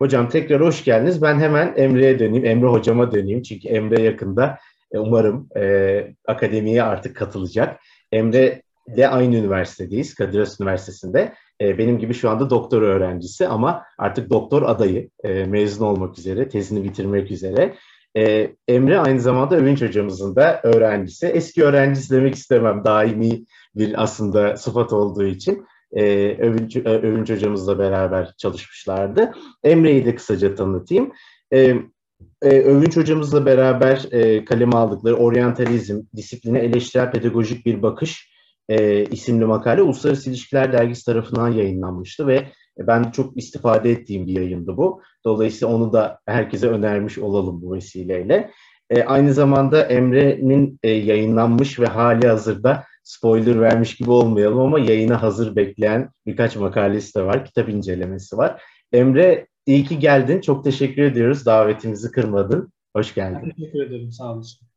Hocam tekrar hoş geldiniz. Ben hemen Emre'ye döneyim, Emre hocama döneyim. Çünkü Emre yakında e, umarım e, akademiye artık katılacak. Emre ile aynı üniversitedeyiz, Kadir Has Üniversitesi'nde. E, benim gibi şu anda doktor öğrencisi ama artık doktor adayı, e, mezun olmak üzere, tezini bitirmek üzere. E, Emre aynı zamanda Övünç hocamızın da öğrencisi. Eski öğrencisi demek istemem, daimi bir aslında sıfat olduğu için e, Övünç, e, Övünç hocamızla beraber çalışmışlardı. Emre'yi de kısaca tanıtayım. E, e, Övünç hocamızla beraber e, kaleme aldıkları Oryantalizm, disipline eleştirel pedagojik bir bakış e, isimli makale Uluslararası İlişkiler Dergisi tarafından yayınlanmıştı ve ben çok istifade ettiğim bir yayındı bu. Dolayısıyla onu da herkese önermiş olalım bu vesileyle. E, aynı zamanda Emre'nin e, yayınlanmış ve hali hazırda spoiler vermiş gibi olmayalım ama yayına hazır bekleyen birkaç makalesi de var, kitap incelemesi var. Emre iyi ki geldin. Çok teşekkür ediyoruz. Davetimizi kırmadın. Hoş geldin. Teşekkür ederim. Sağ olasın.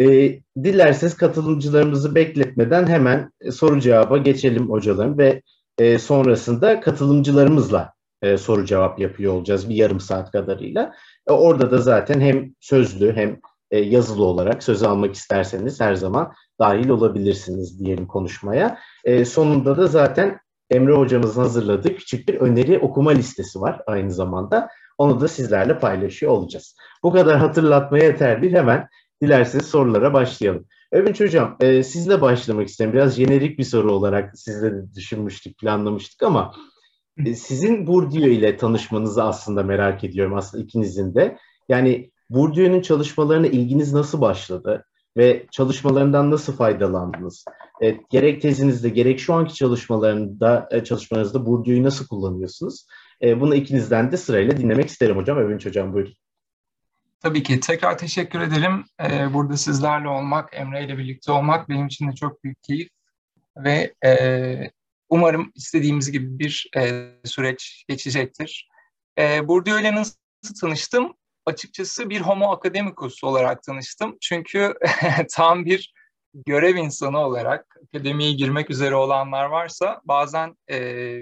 E, dilerseniz katılımcılarımızı bekletmeden hemen soru cevaba geçelim hocalarım ve e, sonrasında katılımcılarımızla e, soru cevap yapıyor olacağız bir yarım saat kadarıyla. E, orada da zaten hem sözlü hem e, yazılı olarak söz almak isterseniz her zaman dahil olabilirsiniz diyelim konuşmaya. E, sonunda da zaten Emre hocamızın hazırladığı küçük bir öneri okuma listesi var aynı zamanda. Onu da sizlerle paylaşıyor olacağız. Bu kadar hatırlatmaya yeter bir hemen dilerseniz sorulara başlayalım. Övünç Hocam, e, sizle başlamak isterim. Biraz jenerik bir soru olarak sizle de düşünmüştük, planlamıştık ama e, sizin Bourdieu ile tanışmanızı aslında merak ediyorum aslında ikinizin de. Yani Bourdieu'nun çalışmalarına ilginiz nasıl başladı ve çalışmalarından nasıl faydalandınız? E, gerek tezinizde gerek şu anki çalışmalarında e, çalışmalarınızda Bourdieu'yu nasıl kullanıyorsunuz? E, bunu ikinizden de sırayla dinlemek isterim hocam. Övünç Hocam buyurun. Tabii ki. Tekrar teşekkür ederim. Ee, burada sizlerle olmak, Emre ile birlikte olmak benim için de çok büyük keyif. Ve e, umarım istediğimiz gibi bir e, süreç geçecektir. E, Bourdieu ile nasıl tanıştım? Açıkçası bir homo academicus olarak tanıştım. Çünkü tam bir görev insanı olarak akademiye girmek üzere olanlar varsa bazen e,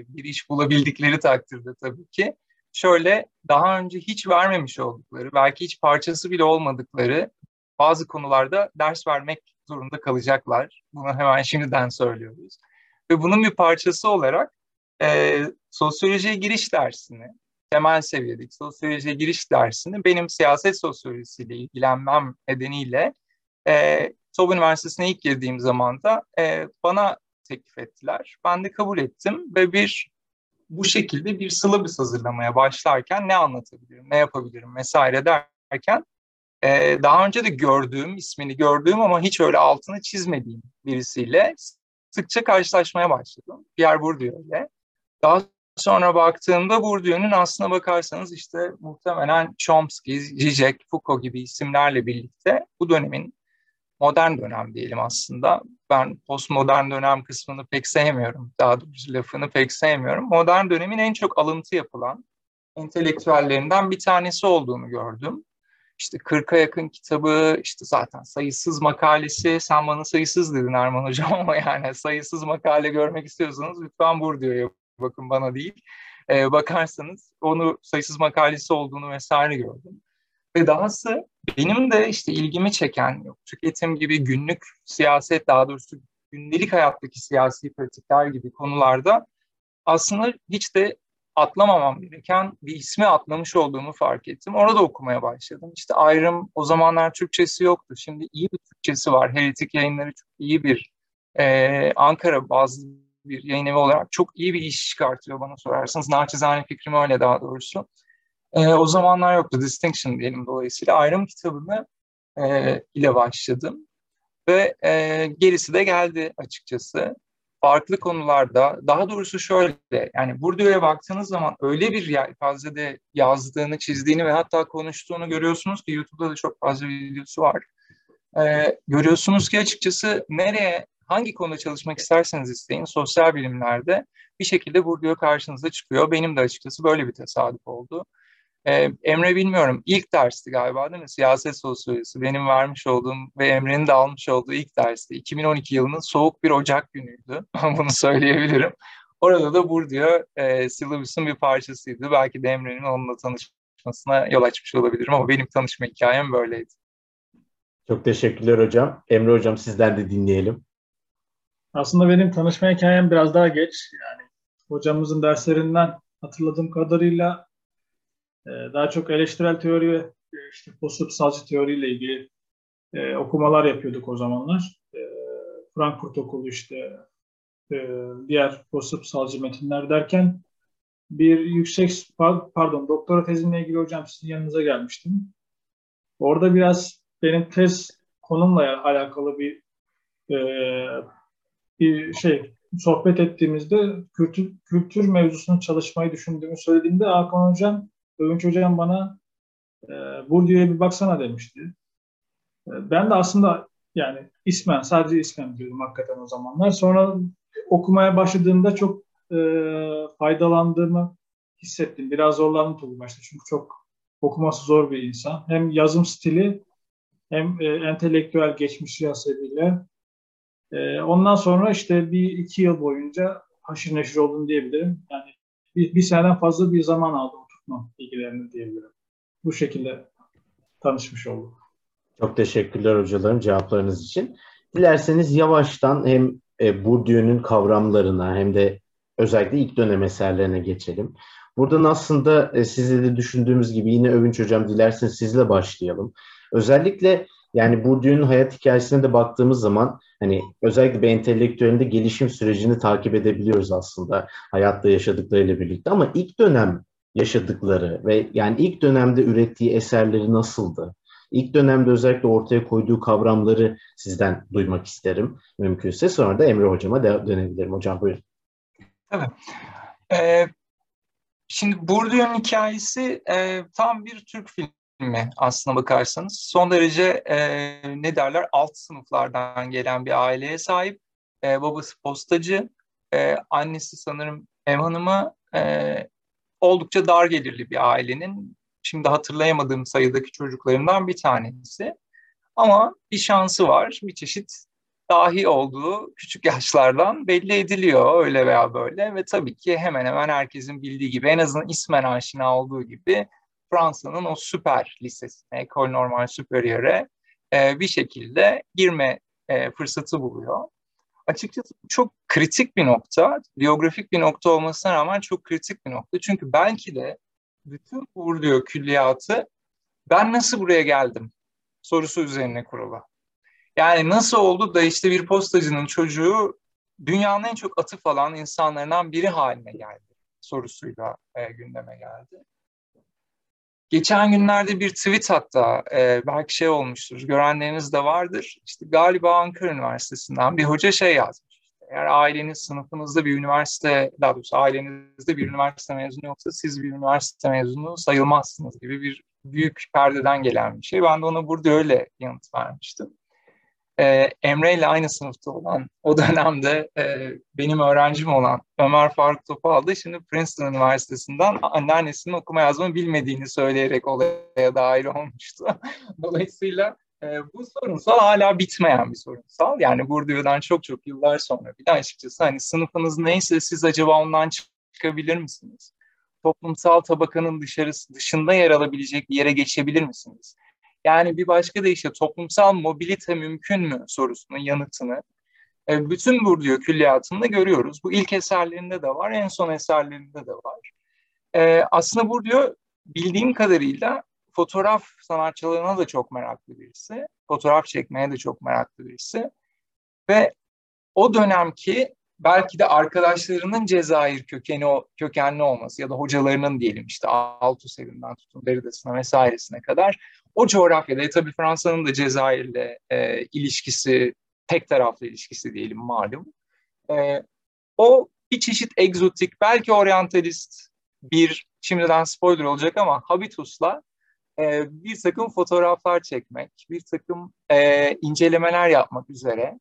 bir iş bulabildikleri takdirde tabii ki şöyle daha önce hiç vermemiş oldukları, belki hiç parçası bile olmadıkları bazı konularda ders vermek zorunda kalacaklar. Bunu hemen şimdiden söylüyoruz. Ve bunun bir parçası olarak e, sosyolojiye giriş dersini, temel seviyedeki sosyolojiye giriş dersini benim siyaset sosyolojisiyle ilgilenmem nedeniyle e, TOB Üniversitesi'ne ilk girdiğim zaman da e, bana teklif ettiler. Ben de kabul ettim ve bir bu şekilde bir syllabus hazırlamaya başlarken ne anlatabilirim, ne yapabilirim vesaire derken e, daha önce de gördüğüm, ismini gördüğüm ama hiç öyle altını çizmediğim birisiyle sıkça karşılaşmaya başladım. Pierre Bourdieu ile. Daha sonra baktığımda Bourdieu'nun aslına bakarsanız işte muhtemelen Chomsky, Zizek, Foucault gibi isimlerle birlikte bu dönemin modern dönem diyelim aslında. Ben postmodern dönem kısmını pek sevmiyorum. Daha doğrusu lafını pek sevmiyorum. Modern dönemin en çok alıntı yapılan entelektüellerinden bir tanesi olduğunu gördüm. İşte 40'a yakın kitabı, işte zaten sayısız makalesi, sen bana sayısız dedin Erman Hocam ama yani sayısız makale görmek istiyorsanız lütfen Bourdieu'ya bakın bana değil. Ee, bakarsanız onu sayısız makalesi olduğunu vesaire gördüm. Ve dahası benim de işte ilgimi çeken tüketim gibi günlük siyaset daha doğrusu gündelik hayattaki siyasi pratikler gibi konularda aslında hiç de atlamamam gereken bir ismi atlamış olduğumu fark ettim. Orada okumaya başladım. İşte ayrım o zamanlar Türkçesi yoktu. Şimdi iyi bir Türkçesi var. Heretik yayınları çok iyi bir e, Ankara bazı bir yayın evi olarak çok iyi bir iş çıkartıyor bana sorarsanız. Naçizane fikrim öyle daha doğrusu. E, o zamanlar yoktu. Distinction diyelim dolayısıyla. Ayrım kitabını e, ile başladım. Ve e, gerisi de geldi açıkçası. Farklı konularda, daha doğrusu şöyle, yani Bourdieu'ya baktığınız zaman öyle bir yelpazede yazdığını, çizdiğini ve hatta konuştuğunu görüyorsunuz ki YouTube'da da çok fazla videosu var. E, görüyorsunuz ki açıkçası nereye, hangi konuda çalışmak isterseniz isteyin, sosyal bilimlerde bir şekilde Bourdieu karşınıza çıkıyor. Benim de açıkçası böyle bir tesadüf oldu. Ee, Emre bilmiyorum ilk dersti galiba değil mi? Siyaset sosyolojisi benim vermiş olduğum ve Emre'nin de almış olduğu ilk dersti. 2012 yılının soğuk bir Ocak günüydü. Bunu söyleyebilirim. Orada da Bourdieu e, syllabus'un bir parçasıydı. Belki de Emre'nin onunla tanışmasına yol açmış olabilirim ama benim tanışma hikayem böyleydi. Çok teşekkürler hocam. Emre hocam sizden de dinleyelim. Aslında benim tanışma hikayem biraz daha geç. Yani hocamızın derslerinden hatırladığım kadarıyla e, daha çok eleştirel teori ve e, işte postupsalcı teoriyle ilgili e, okumalar yapıyorduk o zamanlar. Frankfurt Okulu işte diğer postupsalcı metinler derken bir yüksek pardon doktora tezimle ilgili hocam sizin yanınıza gelmiştim. Orada biraz benim tez konumla alakalı bir bir şey sohbet ettiğimizde kültür, kültür mevzusunu çalışmayı düşündüğümü söylediğimde Hakan Hocam, Övünç Hocam bana e, Bourdieu'ya bir baksana demişti. E, ben de aslında yani ismen, sadece ismen diyordum hakikaten o zamanlar. Sonra okumaya başladığımda çok e, faydalandığımı hissettim. Biraz zorlandım tabii başta çünkü çok okuması zor bir insan. Hem yazım stili hem e, entelektüel geçmişi hasebiyle e, ondan sonra işte bir iki yıl boyunca haşır neşir oldum diyebilirim. Yani bir, bir seneden fazla bir zaman aldı oturtma bilgilerini diyebilirim. Bu şekilde tanışmış olduk. Çok teşekkürler hocalarım cevaplarınız için. Dilerseniz yavaştan hem e, Bourdieu'nun kavramlarına hem de özellikle ilk dönem eserlerine geçelim. Buradan aslında e, sizle de düşündüğümüz gibi yine Övünç Hocam dilerseniz sizle başlayalım. Özellikle yani Bourdieu'nun hayat hikayesine de baktığımız zaman hani özellikle bir entelektüelin de gelişim sürecini takip edebiliyoruz aslında hayatta yaşadıklarıyla birlikte ama ilk dönem yaşadıkları ve yani ilk dönemde ürettiği eserleri nasıldı? İlk dönemde özellikle ortaya koyduğu kavramları sizden duymak isterim mümkünse. Sonra da Emre Hocama dönebilirim. Hocam buyurun. Tabii. Ee, şimdi Bourdieu'nun hikayesi e, tam bir Türk filmi aslına bakarsanız. Son derece e, ne derler alt sınıflardan gelen bir aileye sahip. E, babası postacı, e, annesi sanırım ev hanımı, e, oldukça dar gelirli bir ailenin şimdi hatırlayamadığım sayıdaki çocuklarımdan bir tanesi. Ama bir şansı var, bir çeşit dahi olduğu küçük yaşlardan belli ediliyor öyle veya böyle ve tabii ki hemen hemen herkesin bildiği gibi en azından ismen aşina olduğu gibi Fransa'nın o süper lisesine, École Normale Supérieure e, bir şekilde girme e, fırsatı buluyor. Açıkçası çok kritik bir nokta, biyografik bir nokta olmasına rağmen çok kritik bir nokta. Çünkü belki de bütün Bourdieu külliyatı ben nasıl buraya geldim sorusu üzerine kurulu. Yani nasıl oldu da işte bir postacının çocuğu dünyanın en çok atıf alan insanlarından biri haline geldi sorusuyla e, gündeme geldi. Geçen günlerde bir tweet hatta e, belki şey olmuştur, görenleriniz de vardır. İşte galiba Ankara Üniversitesi'nden bir hoca şey yazmış. Eğer aileniz sınıfınızda bir üniversite, daha doğrusu ailenizde bir üniversite mezunu yoksa siz bir üniversite mezunu sayılmazsınız gibi bir büyük perdeden gelen bir şey. Ben de ona burada öyle yanıt vermiştim. Ee, Emre ile aynı sınıfta olan, o dönemde e, benim öğrencim olan Ömer Faruk Topal da şimdi Princeton Üniversitesi'nden anneannesinin okuma yazma bilmediğini söyleyerek olaya dahil olmuştu. Dolayısıyla e, bu sorunsal hala bitmeyen bir sorunsal. Yani Bourdieu'dan çok çok yıllar sonra bir de açıkçası hani sınıfınız neyse siz acaba ondan çıkabilir misiniz? Toplumsal tabakanın dışarısı dışında yer alabilecek bir yere geçebilir misiniz? Yani bir başka deyişle toplumsal mobilite mümkün mü sorusunun yanıtını e, bütün Bourdieu külliyatında görüyoruz. Bu ilk eserlerinde de var, en son eserlerinde de var. E, aslında Bourdieu bildiğim kadarıyla fotoğraf sanatçılığına da çok meraklı birisi. Fotoğraf çekmeye de çok meraklı birisi. Ve o dönemki belki de arkadaşlarının Cezayir kökeni kökenli olması ya da hocalarının diyelim işte Althusser'inden tutun Derrida'sına vesairesine kadar o coğrafyada e, tabii Fransa'nın da Cezayir'le e, ilişkisi tek taraflı ilişkisi diyelim malum. E, o bir çeşit egzotik belki oryantalist bir şimdiden spoiler olacak ama habitusla e, bir takım fotoğraflar çekmek, bir takım e, incelemeler yapmak üzere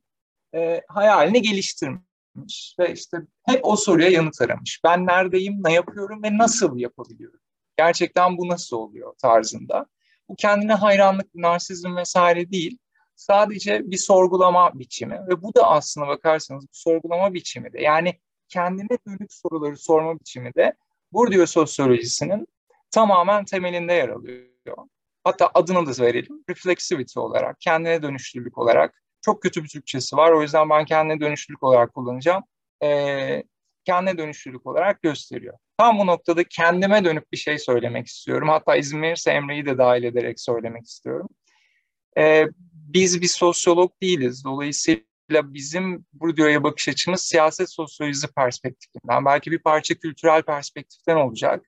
e, hayalini geliştirmiş ve işte hep o soruya yanıt aramış. Ben neredeyim, ne yapıyorum ve nasıl yapabiliyorum? Gerçekten bu nasıl oluyor tarzında. Bu kendine hayranlık, narsizm vesaire değil. Sadece bir sorgulama biçimi ve bu da aslına bakarsanız bir sorgulama biçimi de. Yani kendine dönük soruları sorma biçimi de Bourdieu sosyolojisinin tamamen temelinde yer alıyor. Hatta adını da verelim. Reflexivity olarak, kendine dönüşlülük olarak. Çok kötü bir Türkçesi var. O yüzden ben kendine dönüşlülük olarak kullanacağım. Ee, kendine dönüşlülük olarak gösteriyor. Tam bu noktada kendime dönüp bir şey söylemek istiyorum. Hatta izin verirse Emre'yi de dahil ederek söylemek istiyorum. Ee, biz bir sosyolog değiliz. Dolayısıyla bizim Bourdieu'ya bakış açımız siyaset sosyolojisi perspektifinden, belki bir parça kültürel perspektiften olacak.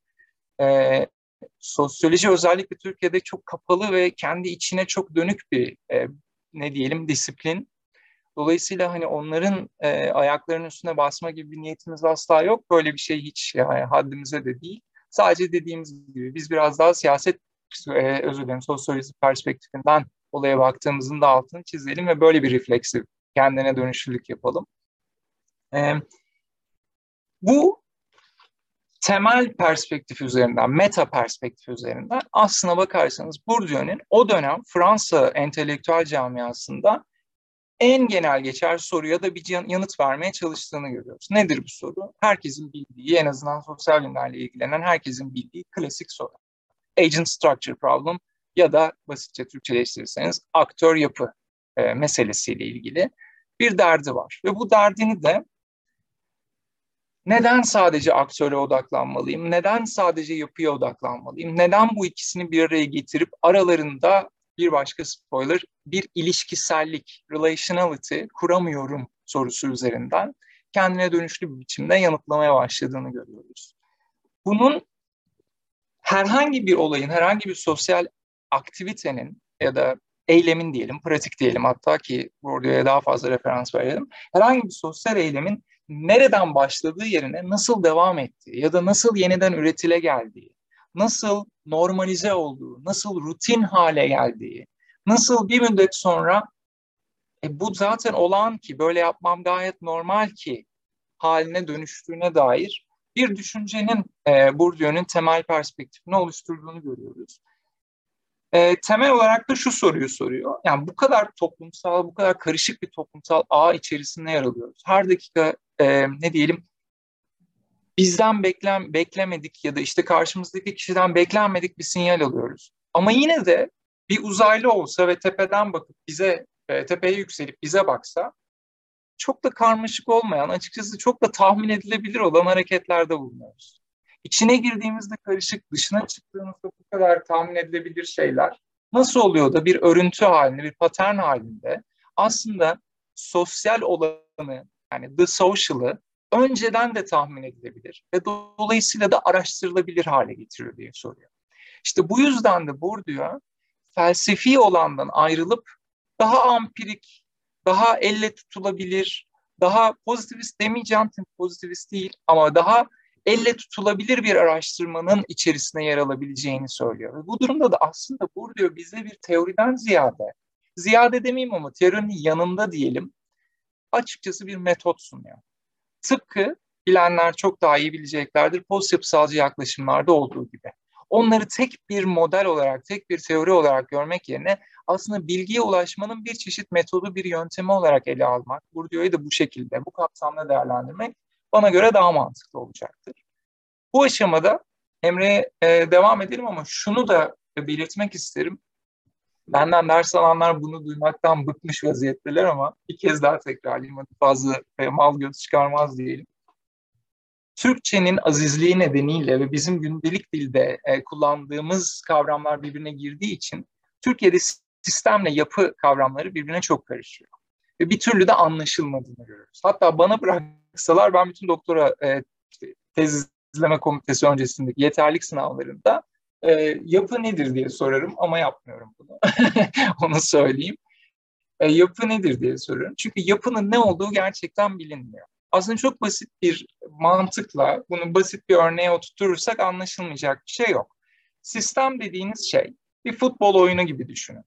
Ee, sosyoloji özellikle Türkiye'de çok kapalı ve kendi içine çok dönük bir e, ne diyelim disiplin. Dolayısıyla hani onların e, ayaklarının üstüne basma gibi bir niyetimiz asla yok. Böyle bir şey hiç yani haddimize de değil. Sadece dediğimiz gibi biz biraz daha siyaset e, özür dilerim sosyoloji perspektifinden olaya baktığımızın da altını çizelim ve böyle bir refleksif kendine dönüşlülük yapalım. E, bu temel perspektif üzerinden, meta perspektif üzerinden aslına bakarsanız Bourdieu'nun o dönem Fransa entelektüel camiasında en genel geçer soruya da bir yanıt vermeye çalıştığını görüyoruz. Nedir bu soru? Herkesin bildiği, en azından sosyal bilimlerle ilgilenen herkesin bildiği klasik soru. Agent structure problem ya da basitçe Türkçeleştirirseniz aktör yapı e, meselesiyle ilgili bir derdi var. Ve bu derdini de neden sadece aktöre odaklanmalıyım? Neden sadece yapıya odaklanmalıyım? Neden bu ikisini bir araya getirip aralarında bir başka spoiler bir ilişkisellik, relationality kuramıyorum sorusu üzerinden kendine dönüşlü bir biçimde yanıtlamaya başladığını görüyoruz. Bunun herhangi bir olayın, herhangi bir sosyal aktivitenin ya da eylemin diyelim, pratik diyelim hatta ki Bourdieu'ya daha fazla referans verelim. Herhangi bir sosyal eylemin nereden başladığı yerine nasıl devam ettiği ya da nasıl yeniden üretile geldiği, nasıl normalize olduğu, nasıl rutin hale geldiği, nasıl bir müddet sonra e, bu zaten olağan ki böyle yapmam gayet normal ki haline dönüştüğüne dair bir düşüncenin e, Bourdieu'nun temel perspektifini oluşturduğunu görüyoruz. E, temel olarak da şu soruyu soruyor. Yani bu kadar toplumsal, bu kadar karışık bir toplumsal ağ içerisinde yer alıyoruz. Her dakika e, ne diyelim bizden beklem, beklemedik ya da işte karşımızdaki kişiden beklenmedik bir sinyal alıyoruz. Ama yine de bir uzaylı olsa ve tepeden bakıp bize, e, tepeye yükselip bize baksa çok da karmaşık olmayan, açıkçası çok da tahmin edilebilir olan hareketlerde bulunuyoruz. İçine girdiğimizde karışık, dışına çıktığımızda bu kadar tahmin edilebilir şeyler nasıl oluyor da bir örüntü halinde, bir patern halinde aslında sosyal olanı yani the social'ı önceden de tahmin edilebilir ve dolayısıyla da araştırılabilir hale getiriyor diye soruyor. İşte bu yüzden de Bourdieu felsefi olandan ayrılıp daha ampirik, daha elle tutulabilir, daha pozitivist demeyeceğim, pozitivist değil ama daha elle tutulabilir bir araştırmanın içerisine yer alabileceğini söylüyor. Ve bu durumda da aslında Bourdieu bize bir teoriden ziyade, ziyade demeyeyim ama teorinin yanında diyelim, açıkçası bir metot sunuyor. Tıpkı bilenler çok daha iyi bileceklerdir post yapısalcı yaklaşımlarda olduğu gibi. Onları tek bir model olarak, tek bir teori olarak görmek yerine aslında bilgiye ulaşmanın bir çeşit metodu, bir yöntemi olarak ele almak, Bourdieu'yu da bu şekilde, bu kapsamda değerlendirmek bana göre daha mantıklı olacaktır. Bu aşamada Emre'ye e, devam edelim ama şunu da belirtmek isterim. Benden ders alanlar bunu duymaktan bıkmış vaziyetteler ama bir kez daha tekrarlayayım. Hadi fazla mal göz çıkarmaz diyelim. Türkçenin azizliği nedeniyle ve bizim gündelik dilde e, kullandığımız kavramlar birbirine girdiği için Türkiye'de sistemle yapı kavramları birbirine çok karışıyor. Ve bir türlü de anlaşılmadığını görüyoruz. Hatta bana bıraksalar ben bütün doktora e, tez izleme komitesi öncesindeki yeterlik sınavlarında e, yapı nedir diye sorarım ama yapmıyorum bunu. Onu söyleyeyim. E, yapı nedir diye soruyorum. Çünkü yapının ne olduğu gerçekten bilinmiyor. Aslında çok basit bir mantıkla bunu basit bir örneğe oturtursak anlaşılmayacak bir şey yok. Sistem dediğiniz şey bir futbol oyunu gibi düşünün.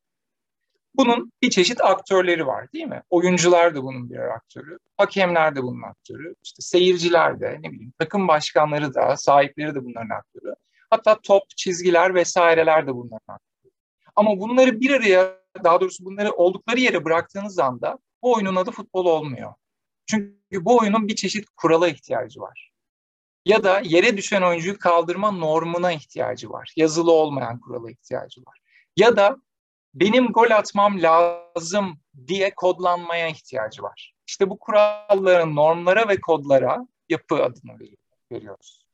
Bunun bir çeşit aktörleri var değil mi? Oyuncular da bunun bir aktörü, hakemler de bunun aktörü, işte seyirciler de, ne bileyim takım başkanları da, sahipleri de bunların aktörü. Hatta top, çizgiler vesaireler de bunların aktörü. Ama bunları bir araya, daha doğrusu bunları oldukları yere bıraktığınız anda bu oyunun adı futbol olmuyor. Çünkü bu oyunun bir çeşit kurala ihtiyacı var. Ya da yere düşen oyuncuyu kaldırma normuna ihtiyacı var. Yazılı olmayan kurala ihtiyacı var. Ya da benim gol atmam lazım diye kodlanmaya ihtiyacı var. İşte bu kuralların normlara ve kodlara yapı adını veriyoruz.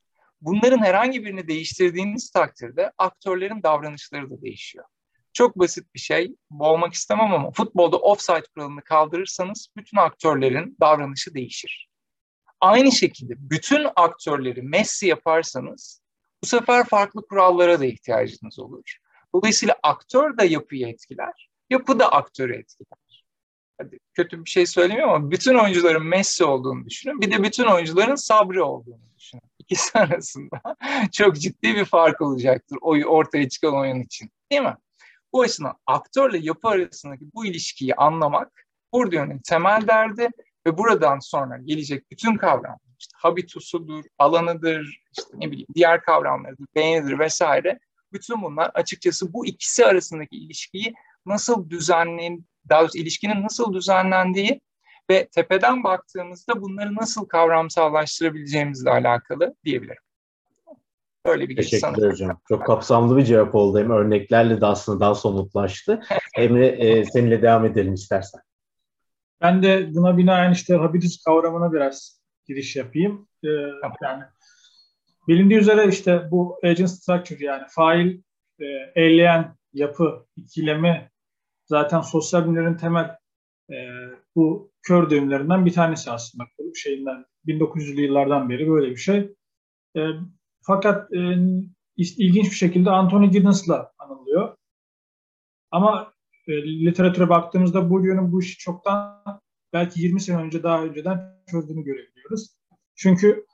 Bunların herhangi birini değiştirdiğiniz takdirde aktörlerin davranışları da değişiyor. Çok basit bir şey, boğmak istemem ama futbolda offside kuralını kaldırırsanız bütün aktörlerin davranışı değişir. Aynı şekilde bütün aktörleri Messi yaparsanız bu sefer farklı kurallara da ihtiyacınız olur. Dolayısıyla aktör de yapıyı etkiler, yapı da aktörü etkiler. Hadi kötü bir şey söylemiyorum ama bütün oyuncuların Messi olduğunu düşünün. Bir de bütün oyuncuların Sabri olduğunu düşünün. İkisi arasında çok ciddi bir fark olacaktır o ortaya çıkan oyun için. Değil mi? Bu açıdan aktörle yapı arasındaki bu ilişkiyi anlamak Bourdieu'nun temel derdi ve buradan sonra gelecek bütün kavramlar, işte habitusudur, alanıdır, işte ne bileyim diğer kavramlardır, beğenidir vesaire. Bütün bunlar açıkçası bu ikisi arasındaki ilişkiyi nasıl düzenlen, daha doğrusu ilişkinin nasıl düzenlendiği ve tepeden baktığımızda bunları nasıl kavramsallaştırabileceğimizle alakalı diyebilirim. Böyle bir Teşekkürler hocam. Çok kapsamlı bir cevap oldu. Hem örneklerle de aslında daha somutlaştı. Emre e, seninle devam edelim istersen. Ben de buna binaen işte habitus kavramına biraz giriş yapayım. Ee, yani bilindiği üzere işte bu agent structure yani fail e, eyleyen yapı ikilemi zaten sosyal bilimlerin temel e, bu kör düğümlerinden bir tanesi aslında. Bu şeyinden 1900'lü yıllardan beri böyle bir şey. E, fakat e, ilginç bir şekilde Anthony Giddens'la anılıyor. Ama e, literatüre baktığımızda Bourdieu'nun bu işi çoktan belki 20 sene önce daha önceden çözdüğünü görebiliyoruz. Çünkü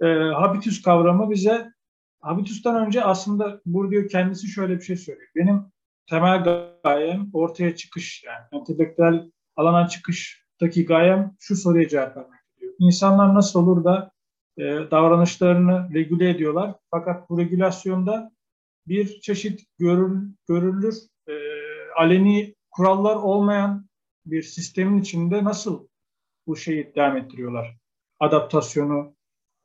e, habitus kavramı bize habitustan önce aslında Bourdieu kendisi şöyle bir şey söylüyor. Benim temel gayem ortaya çıkış yani entelektüel alana çıkıştaki gayem şu soruya cevap vermek diyor. İnsanlar nasıl olur da e, davranışlarını regüle ediyorlar. Fakat bu regülasyonda bir çeşit görül, görülür e, aleni kurallar olmayan bir sistemin içinde nasıl bu şeyi devam ettiriyorlar? Adaptasyonu,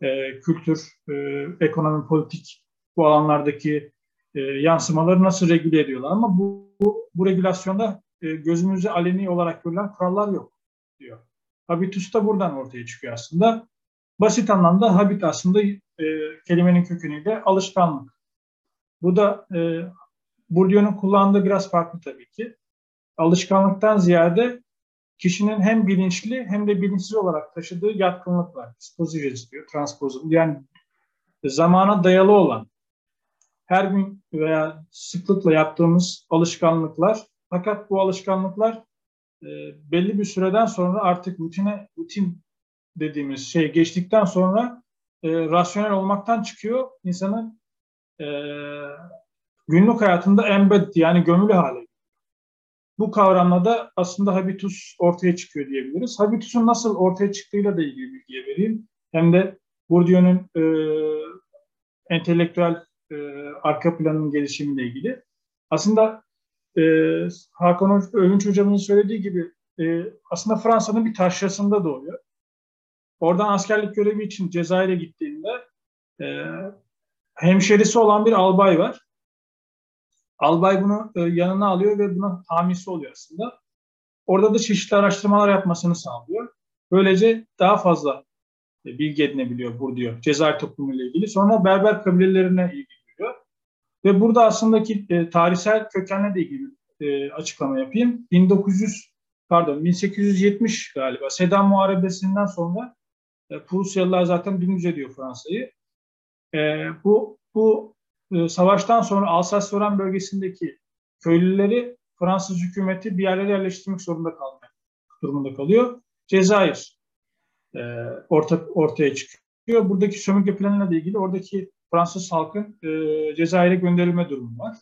e, kültür, e, ekonomi, politik bu alanlardaki e, yansımaları nasıl regüle ediyorlar? Ama bu, bu, bu regülasyonda e, gözümüzde aleni olarak görülen kurallar yok diyor. Habitus da buradan ortaya çıkıyor aslında. Basit anlamda habit aslında e, kelimenin kökeniyle alışkanlık. Bu da e, Bourdieu'nun kullandığı biraz farklı tabii ki. Alışkanlıktan ziyade kişinin hem bilinçli hem de bilinçsiz olarak taşıdığı yatkınlık var. Dispositions diyor, transposum. Yani zamana dayalı olan, her gün veya sıklıkla yaptığımız alışkanlıklar. Fakat bu alışkanlıklar e, belli bir süreden sonra artık rutine, rutin dediğimiz şey geçtikten sonra e, rasyonel olmaktan çıkıyor. İnsanın e, günlük hayatında embed yani gömülü hale bu kavramla da aslında habitus ortaya çıkıyor diyebiliriz. Habitusun nasıl ortaya çıktığıyla da ilgili bilgiye vereyim. Hem de Bourdieu'nun e, entelektüel e, arka planının gelişimiyle ilgili. Aslında e, Hakan Övünç hocamızın söylediği gibi e, aslında Fransa'nın bir taşrasında doğuyor. Oradan askerlik görevi için Cezayir'e gittiğinde e, hemşerisi olan bir albay var. Albay bunu e, yanına alıyor ve buna hamisi oluyor aslında. Orada da çeşitli araştırmalar yapmasını sağlıyor. Böylece daha fazla e, bilgi edinebiliyor Bourdieu Cezayir toplumu ile ilgili. Sonra Berber kabilelerine ilgi duyuyor. Ve burada aslında ki e, tarihsel kökenle de ilgili e, açıklama yapayım. 1900 pardon 1870 galiba Sedan Muharebesi'nden sonra e, Prusyalılar zaten dümdüz ediyor Fransa'yı. E, bu bu e, savaştan sonra Alsas-Loren bölgesindeki köylüleri Fransız hükümeti bir yerlere yerleştirmek zorunda kalmak durumunda kalıyor. Cezayir e, orta, ortaya çıkıyor. Buradaki sömürge planıyla ilgili oradaki Fransız halkın e, Cezayir'e gönderilme durumu var.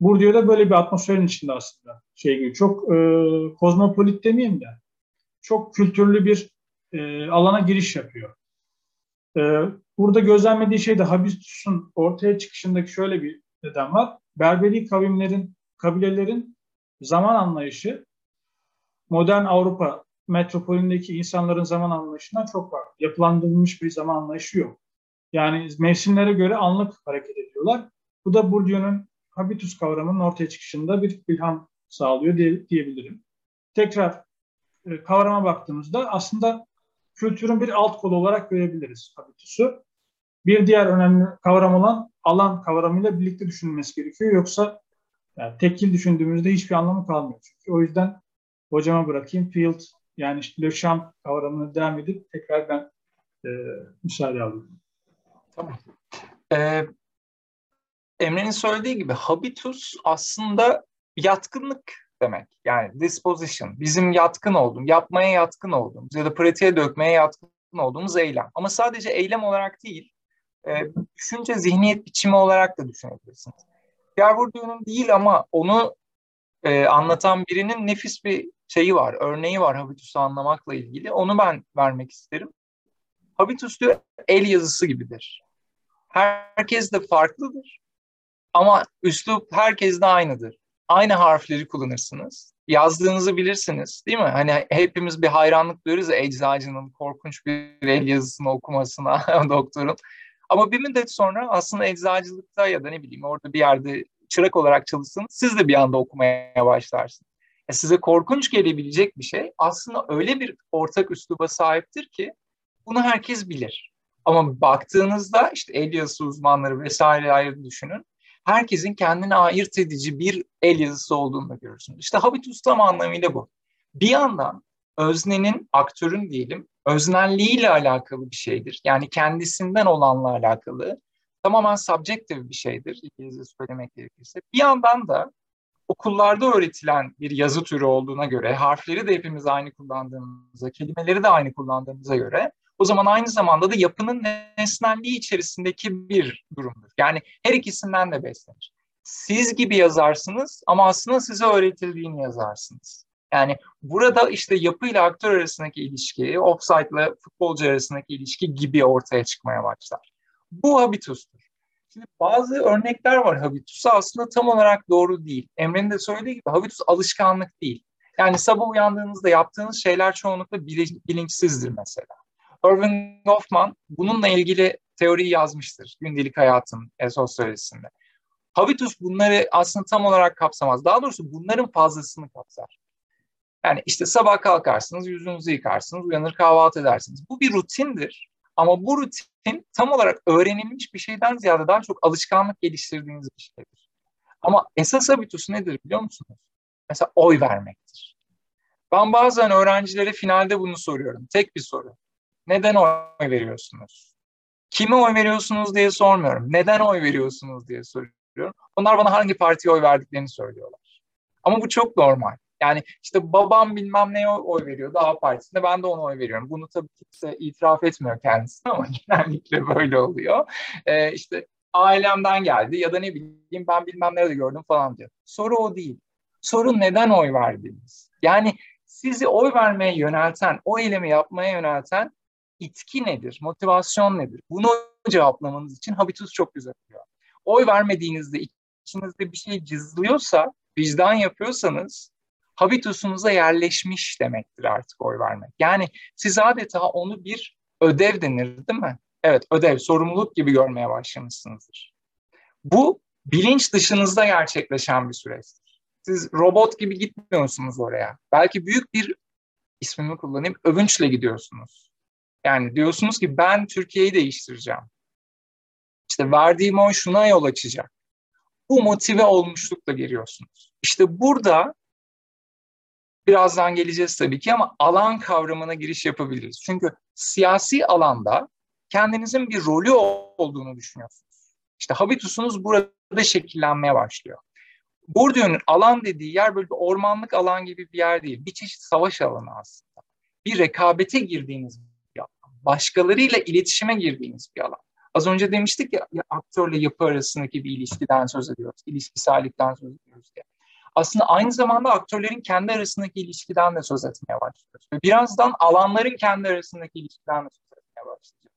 Bourdieu'da böyle bir atmosferin içinde aslında şey gibi çok e, kozmopolit demeyeyim de çok kültürlü bir e, alana giriş yapıyor. E, burada gözlemlediği şey de Habitus'un ortaya çıkışındaki şöyle bir neden var. Berberi kavimlerin, kabilelerin zaman anlayışı modern Avrupa metropolündeki insanların zaman anlayışından çok farklı. Yapılandırılmış bir zaman anlayışı yok. Yani mevsimlere göre anlık hareket ediyorlar. Bu da Bourdieu'nun habitus kavramının ortaya çıkışında bir ilham sağlıyor diye, diyebilirim. Tekrar e, kavrama baktığımızda aslında kültürün bir alt kolu olarak görebiliriz habitusu. Bir diğer önemli kavram olan alan kavramıyla birlikte düşünülmesi gerekiyor. Yoksa yani tekil düşündüğümüzde hiçbir anlamı kalmıyor. Çünkü o yüzden hocama bırakayım. Field yani işte Le Champ kavramını devam edip tekrar ben e, müsaade alayım. Tamam. Ee, Emre'nin söylediği gibi habitus aslında yatkınlık demek. Yani disposition, bizim yatkın olduğumuz, yapmaya yatkın olduğumuz ya da pratiğe dökmeye yatkın olduğumuz eylem. Ama sadece eylem olarak değil, e, düşünce, zihniyet biçimi olarak da düşünebilirsiniz. Pierre Bourdieu'nun değil ama onu e, anlatan birinin nefis bir şeyi var, örneği var habitus'u anlamakla ilgili. Onu ben vermek isterim. Habitus diyor el yazısı gibidir. Herkes de farklıdır. Ama üslup herkes de aynıdır. Aynı harfleri kullanırsınız. Yazdığınızı bilirsiniz değil mi? Hani hepimiz bir hayranlık duyuyoruz eczacının korkunç bir el yazısını okumasına doktorun. Ama bir müddet sonra aslında eczacılıkta ya da ne bileyim orada bir yerde çırak olarak çalışsın siz de bir anda okumaya başlarsınız. E size korkunç gelebilecek bir şey aslında öyle bir ortak üsluba sahiptir ki bunu herkes bilir. Ama baktığınızda işte el yazısı uzmanları vesaire ayrı düşünün. Herkesin kendine ayırt edici bir el yazısı olduğunu görürsünüz. İşte habitus tam anlamıyla bu. Bir yandan öznenin, aktörün diyelim, öznelliğiyle alakalı bir şeydir. Yani kendisinden olanla alakalı. Tamamen subjective bir şeydir İngilizce söylemek gerekirse. Bir yandan da okullarda öğretilen bir yazı türü olduğuna göre, harfleri de hepimiz aynı kullandığımıza, kelimeleri de aynı kullandığımıza göre o zaman aynı zamanda da yapının nesnelliği içerisindeki bir durumdur. Yani her ikisinden de beslenir. Siz gibi yazarsınız ama aslında size öğretildiğini yazarsınız. Yani burada işte yapı ile aktör arasındaki ilişki, offside ile futbolcu arasındaki ilişki gibi ortaya çıkmaya başlar. Bu habitustur. Şimdi bazı örnekler var habitusa aslında tam olarak doğru değil. Emre'nin de söylediği gibi habitus alışkanlık değil. Yani sabah uyandığınızda yaptığınız şeyler çoğunlukla bilinçsizdir mesela. Irving Goffman bununla ilgili teoriyi yazmıştır gündelik hayatın sosyolojisinde. Habitus bunları aslında tam olarak kapsamaz. Daha doğrusu bunların fazlasını kapsar. Yani işte sabah kalkarsınız, yüzünüzü yıkarsınız, uyanır kahvaltı edersiniz. Bu bir rutindir. Ama bu rutin tam olarak öğrenilmiş bir şeyden ziyade daha çok alışkanlık geliştirdiğiniz bir şeydir. Ama esas habitus nedir biliyor musunuz? Mesela oy vermektir. Ben bazen öğrencilere finalde bunu soruyorum. Tek bir soru. Neden oy veriyorsunuz? Kime oy veriyorsunuz diye sormuyorum. Neden oy veriyorsunuz diye soruyorum. Onlar bana hangi partiye oy verdiklerini söylüyorlar. Ama bu çok normal. Yani işte babam bilmem neye oy veriyor A partisinde ben de ona oy veriyorum. Bunu tabii kimse itiraf etmiyor kendisi ama genellikle böyle oluyor. Ee, işte ailemden geldi ya da ne bileyim ben bilmem nerede gördüm falan diyor. Soru o değil. Soru neden oy verdiniz? Yani sizi oy vermeye yönelten, o eylemi yapmaya yönelten itki nedir, motivasyon nedir? Bunu cevaplamanız için habitus çok güzel oluyor. Oy vermediğinizde içinizde bir şey cızlıyorsa, vicdan yapıyorsanız habitusunuza yerleşmiş demektir artık oy vermek. Yani siz adeta onu bir ödev denir değil mi? Evet ödev, sorumluluk gibi görmeye başlamışsınızdır. Bu bilinç dışınızda gerçekleşen bir süreçtir. Siz robot gibi gitmiyorsunuz oraya. Belki büyük bir ismini kullanayım, övünçle gidiyorsunuz. Yani diyorsunuz ki ben Türkiye'yi değiştireceğim. İşte verdiğim oy şuna yol açacak. Bu motive olmuşlukla geliyorsunuz. İşte burada birazdan geleceğiz tabii ki ama alan kavramına giriş yapabiliriz. Çünkü siyasi alanda kendinizin bir rolü olduğunu düşünüyorsunuz. İşte habitusunuz burada şekillenmeye başlıyor. Bourdieu'nun alan dediği yer böyle bir ormanlık alan gibi bir yer değil. Bir çeşit savaş alanı aslında. Bir rekabete girdiğiniz. Başkalarıyla iletişime girdiğiniz bir alan. Az önce demiştik ya, ya aktörle yapı arasındaki bir ilişkiden söz ediyoruz. İlişkisellikten söz ediyoruz diye aslında aynı zamanda aktörlerin kendi arasındaki ilişkiden de söz etmeye başlıyoruz. Ve birazdan alanların kendi arasındaki ilişkiden de söz etmeye başlayacağız.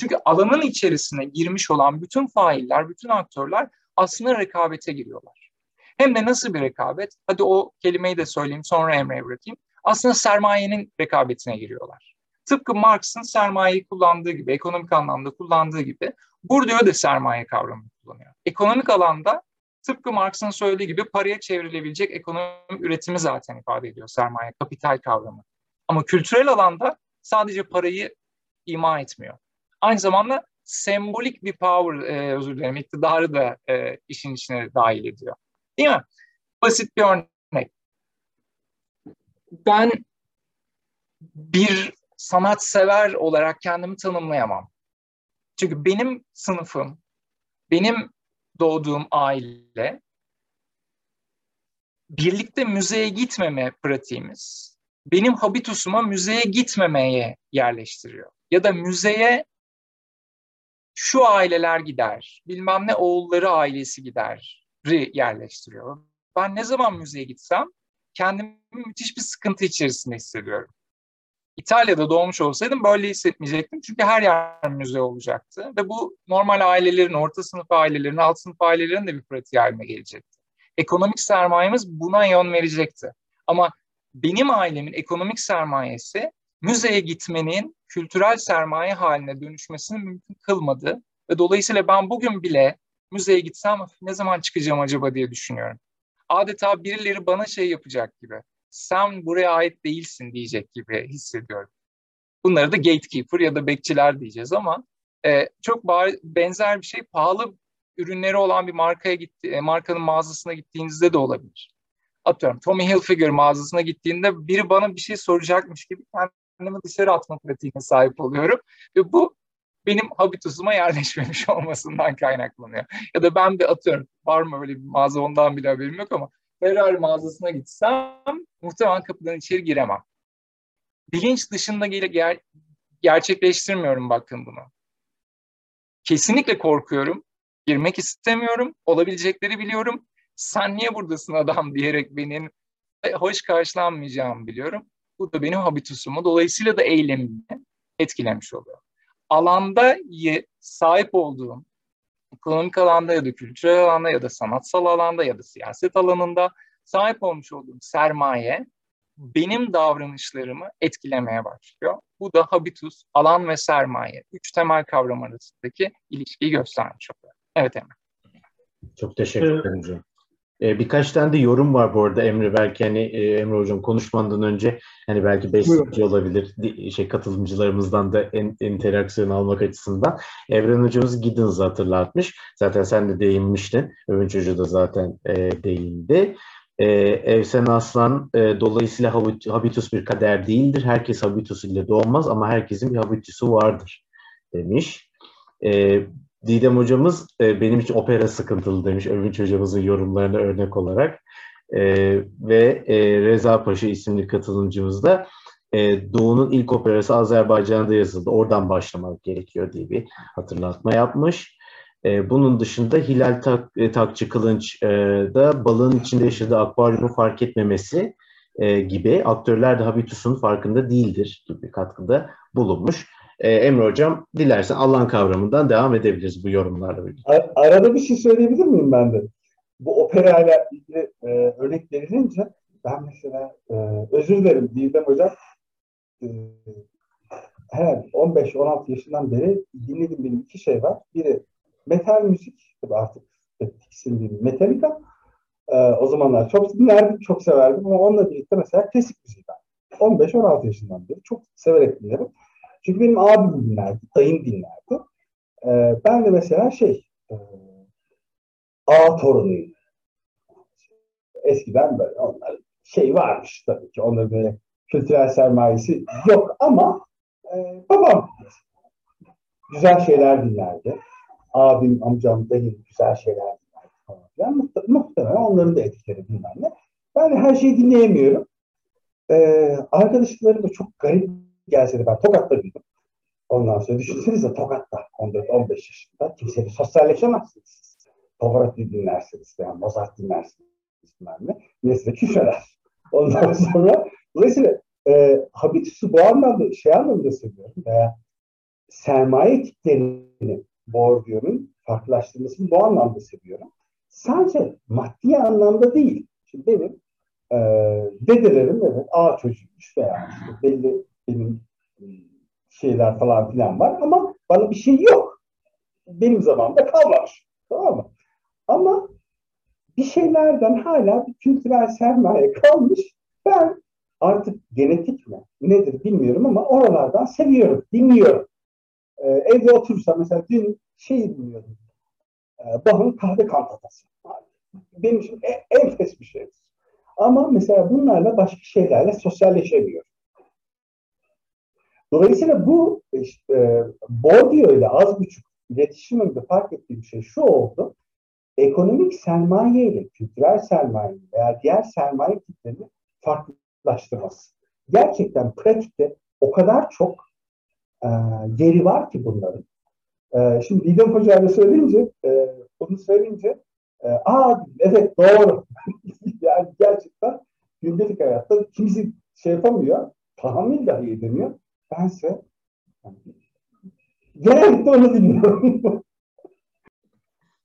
Çünkü alanın içerisine girmiş olan bütün failler, bütün aktörler aslında rekabete giriyorlar. Hem de nasıl bir rekabet? Hadi o kelimeyi de söyleyeyim sonra Emre'ye bırakayım. aslında sermayenin rekabetine giriyorlar. Tıpkı Marx'ın sermayeyi kullandığı gibi, ekonomik anlamda kullandığı gibi Bourdieu de sermaye kavramını kullanıyor. Ekonomik alanda tıpkı Marx'ın söylediği gibi paraya çevrilebilecek ekonomik üretimi zaten ifade ediyor sermaye, kapital kavramı. Ama kültürel alanda sadece parayı ima etmiyor. Aynı zamanda sembolik bir power, e, özür dilerim, iktidarı da e, işin içine dahil ediyor. Değil mi? Basit bir örnek. Ben bir sanatsever olarak kendimi tanımlayamam. Çünkü benim sınıfım, benim doğduğum aile birlikte müzeye gitmeme pratiğimiz benim habitusuma müzeye gitmemeye yerleştiriyor. Ya da müzeye şu aileler gider, bilmem ne oğulları ailesi gider yerleştiriyor. Ben ne zaman müzeye gitsem kendimi müthiş bir sıkıntı içerisinde hissediyorum. İtalya'da doğmuş olsaydım böyle hissetmeyecektim. Çünkü her yer müze olacaktı. Ve bu normal ailelerin, orta sınıf ailelerin, alt sınıf ailelerin de bir pratiği haline gelecekti. Ekonomik sermayemiz buna yön verecekti. Ama benim ailemin ekonomik sermayesi müzeye gitmenin kültürel sermaye haline dönüşmesini mümkün kılmadı. Ve dolayısıyla ben bugün bile müzeye gitsem ne zaman çıkacağım acaba diye düşünüyorum. Adeta birileri bana şey yapacak gibi sen buraya ait değilsin diyecek gibi hissediyorum. Bunları da gatekeeper ya da bekçiler diyeceğiz ama e, çok benzer bir şey pahalı ürünleri olan bir markaya gitti, e, markanın mağazasına gittiğinizde de olabilir. Atıyorum Tommy Hilfiger mağazasına gittiğinde biri bana bir şey soracakmış gibi kendimi dışarı atma pratiğine sahip oluyorum. Ve bu benim habitusuma yerleşmemiş olmasından kaynaklanıyor. Ya da ben de atıyorum var mı öyle bir mağaza ondan bile haberim yok ama Ferrari mağazasına gitsem muhtemelen kapıdan içeri giremem. Bilinç dışında ger gerçekleştirmiyorum bakın bunu. Kesinlikle korkuyorum. Girmek istemiyorum. Olabilecekleri biliyorum. Sen niye buradasın adam diyerek benim hoş karşılanmayacağımı biliyorum. Bu da benim habitusumu. Dolayısıyla da eylemimi etkilemiş oluyor. Alanda sahip olduğum ekonomik alanda ya da kültürel alanda ya da sanatsal alanda ya da siyaset alanında sahip olmuş olduğum sermaye benim davranışlarımı etkilemeye başlıyor. Bu da habitus, alan ve sermaye. Üç temel kavram arasındaki ilişkiyi göstermiş oluyor. Evet Emre. Çok teşekkür ederim hocam. E, birkaç tane de yorum var bu arada Emre belki hani e, Emre hocam konuşmadan önce hani belki besleyici olabilir şey katılımcılarımızdan da en, interaksiyon almak açısından. Evren hocamız Giddens'ı hatırlatmış. Zaten sen de değinmiştin. Övünç Hoca da zaten e, değindi. E, Evsen Aslan e, dolayısıyla habitus bir kader değildir. Herkes habitus ile doğmaz ama herkesin bir habitusu vardır demiş. E, Didem hocamız e, benim için opera sıkıntılı demiş Övünç hocamızın yorumlarına örnek olarak. E, ve e, Reza Paşa isimli katılımcımız da e, Doğu'nun ilk operası Azerbaycan'da yazıldı. Oradan başlamak gerekiyor diye bir hatırlatma yapmış. E, bunun dışında Hilal Tak, e, Takçı Kılınç e, da balığın içinde yaşadığı akvaryumu fark etmemesi e, gibi aktörler de habitusun farkında değildir gibi katkıda bulunmuş. E, Emre Hocam dilersen Allah'ın kavramından devam edebiliriz bu yorumlarla birlikte. Arada bir şey söyleyebilir miyim ben de? Bu operayla ilgili e, örnek verilince ben mesela e, özür dilerim Didem Hocam e, herhalde 15-16 yaşından beri dinlediğim benim iki şey var. Biri metal müzik, tabii artık tiksindiğim Metallica. E, o zamanlar çok dinlerdim, çok severdim ama onunla birlikte mesela klasik müzik ben. 15-16 yaşından beri çok severek dinlerim. Çünkü benim abim dinlerdi, dayım dinlerdi. Ee, ben de mesela şey, e, A torunuyum. Eskiden böyle onlar şey varmış tabii ki. Onların böyle kültürel sermayesi yok ama e, babam güzel şeyler dinlerdi. Abim, amcam, dayım güzel şeyler dinlerdi falan filan. Muhtemelen onların da etkileri bilmem ne. Ben her şeyi dinleyemiyorum. Ee, arkadaşlarım da çok garip gelse de ben Tokat'ta büyüdüm. Ondan sonra düşünsenize Tokat'ta 14-15 yaşında kimseyle sosyalleşemezsiniz. Pavarotti dinlersiniz veya Mozart dinlersiniz. Bilmem Yine size küfreder. Ondan sonra dolayısıyla e, habitusu bu anlamda şey anlamda söylüyorum veya sermaye tiplerini Bourdieu'nun farklılaştırmasını bu anlamda seviyorum. Sadece maddi anlamda değil. Şimdi benim e, dedelerim evet A çocuğuymuş veya işte belli benim şeyler falan filan var ama bana bir şey yok. Benim zamanımda kalmamış. Tamam mı? Ama bir şeylerden hala bir kültürel sermaye kalmış. Ben artık genetik mi nedir bilmiyorum ama oralardan seviyorum, dinliyorum. Ee, evde oturursam mesela dün şey dinliyordum. Ee, Bach'ın kahve kantatası. Benim için en, enfes bir şey. Ama mesela bunlarla başka şeylerle sosyalleşemiyorum. Dolayısıyla bu işte, e, Bourdieu ile az buçuk iletişimimde fark ettiğim şey şu oldu. Ekonomik sermaye ile kültürel sermaye veya diğer sermaye tiplerini farklılaştırması. Gerçekten pratikte o kadar çok e, yeri var ki bunların. E, şimdi Didem Hoca ile söyleyince, e, bunu söyleyince, e, aa evet doğru. yani gerçekten gündelik hayatta kimisi şey yapamıyor, tahammül dahi edemiyor. Bense genellikle onu dinliyorum.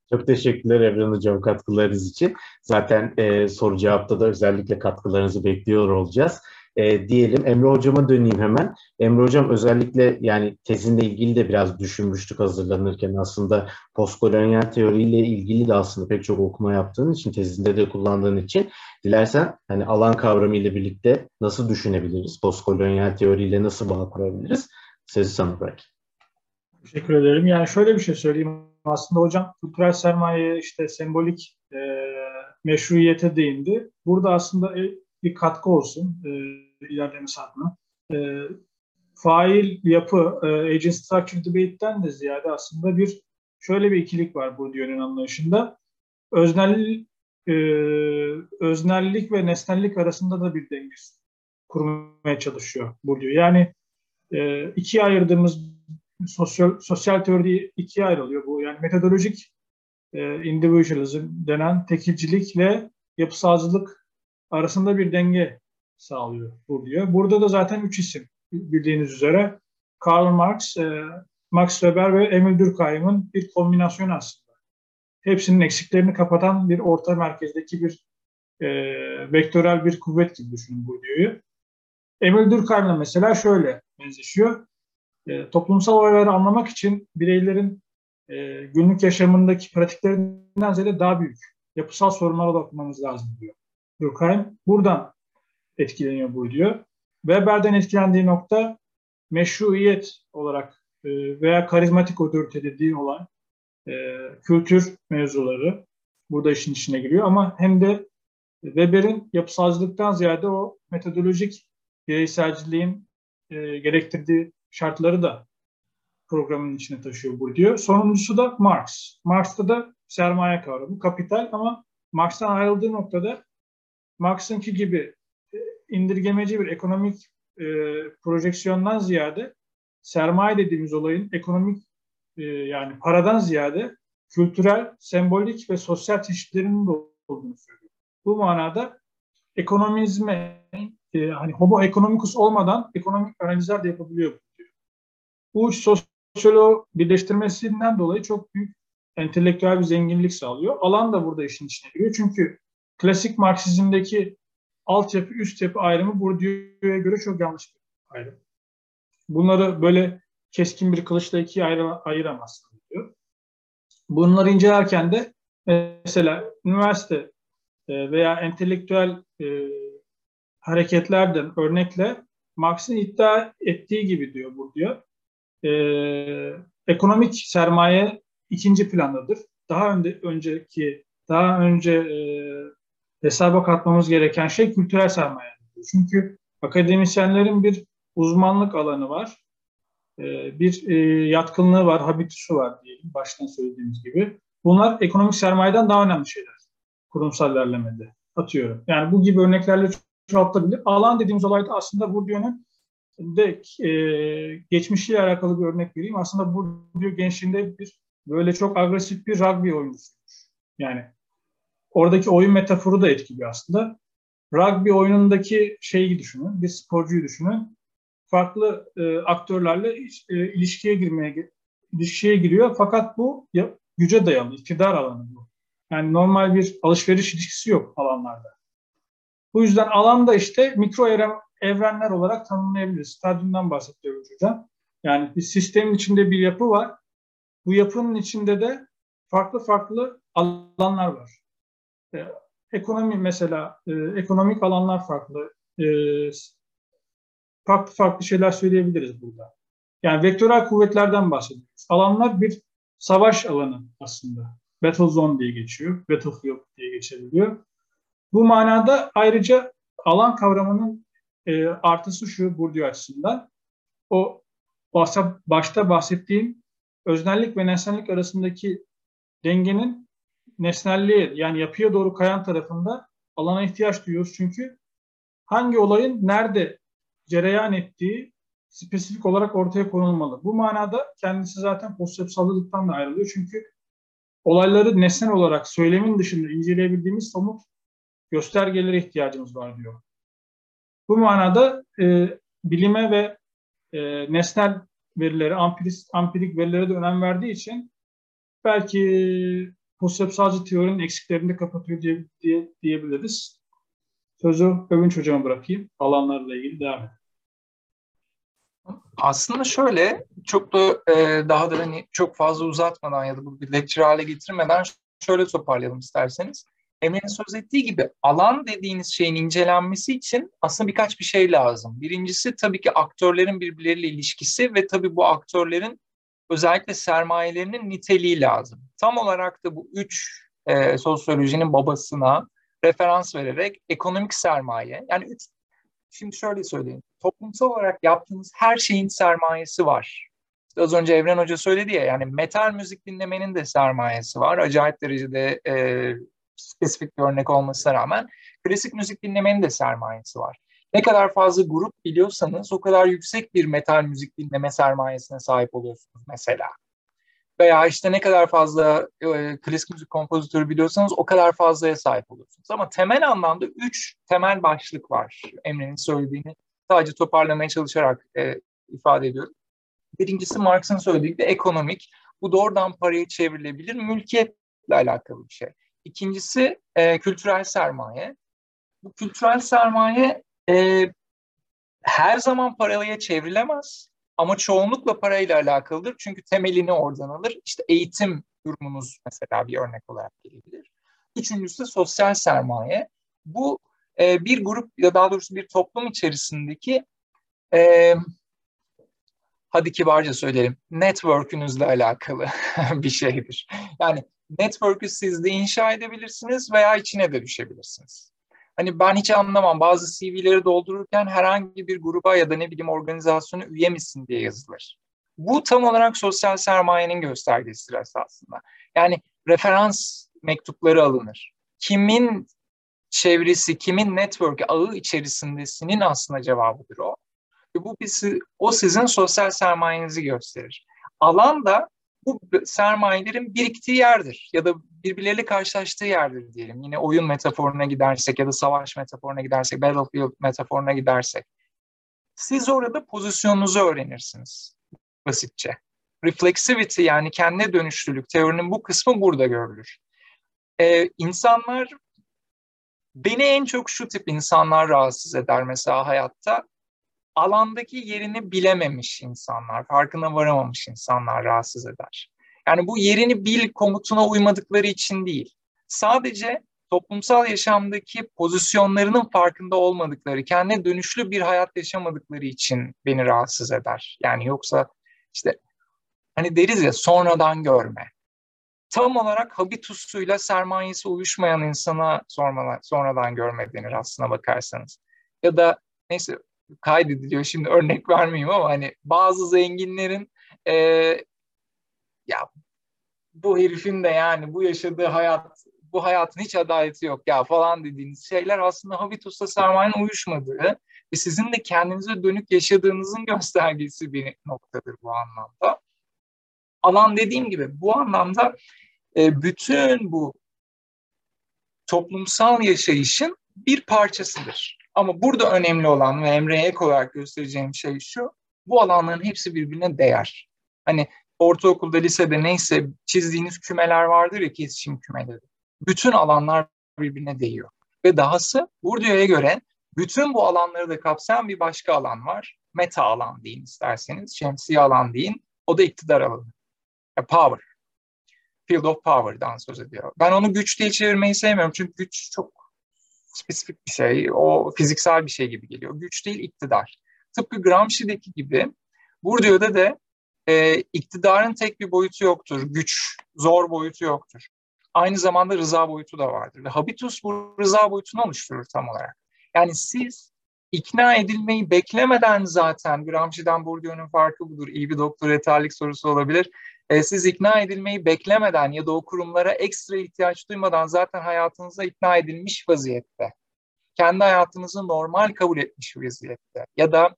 Çok teşekkürler Evren Hocam katkılarınız için. Zaten e, soru cevapta da özellikle katkılarınızı bekliyor olacağız. E, diyelim Emre Hocam'a döneyim hemen. Emre Hocam özellikle yani tezinle ilgili de biraz düşünmüştük hazırlanırken aslında postkolonyal teoriyle ilgili de aslında pek çok okuma yaptığın için tezinde de kullandığın için dilersen hani alan kavramı ile birlikte nasıl düşünebiliriz? Postkolonyal teoriyle nasıl bağ kurabiliriz? Sözü sana bırak. Teşekkür ederim. Yani şöyle bir şey söyleyeyim. Aslında hocam kültürel sermaye işte sembolik e, meşruiyete değindi. Burada aslında bir katkı olsun e, ilerlemesi adına. E, fail yapı, e, agent structure debate'den de ziyade aslında bir şöyle bir ikilik var bu diyorun anlayışında. Öznel, e, öznellik ve nesnellik arasında da bir denge kurmaya çalışıyor diyor. Yani e, ikiye ayırdığımız sosyal, sosyal teori ikiye ayrılıyor bu. Yani metodolojik e, individualism denen tekilcilikle yapısalcılık arasında bir denge sağlıyor bu diyor. Burada da zaten üç isim bildiğiniz üzere. Karl Marx, e, Max Weber ve Emil Durkheim'in bir kombinasyon aslında. Hepsinin eksiklerini kapatan bir orta merkezdeki bir e, vektörel bir kuvvet gibi düşünün bu diyor. Emil Durkheim'le mesela şöyle benzeşiyor. E, toplumsal olayları anlamak için bireylerin e, günlük yaşamındaki pratiklerinden ziyade daha büyük yapısal sorunlara bakmamız lazım diyor. Durkheim buradan etkileniyor bu diyor. Weber'den etkilendiği nokta meşruiyet olarak e, veya karizmatik otorite dediği olan e, kültür mevzuları burada işin içine giriyor ama hem de Weber'in yapısalcılıktan ziyade o metodolojik bireyselciliğin e, gerektirdiği şartları da programın içine taşıyor bu diyor. Sonuncusu da Marx. Marx'ta da sermaye kavramı, kapital ama Marx'tan ayrıldığı noktada Marx'ınki gibi e, indirgemeci bir ekonomik e, projeksiyondan ziyade sermaye dediğimiz olayın ekonomik e, yani paradan ziyade kültürel, sembolik ve sosyal çeşitlerinin de olduğunu söylüyor. Bu manada ekonomizme e, hani homo economicus olmadan ekonomik analizler de yapabiliyor diyor. Bu sosyolo birleştirmesinden dolayı çok büyük entelektüel bir zenginlik sağlıyor. Alan da burada işin içine giriyor. Çünkü klasik Marksizmdeki altyapı üst yapı ayrımı Bourdieu'ya göre çok yanlış bir ayrım. Bunları böyle keskin bir kılıçla ikiye ayır, ayıramazsın diyor. Bunları incelerken de mesela üniversite e, veya entelektüel e, hareketlerden örnekle Marx'ın iddia ettiği gibi diyor bu diyor. E, ekonomik sermaye ikinci plandadır. Daha önde, önceki daha önce hesaba katmamız gereken şey kültürel sermaye. Çünkü akademisyenlerin bir uzmanlık alanı var. Ee, bir e, yatkınlığı var, habitusu var diyelim baştan söylediğimiz gibi. Bunlar ekonomik sermayeden daha önemli şeyler kurumsal ilerlemede. Atıyorum. Yani bu gibi örneklerle çoğaltabilir. Alan dediğimiz olayda aslında Bourdieu'nun de e, geçmişiyle alakalı bir örnek vereyim. Aslında Bourdieu gençliğinde bir böyle çok agresif bir rugby oyuncusuymuş. Yani oradaki oyun metaforu da etkiliyor aslında. Rugby oyunundaki şeyi düşünün, bir sporcuyu düşünün. Farklı e, aktörlerle e, ilişkiye girmeye ilişkiye giriyor fakat bu ya, güce dayalı, iktidar alanı bu. Yani normal bir alışveriş ilişkisi yok alanlarda. Bu yüzden alan da işte mikro evrenler olarak tanımlayabiliriz. Stadyumdan bahsediyor hocam. Yani bir sistemin içinde bir yapı var. Bu yapının içinde de farklı farklı alanlar var. E, ekonomi mesela, e, ekonomik alanlar farklı. E, farklı farklı şeyler söyleyebiliriz burada. Yani vektörel kuvvetlerden bahsediyoruz. Alanlar bir savaş alanı aslında. Battle zone diye geçiyor. Battlefield diye geçebiliyor. Bu manada ayrıca alan kavramının e, artısı şu Bourdieu açısından. O başta bahsettiğim öznellik ve nesnellik arasındaki dengenin nesnelliğe yani yapıya doğru kayan tarafında alana ihtiyaç duyuyoruz. Çünkü hangi olayın nerede cereyan ettiği spesifik olarak ortaya konulmalı. Bu manada kendisi zaten konsepsallılıktan da ayrılıyor. Çünkü olayları nesnel olarak söylemin dışında inceleyebildiğimiz somut göstergelere ihtiyacımız var diyor. Bu manada e, bilime ve e, nesnel verilere, ampirik, ampirik verilere de önem verdiği için belki konsepsalcı teorinin eksiklerini de kapatıyor diye, diye, diyebiliriz. Sözü Övünç Hocam'a bırakayım. Alanlarla ilgili devam edelim. Aslında şöyle çok da e, daha da hani çok fazla uzatmadan ya da bu bir lecture hale getirmeden şöyle toparlayalım isterseniz. Emre'nin söz ettiği gibi alan dediğiniz şeyin incelenmesi için aslında birkaç bir şey lazım. Birincisi tabii ki aktörlerin birbirleriyle ilişkisi ve tabii bu aktörlerin özellikle sermayelerinin niteliği lazım. Tam olarak da bu üç e, sosyolojinin babasına referans vererek ekonomik sermaye yani üç şimdi şöyle söyleyeyim. Toplumsal olarak yaptığınız her şeyin sermayesi var. Az önce Evren Hoca söyledi ya yani metal müzik dinlemenin de sermayesi var. Acayip derecede e, spesifik bir örnek olmasına rağmen klasik müzik dinlemenin de sermayesi var. Ne kadar fazla grup biliyorsanız o kadar yüksek bir metal müzik dinleme sermayesine sahip oluyorsunuz mesela. Veya işte ne kadar fazla e, klasik müzik kompozitörü biliyorsanız o kadar fazlaya sahip oluyorsunuz. Ama temel anlamda üç temel başlık var. Emre'nin söylediğini sadece toparlamaya çalışarak e, ifade ediyorum. Birincisi Marx'ın söylediği de ekonomik. Bu doğrudan parayı çevrilebilir, mülkiyetle alakalı bir şey. İkincisi e, kültürel sermaye. Bu kültürel sermaye e, her zaman paraya çevrilemez ama çoğunlukla parayla alakalıdır. Çünkü temelini oradan alır. İşte eğitim durumunuz mesela bir örnek olarak gelebilir. Üçüncüsü sosyal sermaye. Bu e, bir grup ya daha doğrusu bir toplum içerisindeki e, hadi kibarca söyleyelim network'ünüzle alakalı bir şeydir. Yani network'ü siz de inşa edebilirsiniz veya içine de düşebilirsiniz. Hani ben hiç anlamam bazı CV'leri doldururken herhangi bir gruba ya da ne bileyim organizasyona üye misin diye yazılır. Bu tam olarak sosyal sermayenin göstergesidir aslında. Yani referans mektupları alınır. Kimin çevresi, kimin network ağı içerisindesinin aslında cevabıdır o. Ve bu bizi, o sizin sosyal sermayenizi gösterir. Alan da bu sermayelerin biriktiği yerdir ya da birbirleriyle karşılaştığı yerdir diyelim. Yine oyun metaforuna gidersek ya da savaş metaforuna gidersek, battlefield metaforuna gidersek. Siz orada pozisyonunuzu öğrenirsiniz basitçe. Reflexivity yani kendine dönüşlülük teorinin bu kısmı burada görülür. Ee, insanlar beni en çok şu tip insanlar rahatsız eder mesela hayatta alandaki yerini bilememiş insanlar, farkına varamamış insanlar rahatsız eder. Yani bu yerini bil komutuna uymadıkları için değil. Sadece toplumsal yaşamdaki pozisyonlarının farkında olmadıkları, kendine dönüşlü bir hayat yaşamadıkları için beni rahatsız eder. Yani yoksa işte hani deriz ya sonradan görme. Tam olarak habitusuyla sermayesi uyuşmayan insana sonradan görme denir aslına bakarsanız. Ya da neyse kaydediliyor. Şimdi örnek vermeyeyim ama hani bazı zenginlerin e, ya bu herifin de yani bu yaşadığı hayat bu hayatın hiç adaleti yok ya falan dediğiniz şeyler aslında habitusla sermayenin uyuşmadığı ve sizin de kendinize dönük yaşadığınızın göstergesi bir noktadır bu anlamda. Alan dediğim gibi bu anlamda e, bütün bu toplumsal yaşayışın bir parçasıdır. Ama burada önemli olan ve Emre'ye ek olarak göstereceğim şey şu, bu alanların hepsi birbirine değer. Hani ortaokulda, lisede neyse çizdiğiniz kümeler vardır ya kesişim kümeleri. Bütün alanlar birbirine değiyor. Ve dahası Bourdieu'ya göre bütün bu alanları da kapsayan bir başka alan var. Meta alan deyin isterseniz, şemsiye alan deyin. O da iktidar alanı. Power. Field of Power'dan söz ediyor. Ben onu güç diye çevirmeyi sevmiyorum çünkü güç çok spesifik bir şey. O fiziksel bir şey gibi geliyor. Güç değil iktidar. Tıpkı Gramsci'deki gibi Bourdieu'da da e, iktidarın tek bir boyutu yoktur. Güç, zor boyutu yoktur. Aynı zamanda rıza boyutu da vardır. Habitus bu rıza boyutunu oluşturur tam olarak. Yani siz ikna edilmeyi beklemeden zaten Gramsci'den Bourdieu'nun farkı budur. İyi bir doktor yeterlik sorusu olabilir. E, siz ikna edilmeyi beklemeden ya da o kurumlara ekstra ihtiyaç duymadan zaten hayatınıza ikna edilmiş vaziyette. Kendi hayatınızı normal kabul etmiş vaziyette. Ya da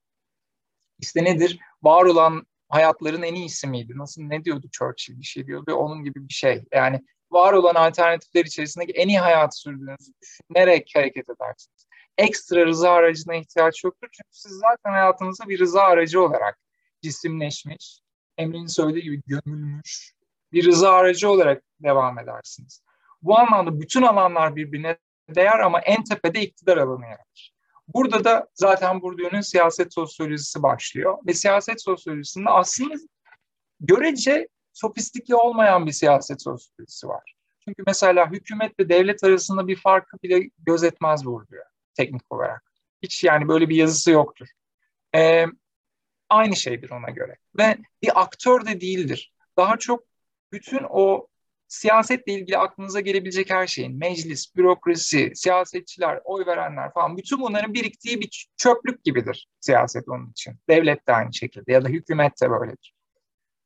işte nedir? Var olan hayatların en iyisi miydi? Nasıl ne diyordu Churchill bir şey diyordu onun gibi bir şey. Yani var olan alternatifler içerisindeki en iyi hayatı sürdüğünüzü düşünerek hareket edersiniz. Ekstra rıza aracına ihtiyaç yoktur. Çünkü siz zaten hayatınızda bir rıza aracı olarak cisimleşmiş, Emre'nin söylediği gibi gömülmüş bir rıza aracı olarak devam edersiniz. Bu anlamda bütün alanlar birbirine değer ama en tepede iktidar alanı yer. Burada da zaten Bourdieu'nun siyaset sosyolojisi başlıyor. Ve siyaset sosyolojisinde aslında görece sofistike olmayan bir siyaset sosyolojisi var. Çünkü mesela hükümet ve devlet arasında bir farkı bile gözetmez Bourdieu teknik olarak. Hiç yani böyle bir yazısı yoktur. Ee, aynı şeydir ona göre. Ve bir aktör de değildir. Daha çok bütün o siyasetle ilgili aklınıza gelebilecek her şeyin, meclis, bürokrasi, siyasetçiler, oy verenler falan bütün bunların biriktiği bir çöplük gibidir siyaset onun için. Devlet de aynı şekilde ya da hükümet de böyledir.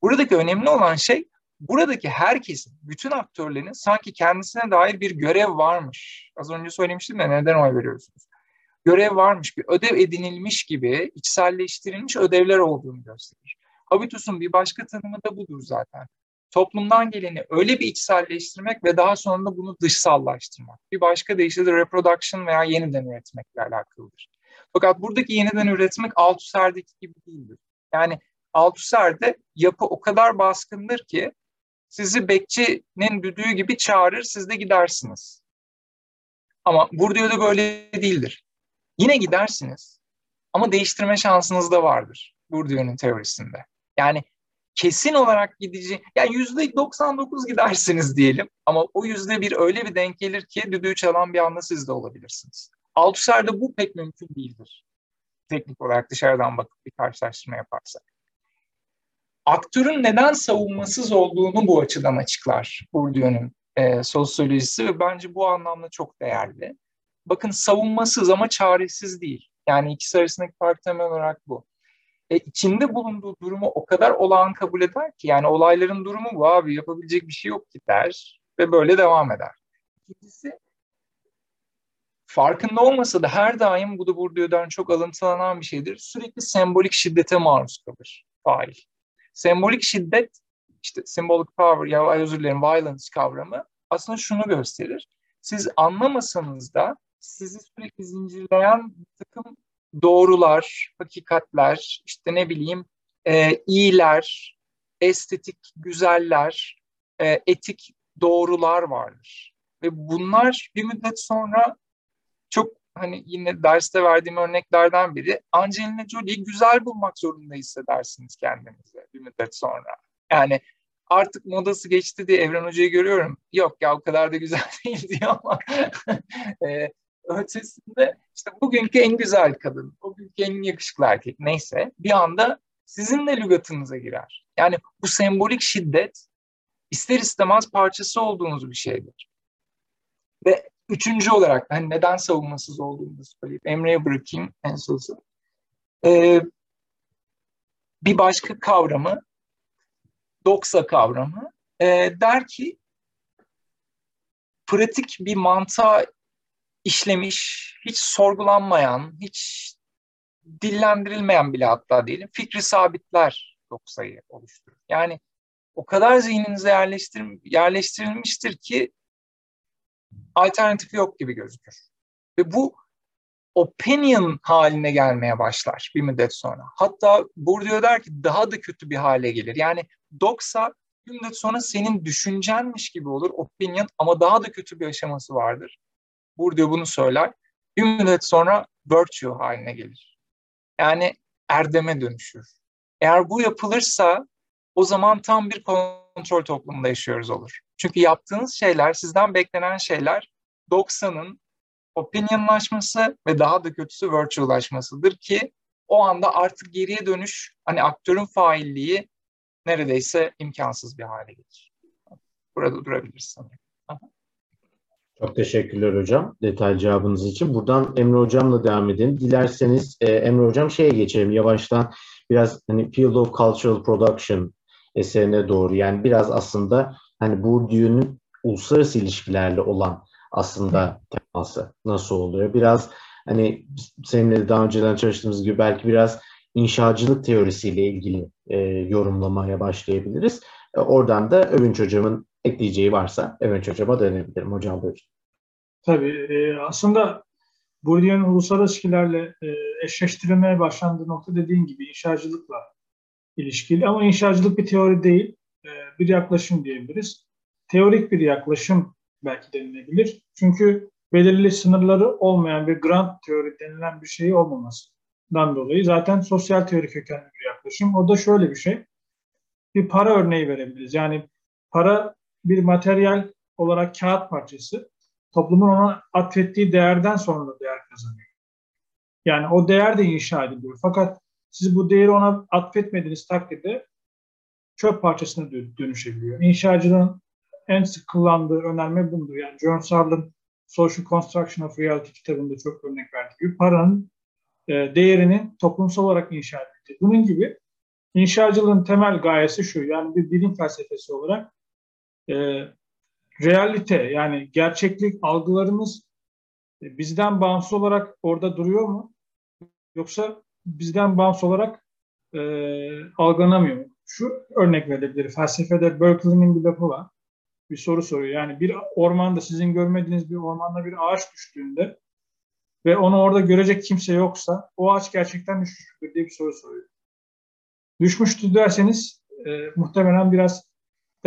Buradaki önemli olan şey buradaki herkesin, bütün aktörlerin sanki kendisine dair bir görev varmış. Az önce söylemiştim de neden oy veriyorsunuz? Görev varmış, bir ödev edinilmiş gibi içselleştirilmiş ödevler olduğunu gösterir. Habitus'un bir başka tanımı da budur zaten toplumdan geleni öyle bir içselleştirmek ve daha sonra bunu dışsallaştırmak. Bir başka deyişle de reproduction veya yeniden üretmekle alakalıdır. Fakat buradaki yeniden üretmek Althusser'deki gibi değildir. Yani Althusser'de yapı o kadar baskındır ki sizi bekçinin düdüğü gibi çağırır, siz de gidersiniz. Ama Bourdieu'da böyle değildir. Yine gidersiniz ama değiştirme şansınız da vardır Bourdieu'nun teorisinde. Yani kesin olarak gidici, yani yüzde 99 gidersiniz diyelim ama o yüzde bir öyle bir denk gelir ki düdüğü çalan bir anda siz de olabilirsiniz. Althusser'de bu pek mümkün değildir. Teknik olarak dışarıdan bakıp bir karşılaştırma yaparsak. Aktörün neden savunmasız olduğunu bu açıdan açıklar Bourdieu'nun e, sosyolojisi ve bence bu anlamda çok değerli. Bakın savunmasız ama çaresiz değil. Yani ikisi arasındaki fark temel olarak bu e, içinde bulunduğu durumu o kadar olağan kabul eder ki yani olayların durumu bu abi yapabilecek bir şey yok ki der ve böyle devam eder. İkincisi farkında olmasa da her daim bu da Bourdieu'dan çok alıntılanan bir şeydir. Sürekli sembolik şiddete maruz kalır fail. Sembolik şiddet işte symbolic power ya özür dilerim violence kavramı aslında şunu gösterir. Siz anlamasanız da sizi sürekli zincirleyen bir takım doğrular, hakikatler, işte ne bileyim e, iyiler, estetik güzeller, e, etik doğrular vardır. Ve bunlar bir müddet sonra çok hani yine derste verdiğim örneklerden biri Angelina Jolie'yi güzel bulmak zorunda hissedersiniz kendinize bir müddet sonra. Yani artık modası geçti diye Evren Hoca'yı görüyorum. Yok ya o kadar da güzel değil diyor ama e, ötesinde işte bugünkü en güzel kadın, bugünkü en yakışıklı erkek neyse bir anda sizin de lügatınıza girer. Yani bu sembolik şiddet ister istemez parçası olduğunuz bir şeydir. Ve üçüncü olarak hani neden savunmasız olduğunu söyleyip Emre'ye bırakayım en sonunda. Ee, bir başka kavramı, doksa kavramı e, der ki pratik bir mantığa işlemiş, hiç sorgulanmayan, hiç dillendirilmeyen bile hatta diyelim fikri sabitler doksayı oluşturur. Yani o kadar zihninize yerleştir, yerleştirilmiştir ki alternatif yok gibi gözükür. Ve bu opinion haline gelmeye başlar bir müddet sonra. Hatta Bourdieu der ki daha da kötü bir hale gelir. Yani doksa bir müddet sonra senin düşüncenmiş gibi olur opinion ama daha da kötü bir aşaması vardır Bourdieu bunu söyler. Bir müddet sonra virtue haline gelir. Yani erdeme dönüşür. Eğer bu yapılırsa o zaman tam bir kontrol toplumunda yaşıyoruz olur. Çünkü yaptığınız şeyler, sizden beklenen şeyler 90'ın opinionlaşması ve daha da kötüsü virtuallaşmasıdır ki o anda artık geriye dönüş hani aktörün failliği neredeyse imkansız bir hale gelir. Burada durabiliriz sanırım. Çok teşekkürler hocam detaylı cevabınız için. Buradan Emre hocamla devam edelim. Dilerseniz e, Emre hocam şeye geçelim yavaştan biraz hani Field of Cultural Production eserine doğru yani biraz aslında hani Bourdieu'nun uluslararası ilişkilerle olan aslında teması nasıl oluyor? Biraz hani seninle daha önceden çalıştığımız gibi belki biraz inşacılık teorisiyle ilgili e, yorumlamaya başlayabiliriz. E, oradan da Övünç Hocam'ın ekleyeceği varsa Övünç Hocam'a dönebilirim. Hocam buyurun. Tabii. E, aslında Bourdieu'nun uluslararası ilişkilerle e, eşleştirilmeye başlandığı nokta dediğin gibi inşacılıkla ilişkili. Ama inşacılık bir teori değil, e, bir yaklaşım diyebiliriz. Teorik bir yaklaşım belki denilebilir. Çünkü belirli sınırları olmayan bir grant teori denilen bir şey olmamasından dolayı zaten sosyal teori kökenli bir yaklaşım. O da şöyle bir şey. Bir para örneği verebiliriz. Yani para bir materyal olarak kağıt parçası toplumun ona atfettiği değerden sonra da değer kazanıyor. Yani o değer de inşa ediliyor. Fakat siz bu değeri ona atfetmediğiniz takdirde çöp parçasına dönüşebiliyor. İnşacılığın en sık kullandığı önerme budur. Yani John Sarl'ın Social Construction of Reality kitabında çok örnek verdiği gibi paranın e, değerinin toplumsal olarak inşa edildiği. Bunun gibi inşacılığın temel gayesi şu, yani bir bilim felsefesi olarak e, realite yani gerçeklik algılarımız e, bizden bağımsız olarak orada duruyor mu? Yoksa bizden bağımsız olarak e, algılanamıyor mu? Şu örnek verebilir. Felsefede Berkeley'nin bir lafı var bir soru soruyor. Yani bir ormanda sizin görmediğiniz bir ormanda bir ağaç düştüğünde ve onu orada görecek kimse yoksa o ağaç gerçekten düşmüştür diye bir soru soruyor. Düşmüştür derseniz e, muhtemelen biraz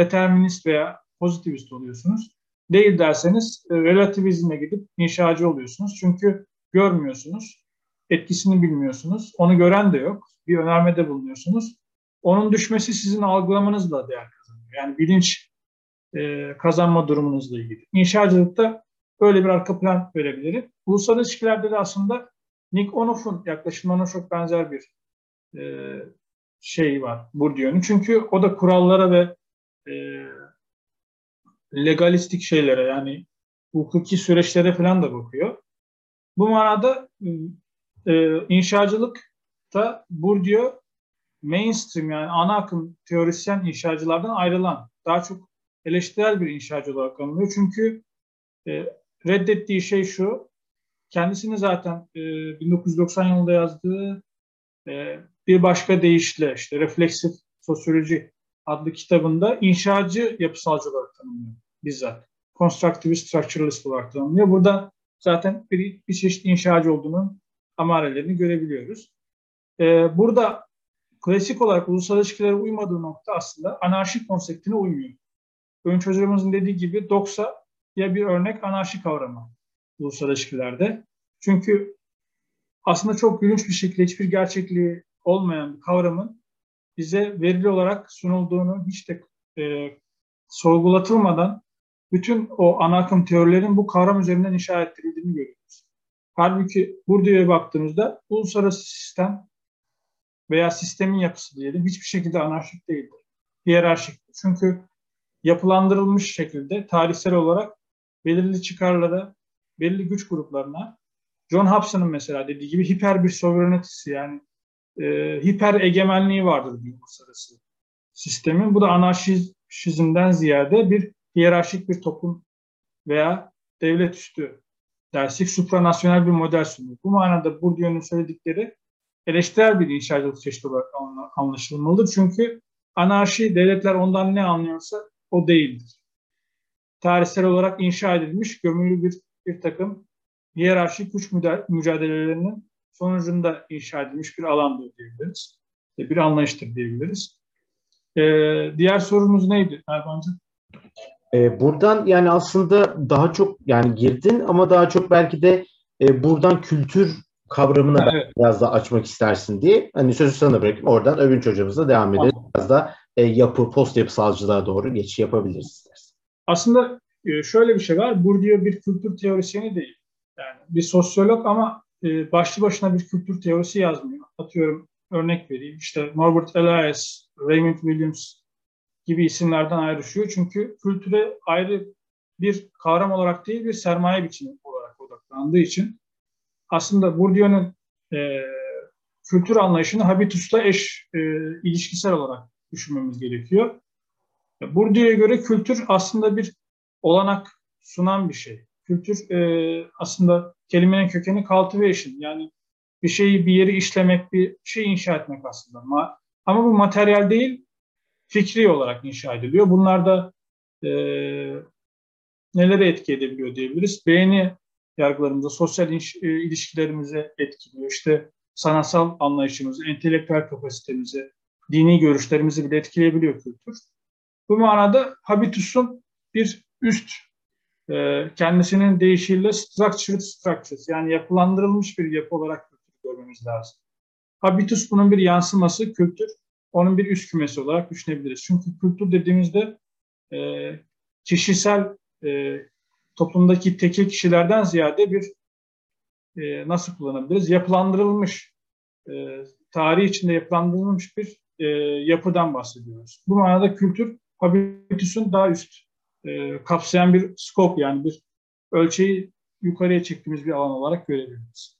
determinist veya pozitivist oluyorsunuz. Değil derseniz e, relativizme gidip inşacı oluyorsunuz. Çünkü görmüyorsunuz, etkisini bilmiyorsunuz, onu gören de yok. Bir önermede bulunuyorsunuz. Onun düşmesi sizin algılamanızla değer kazanıyor. Yani bilinç e, kazanma durumunuzla ilgili. İnşacılıkta böyle bir arka plan verebilirim. Uluslararası ilişkilerde de aslında Nick Onoff'un yaklaşımına çok benzer bir e, şey var Bourdieu'nun. Çünkü o da kurallara ve e, legalistik şeylere yani hukuki süreçlere falan da bakıyor. Bu manada e, inşacılıkta Bourdieu mainstream yani ana akım teorisyen inşacılardan ayrılan daha çok eleştirel bir inşacı olarak anılıyor. Çünkü e, reddettiği şey şu, kendisini zaten e, 1990 yılında yazdığı e, bir başka deyişle işte refleksif sosyoloji adlı kitabında inşacı yapısalcı olarak tanımlıyor bizzat. Constructivist structuralist olarak tanımlıyor. Burada zaten bir, bir çeşit inşacı olduğunun amarelerini görebiliyoruz. Ee, burada klasik olarak ulusal ilişkilere uymadığı nokta aslında anarşik konseptine uymuyor. Önç hocamızın dediği gibi doksa ya bir örnek anarşi kavramı ulusal ilişkilerde. Çünkü aslında çok gülünç bir şekilde hiçbir gerçekliği olmayan bir kavramın bize verili olarak sunulduğunu hiç de e, sorgulatılmadan bütün o ana akım teorilerin bu kavram üzerinden inşa ettirildiğini görüyoruz. Halbuki Bourdieu'ya baktığımızda uluslararası sistem veya sistemin yapısı diyelim hiçbir şekilde anarşik değildir. Hiyerarşik. Çünkü yapılandırılmış şekilde tarihsel olarak belirli çıkarlara, belirli güç gruplarına John Hobson'ın mesela dediği gibi hiper bir sovereignty'si yani e, hiper egemenliği vardır bir uluslararası sistemin. Bu da anarşizmden ziyade bir hiyerarşik bir toplum veya devlet üstü dersek supranasyonel bir model sunuyor. Bu manada Bourdieu'nun söyledikleri eleştirel bir inşacılık çeşidi olarak anlaşılmalıdır. Çünkü anarşi devletler ondan ne anlıyorsa o değildir. Tarihsel olarak inşa edilmiş gömülü bir, bir takım hiyerarşik güç mücadelelerinin sonucunda inşa edilmiş bir alandır diyebiliriz. Bir anlayıştır diyebiliriz. Ee, diğer sorumuz neydi Erbancı? E, buradan yani aslında daha çok yani girdin ama daha çok belki de e, buradan kültür kavramını evet. biraz daha açmak istersin diye. Hani sözü sana bırakayım. Oradan Övünç hocamızla devam edelim. Tamam. Biraz da e, yapı, post yapısalcılığa doğru geçiş yapabiliriz istersen. Aslında e, şöyle bir şey var. Bourdieu bir kültür teorisyeni değil. Yani bir sosyolog ama e, başlı başına bir kültür teorisi yazmıyor. Atıyorum örnek vereyim. İşte Norbert Elias, Raymond Williams gibi isimlerden ayrışıyor. Çünkü kültüre ayrı bir kavram olarak değil bir sermaye biçimi olarak odaklandığı için aslında Bourdieu'nun e, kültür anlayışını habitusla eş e, ilişkisel olarak düşünmemiz gerekiyor. Bourdieu'ya göre kültür aslında bir olanak sunan bir şey. Kültür e, aslında kelimenin kökeni cultivation yani bir şeyi bir yeri işlemek, bir şey inşa etmek aslında. Ama, bu materyal değil, fikri olarak inşa ediliyor. Bunlar da e, nelere etki edebiliyor diyebiliriz. Beğeni yargılarımıza, sosyal iş, e, ilişkilerimize etkiliyor. İşte sanatsal anlayışımızı, entelektüel kapasitemizi, dini görüşlerimizi bile etkileyebiliyor kültür. Bu manada habitusun bir üst e, kendisinin deyişiyle structured structures yani yapılandırılmış bir yapı olarak görmemiz lazım. Habitus bunun bir yansıması, kültür onun bir üst kümesi olarak düşünebiliriz. Çünkü kültür dediğimizde e, kişisel e, toplumdaki tekil kişilerden ziyade bir e, nasıl kullanabiliriz? Yapılandırılmış, e, tarih içinde yapılandırılmış bir e, yapıdan bahsediyoruz. Bu manada kültür habitusun daha üst e, kapsayan bir scope yani bir ölçeği yukarıya çektiğimiz bir alan olarak görebiliriz.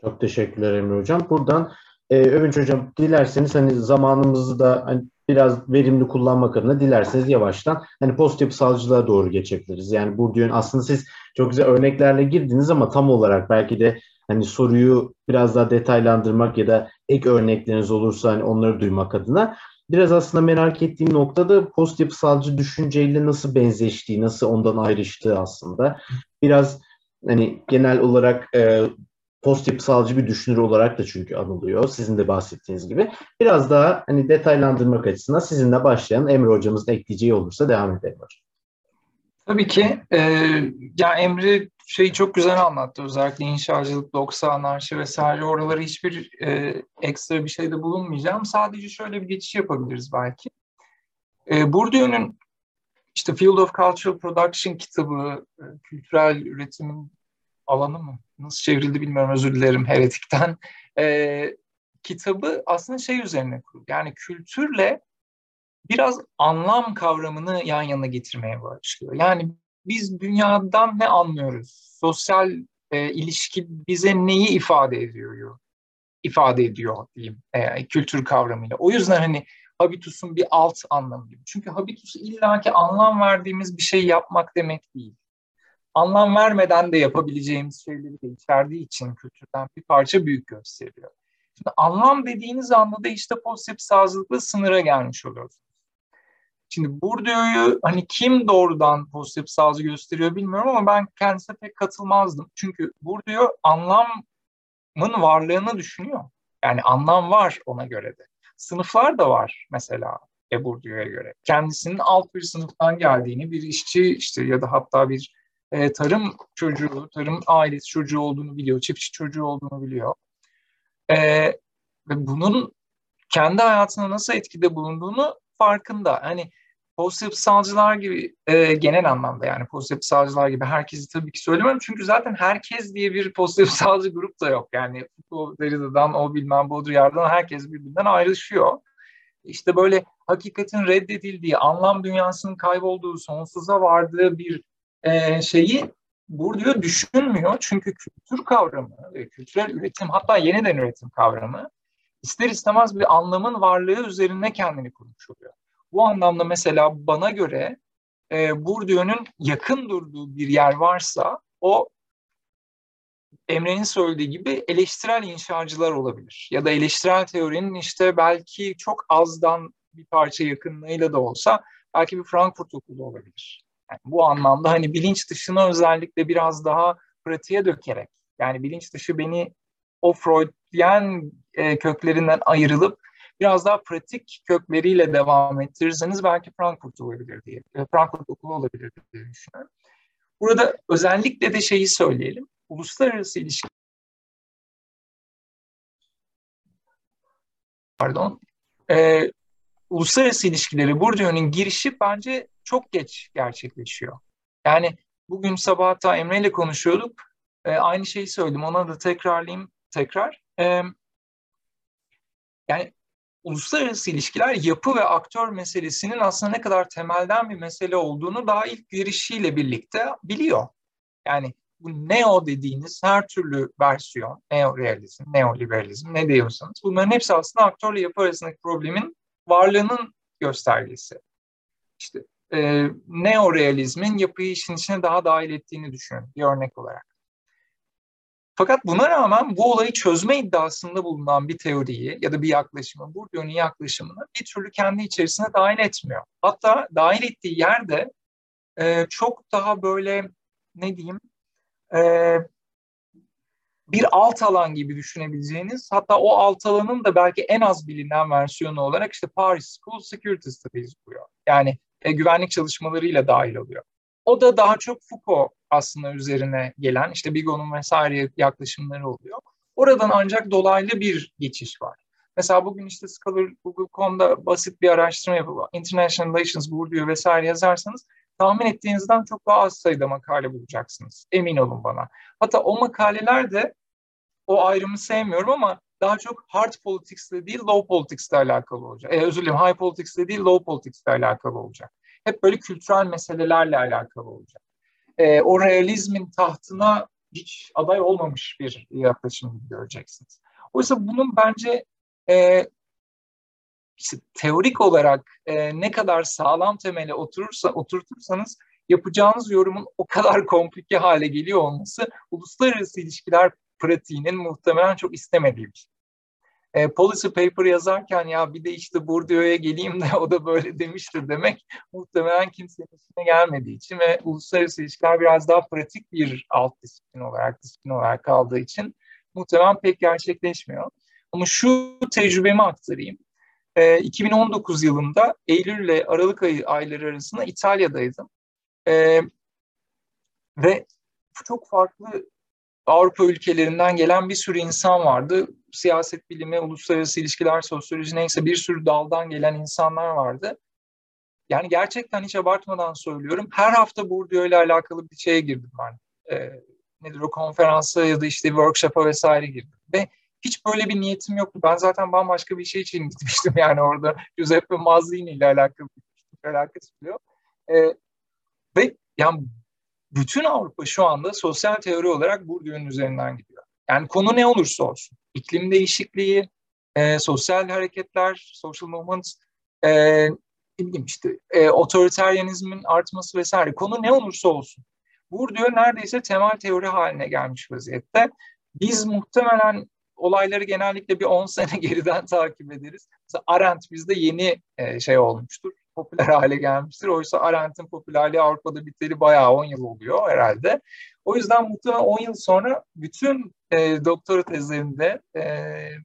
Çok teşekkürler Emre Hocam. Buradan e, Övünç Hocam dilerseniz hani zamanımızı da hani biraz verimli kullanmak adına dilerseniz yavaştan hani post yapısalcılığa doğru geçebiliriz. Yani Bourdieu'nun aslında siz çok güzel örneklerle girdiniz ama tam olarak belki de hani soruyu biraz daha detaylandırmak ya da ek örnekleriniz olursa hani onları duymak adına biraz aslında merak ettiğim noktada post yapısalcı düşünceyle nasıl benzeştiği, nasıl ondan ayrıştığı aslında. Biraz hani genel olarak e, post yapısalcı bir düşünür olarak da çünkü anılıyor. Sizin de bahsettiğiniz gibi. Biraz daha hani detaylandırmak açısından sizinle başlayan Emre hocamızın ekleyeceği olursa devam edelim hocam. Tabii ki. E, ya Emre şeyi çok güzel anlattı. Özellikle inşacılık, doksa anarşi vesaire oraları hiçbir e, ekstra bir şeyde bulunmayacağım. Sadece şöyle bir geçiş yapabiliriz belki. E, Bourdieu'nun işte Field of Cultural Production kitabı, e, kültürel üretimin alanı mı? Nasıl çevrildi bilmiyorum özür dilerim heretikten. E, kitabı aslında şey üzerine kurulu. Yani kültürle biraz anlam kavramını yan yana getirmeye başlıyor. Yani biz dünyadan ne anlıyoruz? Sosyal e, ilişki bize neyi ifade ediyor? ifade ediyor diyeyim e, kültür kavramıyla. O yüzden hani habitusun bir alt anlamı gibi. Çünkü habitus illaki anlam verdiğimiz bir şey yapmak demek değil anlam vermeden de yapabileceğimiz şeyleri de içerdiği için kültürden bir parça büyük gösteriyor. Şimdi anlam dediğiniz anda da işte pozitif sağlıklı sınıra gelmiş oluyoruz. Şimdi Bourdieu'yu hani kim doğrudan pozitif sağlığı gösteriyor bilmiyorum ama ben kendisine pek katılmazdım. Çünkü Bourdieu anlamın varlığını düşünüyor. Yani anlam var ona göre de. Sınıflar da var mesela e Bourdieu'ya göre. Kendisinin alt bir sınıftan geldiğini, bir işçi işte ya da hatta bir e, tarım çocuğu, tarım ailesi çocuğu olduğunu biliyor, çiftçi çocuğu olduğunu biliyor. E, ve bunun kendi hayatına nasıl etkide bulunduğunu farkında. Hani pozitif sağcılar gibi e, genel anlamda yani pozitif sağcılar gibi herkesi tabii ki söylemiyorum. Çünkü zaten herkes diye bir pozitif sağcı grup da yok. Yani o Derrida'dan, o bilmem Baudrillard'dan herkes birbirinden ayrışıyor. İşte böyle hakikatin reddedildiği, anlam dünyasının kaybolduğu, sonsuza vardığı bir e, şeyi Bourdieu düşünmüyor. Çünkü kültür kavramı, kültürel üretim hatta yeniden üretim kavramı ister istemez bir anlamın varlığı üzerine kendini kurmuş oluyor. Bu anlamda mesela bana göre e, Bourdieu'nun yakın durduğu bir yer varsa o Emre'nin söylediği gibi eleştirel inşacılar olabilir. Ya da eleştirel teorinin işte belki çok azdan bir parça yakınlığıyla da olsa belki bir Frankfurt okulu olabilir. Yani bu anlamda hani bilinç dışına özellikle biraz daha pratiğe dökerek yani bilinç dışı beni o Freudian e, köklerinden ayrılıp biraz daha pratik kökleriyle devam ettirirseniz belki Frankfurt olabilir diye, e, Frankfurt okulu olabilir diye düşünüyorum. Burada özellikle de şeyi söyleyelim. Uluslararası ilişki pardon, e, uluslararası ilişkileri Bourdieu'nun girişi bence çok geç gerçekleşiyor. Yani bugün sabah hatta Emre ile konuşuyorduk. E, aynı şeyi söyledim. Ona da tekrarlayayım tekrar. E, yani uluslararası ilişkiler yapı ve aktör meselesinin aslında ne kadar temelden bir mesele olduğunu daha ilk girişiyle birlikte biliyor. Yani bu neo dediğiniz her türlü versiyon, neorealizm, neoliberalizm ne diyorsanız bunların hepsi aslında aktörle yapı arasındaki problemin varlığının göstergesi. İşte e, neorealizmin yapıyı işin içine daha dahil ettiğini düşünün bir örnek olarak. Fakat buna rağmen bu olayı çözme iddiasında bulunan bir teoriyi ya da bir yaklaşımı, Bourdieu'nun yaklaşımını bir türlü kendi içerisine dahil etmiyor. Hatta dahil ettiği yerde e, çok daha böyle ne diyeyim e, bir alt alan gibi düşünebileceğiniz hatta o alt alanın da belki en az bilinen versiyonu olarak işte Paris School Security Studies buluyor. Yani e, güvenlik çalışmalarıyla dahil oluyor. O da daha çok Foucault aslında üzerine gelen işte Bigon'un vesaire yaklaşımları oluyor. Oradan ancak dolaylı bir geçiş var. Mesela bugün işte Scholar Google.com'da basit bir araştırma yapıp International Relations Bourdieu vesaire yazarsanız tahmin ettiğinizden çok daha az sayıda makale bulacaksınız. Emin olun bana. Hatta o makaleler de o ayrımı sevmiyorum ama daha çok hard politics ile değil low politics ile alakalı olacak. E, özür dilerim high politics ile değil low politics ile alakalı olacak. Hep böyle kültürel meselelerle alakalı olacak. E, o realizmin tahtına hiç aday olmamış bir yaklaşım göreceksiniz. Oysa bunun bence e, işte teorik olarak e, ne kadar sağlam temele oturursa oturtursanız yapacağınız yorumun o kadar komplike hale geliyor olması uluslararası ilişkiler pratiğinin muhtemelen çok istemediği bir şey. E, policy paper yazarken ya bir de işte Bourdieu'ya geleyim de o da böyle demiştir demek muhtemelen kimsenin içine gelmediği için ve uluslararası ilişkiler biraz daha pratik bir alt disiplin olarak, disiplin olarak kaldığı için muhtemelen pek gerçekleşmiyor. Ama şu tecrübemi aktarayım. E, 2019 yılında Eylül ile Aralık ayı ayları arasında İtalya'daydım. E, ve çok farklı Avrupa ülkelerinden gelen bir sürü insan vardı. Siyaset bilimi, uluslararası ilişkiler, sosyoloji neyse bir sürü daldan gelen insanlar vardı. Yani gerçekten hiç abartmadan söylüyorum. Her hafta Bourdieu ile alakalı bir şeye girdim ben. E, nedir o konferansa ya da işte workshop'a vesaire girdim. Ve hiç böyle bir niyetim yoktu. Ben zaten bambaşka bir şey için gitmiştim yani orada Giuseppe Mazzini ile alakalı bir alakası oluyor. E, ve yani bütün Avrupa şu anda sosyal teori olarak Bourdieu'nun üzerinden gidiyor. Yani konu ne olursa olsun. İklim değişikliği, e, sosyal hareketler, social movements, e, bileyim işte e, otoriteryenizmin artması vesaire. Konu ne olursa olsun. Bourdieu neredeyse temel teori haline gelmiş vaziyette. Biz muhtemelen olayları genellikle bir 10 sene geriden takip ederiz. Mesela Arendt bizde yeni e, şey olmuştur popüler hale gelmiştir. Oysa Arendt'in popülerliği Avrupa'da biteli bayağı 10 yıl oluyor herhalde. O yüzden muhtemelen 10 yıl sonra bütün e, doktora tezlerinde, e,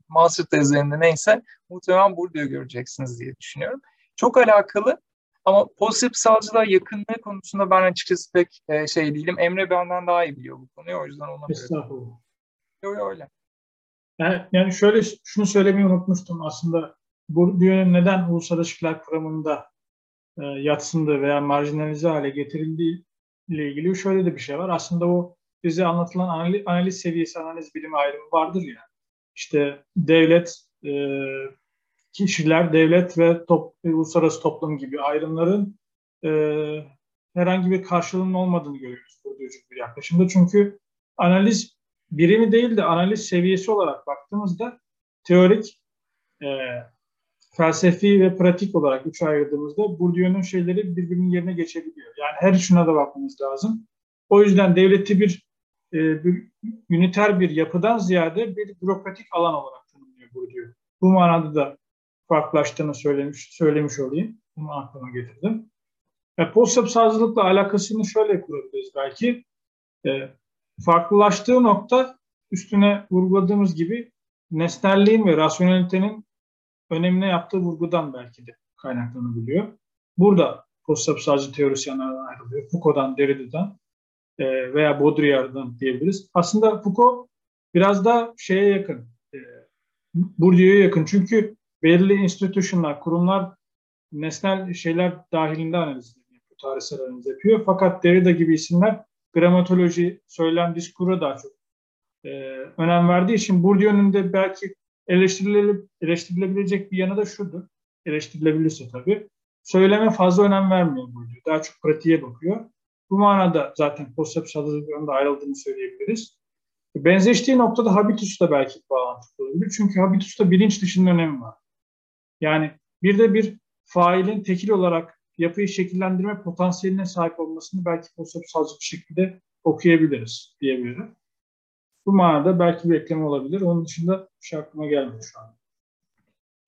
master tezlerinde neyse muhtemelen burada göreceksiniz diye düşünüyorum. Çok alakalı ama pozitif savcılığa yakınlığı konusunda ben açıkçası pek e, şey değilim. Emre benden daha iyi biliyor bu konuyu o yüzden ona Estağfurullah. Yok öyle. Yani, yani şöyle şunu söylemeyi unutmuştum aslında. Bu düğünün neden uluslararası ilişkiler kuramında e, yatsındığı veya marjinalize hale getirildiği ile ilgili şöyle de bir şey var. Aslında o bize anlatılan analiz, analiz seviyesi, analiz bilimi ayrımı vardır ya. İşte devlet, e, kişiler, devlet ve top, uluslararası toplum gibi ayrımların e, herhangi bir karşılığının olmadığını görüyoruz burada bir yaklaşımda. Çünkü analiz birimi değil de analiz seviyesi olarak baktığımızda teorik, e, felsefi ve pratik olarak üç ayırdığımızda Bourdieu'nun şeyleri birbirinin yerine geçebiliyor. Yani her üçüne de bakmamız lazım. O yüzden devleti bir, e, bir üniter bir yapıdan ziyade bir bürokratik alan olarak tanımlıyor Bourdieu. Bu manada da farklılaştığını söylemiş, söylemiş olayım. Bunu aklıma getirdim. E, post-yapısızlıkla alakasını şöyle kurabiliriz belki. E, farklılaştığı nokta üstüne vurguladığımız gibi nesnelliğin ve rasyonelitenin önemine yaptığı vurgudan belki de kaynaklanabiliyor. Burada post teorisyenlerden ayrılıyor. Foucault'dan, Derrida'dan e, veya Baudrillard'dan diyebiliriz. Aslında Foucault biraz da şeye yakın, e, Bourdieu'ya yakın. Çünkü belirli institutionlar, kurumlar nesnel şeyler dahilinde analiz yapıyor, tarihsel analiz yapıyor. Fakat Derrida gibi isimler gramatoloji, söylem, diskura daha çok e, önem verdiği için Bourdieu'nun de belki eleştirilebilecek, eleştirilebilecek bir yanı da şudur. Eleştirilebilirse tabii. Söyleme fazla önem vermiyor Bourdieu. Daha çok pratiğe bakıyor. Bu manada zaten post hazırlıklarında ayrıldığını söyleyebiliriz. Benzeştiği noktada habitus'ta belki bağlantılı olabilir. Çünkü habitus'ta bilinç dışının önemi var. Yani bir de bir failin tekil olarak yapıyı şekillendirme potansiyeline sahip olmasını belki konseptsalcı bir şekilde okuyabiliriz diyebilirim. Bu manada belki bir ekleme olabilir. Onun dışında bir şey aklıma gelmedi şu an.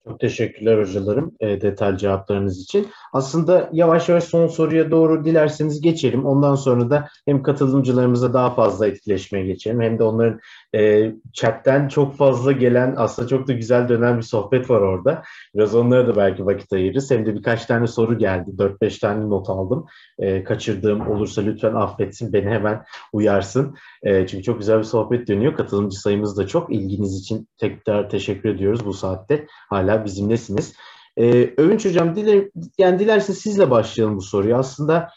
Çok teşekkürler hocalarım e, detaylı cevaplarınız için. Aslında yavaş yavaş son soruya doğru dilerseniz geçelim. Ondan sonra da hem katılımcılarımıza daha fazla etkileşmeye geçelim hem de onların e, chatten çok fazla gelen aslında çok da güzel dönen bir sohbet var orada. Biraz onlara da belki vakit ayırırız. Hem de birkaç tane soru geldi. 4-5 tane not aldım. E, kaçırdığım olursa lütfen affetsin. Beni hemen uyarsın. E, çünkü çok güzel bir sohbet dönüyor. Katılımcı sayımız da çok. İlginiz için tekrar teşekkür ediyoruz bu saatte. Hala bizimlesiniz. E, Övünç Hocam diler, yani dilerse sizle başlayalım bu soruyu. Aslında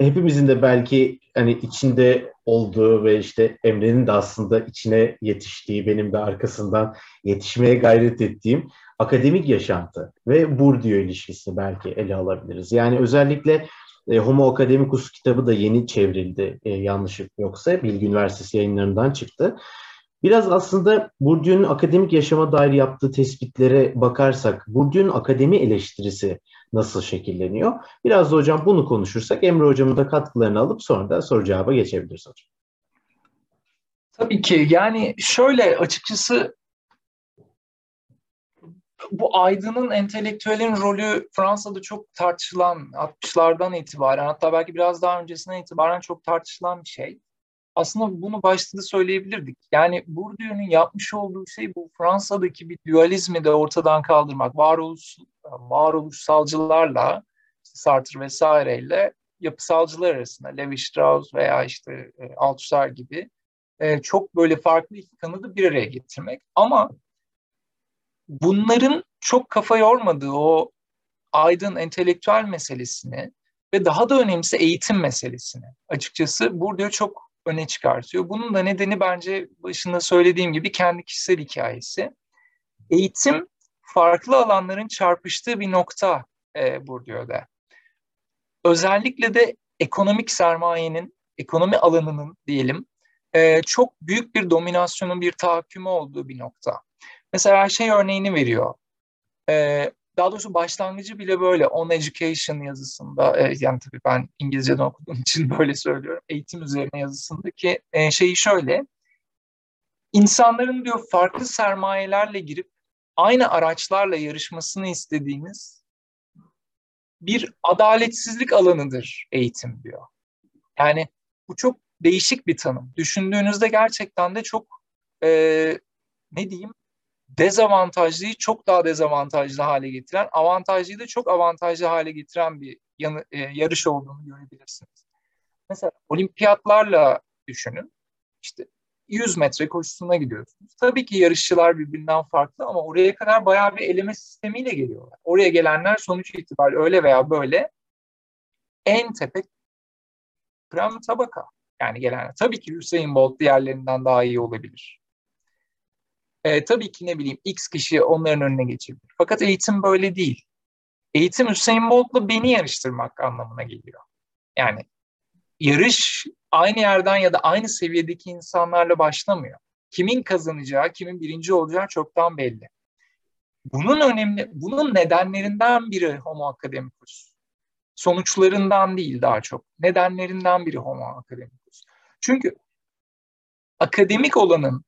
hepimizin de belki hani içinde olduğu ve işte Emre'nin de aslında içine yetiştiği, benim de arkasından yetişmeye gayret ettiğim akademik yaşantı ve Bourdieu ilişkisini belki ele alabiliriz. Yani özellikle e, Homo Academicus kitabı da yeni çevrildi e, yanlış yoksa Bilgi Üniversitesi yayınlarından çıktı. Biraz aslında Bourdieu'nun akademik yaşama dair yaptığı tespitlere bakarsak, Bourdieu'nun akademi eleştirisi nasıl şekilleniyor? Biraz da hocam bunu konuşursak Emre hocamın da katkılarını alıp sonra da soru cevaba geçebiliriz hocam. Tabii ki yani şöyle açıkçası bu aydının, entelektüelin rolü Fransa'da çok tartışılan 60'lardan itibaren hatta belki biraz daha öncesinden itibaren çok tartışılan bir şey. Aslında bunu başta da söyleyebilirdik. Yani Bourdieu'nun yapmış olduğu şey bu Fransa'daki bir dualizmi de ortadan kaldırmak. Varoluş, varoluşsalcılarla Sartre vesaireyle yapısalcılar arasında Levi Strauss veya işte e, Althusser gibi e, çok böyle farklı iki kanadı bir araya getirmek. Ama bunların çok kafa yormadığı o aydın entelektüel meselesini ve daha da önemlisi eğitim meselesini açıkçası burada çok öne çıkartıyor. Bunun da nedeni bence başında söylediğim gibi kendi kişisel hikayesi. Eğitim farklı alanların çarpıştığı bir nokta e, Bourdieu'da. Özellikle de ekonomik sermayenin, ekonomi alanının diyelim e, çok büyük bir dominasyonun, bir tahakkümü olduğu bir nokta. Mesela şey örneğini veriyor. E, daha doğrusu başlangıcı bile böyle On Education yazısında, e, yani tabii ben İngilizceden okuduğum için böyle söylüyorum, eğitim üzerine yazısındaki e, şeyi şöyle. İnsanların diyor farklı sermayelerle girip aynı araçlarla yarışmasını istediğiniz bir adaletsizlik alanıdır eğitim diyor. Yani bu çok değişik bir tanım. Düşündüğünüzde gerçekten de çok e, ne diyeyim dezavantajlıyı çok daha dezavantajlı hale getiren, avantajlıyı da çok avantajlı hale getiren bir yanı, e, yarış olduğunu görebilirsiniz. Mesela olimpiyatlarla düşünün. İşte 100 metre koşusuna gidiyorsunuz. Tabii ki yarışçılar birbirinden farklı ama oraya kadar bayağı bir eleme sistemiyle geliyorlar. Oraya gelenler sonuç itibariyle öyle veya böyle en tepe krem tabaka. Yani gelenler. Tabii ki Hüseyin Bolt diğerlerinden daha iyi olabilir. E, tabii ki ne bileyim X kişi onların önüne geçebilir. Fakat eğitim böyle değil. Eğitim Hüseyin Bolt'la beni yarıştırmak anlamına geliyor. Yani yarış aynı yerden ya da aynı seviyedeki insanlarla başlamıyor. Kimin kazanacağı, kimin birinci olacağı çoktan belli. Bunun önemli, bunun nedenlerinden biri Homo Academicus. Sonuçlarından değil daha çok. Nedenlerinden biri Homo Academicus. Çünkü akademik olanın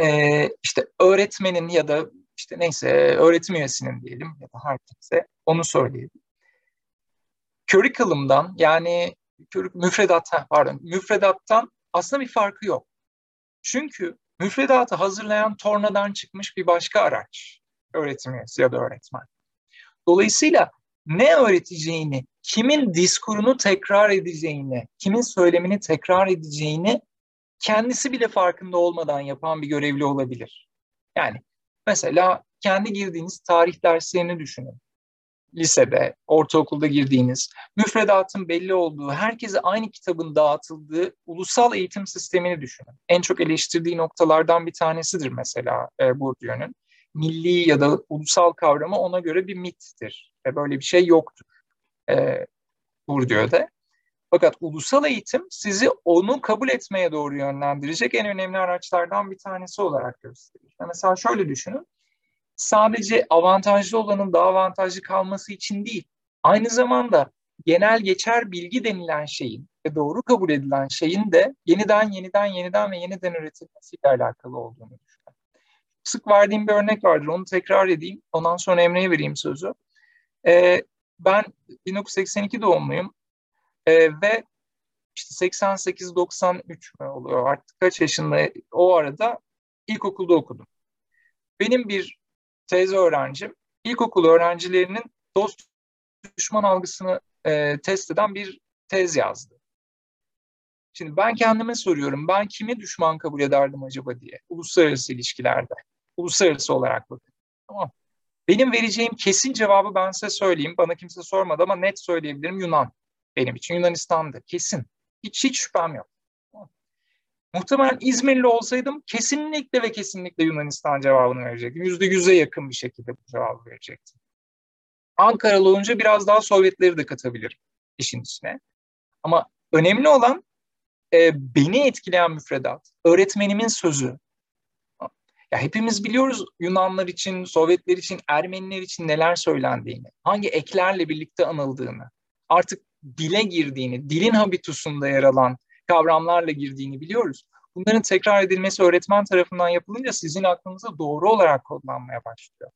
e, işte öğretmenin ya da işte neyse öğretim üyesinin diyelim ya da herkese onu söyleyelim. Curriculum'dan yani müfredat, pardon, müfredattan aslında bir farkı yok. Çünkü müfredatı hazırlayan tornadan çıkmış bir başka araç. öğretim üyesi ya da öğretmen. Dolayısıyla ne öğreteceğini, kimin diskurunu tekrar edeceğini, kimin söylemini tekrar edeceğini kendisi bile farkında olmadan yapan bir görevli olabilir. Yani mesela kendi girdiğiniz tarih derslerini düşünün. Lisede, ortaokulda girdiğiniz, müfredatın belli olduğu, herkese aynı kitabın dağıtıldığı ulusal eğitim sistemini düşünün. En çok eleştirdiği noktalardan bir tanesidir mesela e, Bourdieu'nun. Milli ya da ulusal kavramı ona göre bir mittir. Ve böyle bir şey yoktur e, Bourdieu'da. Fakat ulusal eğitim sizi onu kabul etmeye doğru yönlendirecek en önemli araçlardan bir tanesi olarak gösterir. Mesela şöyle düşünün sadece avantajlı olanın daha avantajlı kalması için değil, aynı zamanda genel geçer bilgi denilen şeyin ve doğru kabul edilen şeyin de yeniden yeniden yeniden ve yeniden üretilmesiyle alakalı olduğunu düşünüyorum. Sık verdiğim bir örnek vardır, onu tekrar edeyim. Ondan sonra Emre'ye vereyim sözü. Ee, ben 1982 doğumluyum ee, ve işte 88-93 mü oluyor artık kaç yaşında o arada ilkokulda okudum. Benim bir teyze öğrencim ilkokul öğrencilerinin dost düşman algısını e, test eden bir tez yazdı. Şimdi ben kendime soruyorum, ben kimi düşman kabul ederdim acaba diye uluslararası ilişkilerde. Uluslararası olarak bakın. Tamam. Benim vereceğim kesin cevabı ben size söyleyeyim. Bana kimse sormadı ama net söyleyebilirim Yunan. Benim için Yunanistan'dı. Kesin. Hiç hiç şüphem yok. Muhtemelen İzmirli olsaydım kesinlikle ve kesinlikle Yunanistan cevabını verecektim. Yüzde yüze yakın bir şekilde bu cevabı verecektim. Ankaralı olunca biraz daha Sovyetleri de katabilirim işin içine. Ama önemli olan e, beni etkileyen müfredat, öğretmenimin sözü. Ya hepimiz biliyoruz Yunanlar için, Sovyetler için, Ermeniler için neler söylendiğini, hangi eklerle birlikte anıldığını, artık dile girdiğini, dilin habitusunda yer alan kavramlarla girdiğini biliyoruz. Bunların tekrar edilmesi öğretmen tarafından yapılınca sizin aklınıza doğru olarak kodlanmaya başlıyor.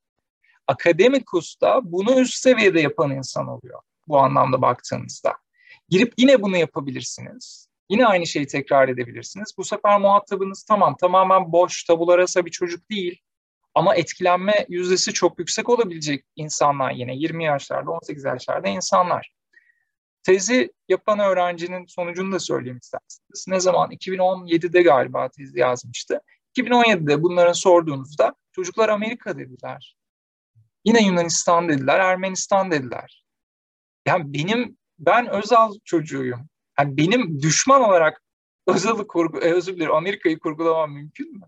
Akademikus da bunu üst seviyede yapan insan oluyor bu anlamda baktığınızda. Girip yine bunu yapabilirsiniz. Yine aynı şeyi tekrar edebilirsiniz. Bu sefer muhatabınız tamam tamamen boş, tabularasa bir çocuk değil. Ama etkilenme yüzdesi çok yüksek olabilecek insanlar yine 20 yaşlarda, 18 yaşlarda insanlar. Tezi yapan öğrencinin sonucunu da söyleyeyim isterseniz. Ne zaman? 2017'de galiba tezi yazmıştı. 2017'de bunların sorduğunuzda çocuklar Amerika dediler. Yine Yunanistan dediler, Ermenistan dediler. Yani benim, ben Özal çocuğuyum. Yani benim düşman olarak Özal'ı kurgu, e, özür dilerim Amerika'yı kurgulamam mümkün mü?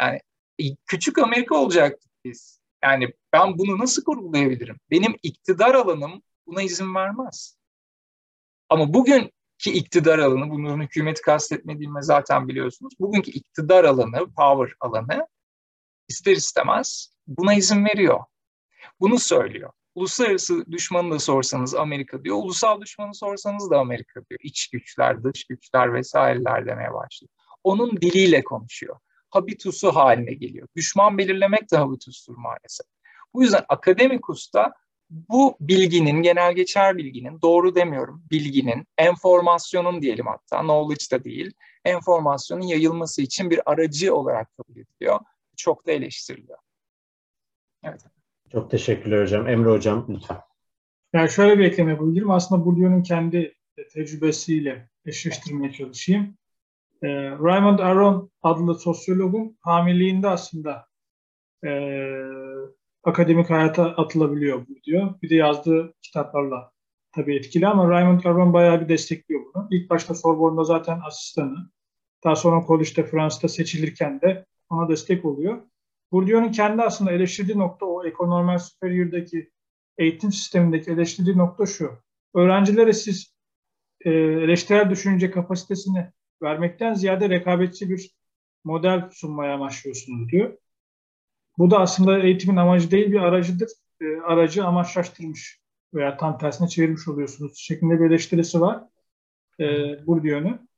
Yani e, küçük Amerika olacaktık biz. Yani ben bunu nasıl kurgulayabilirim? Benim iktidar alanım buna izin vermez. Ama bugünkü iktidar alanı, bunların hükümeti kastetmediğimi zaten biliyorsunuz. Bugünkü iktidar alanı, power alanı ister istemez buna izin veriyor. Bunu söylüyor. Uluslararası düşmanı da sorsanız Amerika diyor, ulusal düşmanı sorsanız da Amerika diyor. İç güçler, dış güçler vesaireler demeye başlıyor. Onun diliyle konuşuyor. Habitusu haline geliyor. Düşman belirlemek de habitustur maalesef. Bu yüzden akademikusta bu bilginin, genel geçer bilginin, doğru demiyorum, bilginin, enformasyonun diyelim hatta, knowledge da değil, enformasyonun yayılması için bir aracı olarak kabul ediliyor. Çok da eleştiriliyor. Evet. Çok teşekkürler hocam. Emre hocam lütfen. Yani şöyle bir ekleme yapabilirim. Aslında Bourdieu'nun kendi tecrübesiyle eşleştirmeye çalışayım. Ee, Raymond Aron adlı sosyologun hamileliğinde aslında e, akademik hayata atılabiliyor bu diyor. Bir de yazdığı kitaplarla tabii etkili ama Raymond Aron bayağı bir destekliyor bunu. İlk başta Sorbonne'da zaten asistanı. Daha sonra College'de Fransa'da seçilirken de ona destek oluyor. Bourdieu'nun kendi aslında eleştirdiği nokta o ekonomi superior'daki eğitim sistemindeki eleştirdiği nokta şu. Öğrencilere siz e, eleştirel düşünce kapasitesini vermekten ziyade rekabetçi bir model sunmaya amaçlıyorsunuz diyor. Bu da aslında eğitimin amacı değil bir aracıdır. E, aracı amaçlaştırmış veya tam tersine çevirmiş oluyorsunuz şeklinde bir eleştirisi var. E, Bourdieu'nun.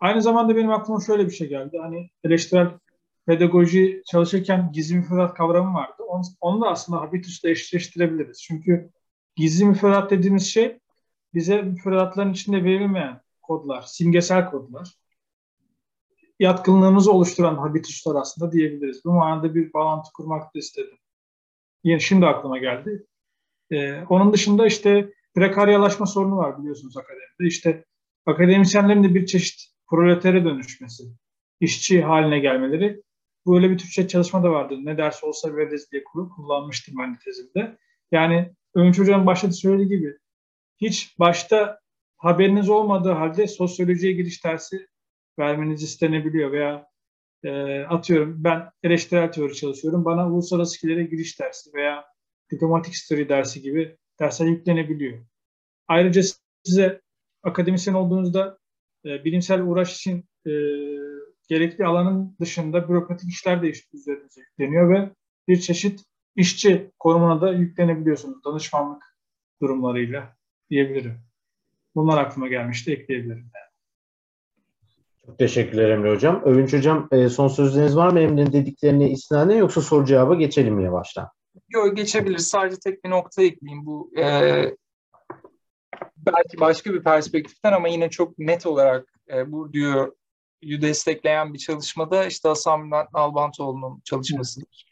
Aynı zamanda benim aklıma şöyle bir şey geldi. Hani eleştirel pedagoji çalışırken gizli müfredat kavramı vardı. Onu, onu da aslında habitusla eşleştirebiliriz. Çünkü gizli müfredat dediğimiz şey bize müfredatların içinde verilmeyen kodlar, simgesel kodlar yatkınlığımızı oluşturan habituslar aslında diyebiliriz. Bu manada bir bağlantı kurmak da istedim. şimdi aklıma geldi. Ee, onun dışında işte prekaryalaşma sorunu var biliyorsunuz akademide. İşte akademisyenlerin de bir çeşit proletere dönüşmesi, işçi haline gelmeleri. Böyle bir Türkçe çalışma da vardı. Ne derse olsa veririz diye kullanmıştım ben de tezimde. Yani Övünç Hocam başta söylediği gibi hiç başta haberiniz olmadığı halde sosyolojiye giriş dersi vermeniz istenebiliyor veya e, atıyorum ben eleştirel teori çalışıyorum. Bana uluslararası ilişkilere giriş dersi veya diplomatik history dersi gibi dersler yüklenebiliyor. Ayrıca size akademisyen olduğunuzda e, bilimsel uğraş için e, gerekli alanın dışında bürokratik işler de üzerinize yükleniyor ve bir çeşit işçi konumuna da yüklenebiliyorsunuz danışmanlık durumlarıyla diyebilirim. Bunlar aklıma gelmişti, ekleyebilirim. Çok teşekkürler Emre Hocam. Övünç Hocam e, son sözleriniz var mı Emre'nin dediklerine istinaden yoksa soru cevaba geçelim mi yavaştan? Yok geçebiliriz. Sadece tek bir nokta ekleyeyim. Bu e, belki başka bir perspektiften ama yine çok net olarak e, Bourdieu'yu destekleyen bir çalışmada işte Hasan Bülent Nalbantoğlu'nun çalışmasıdır.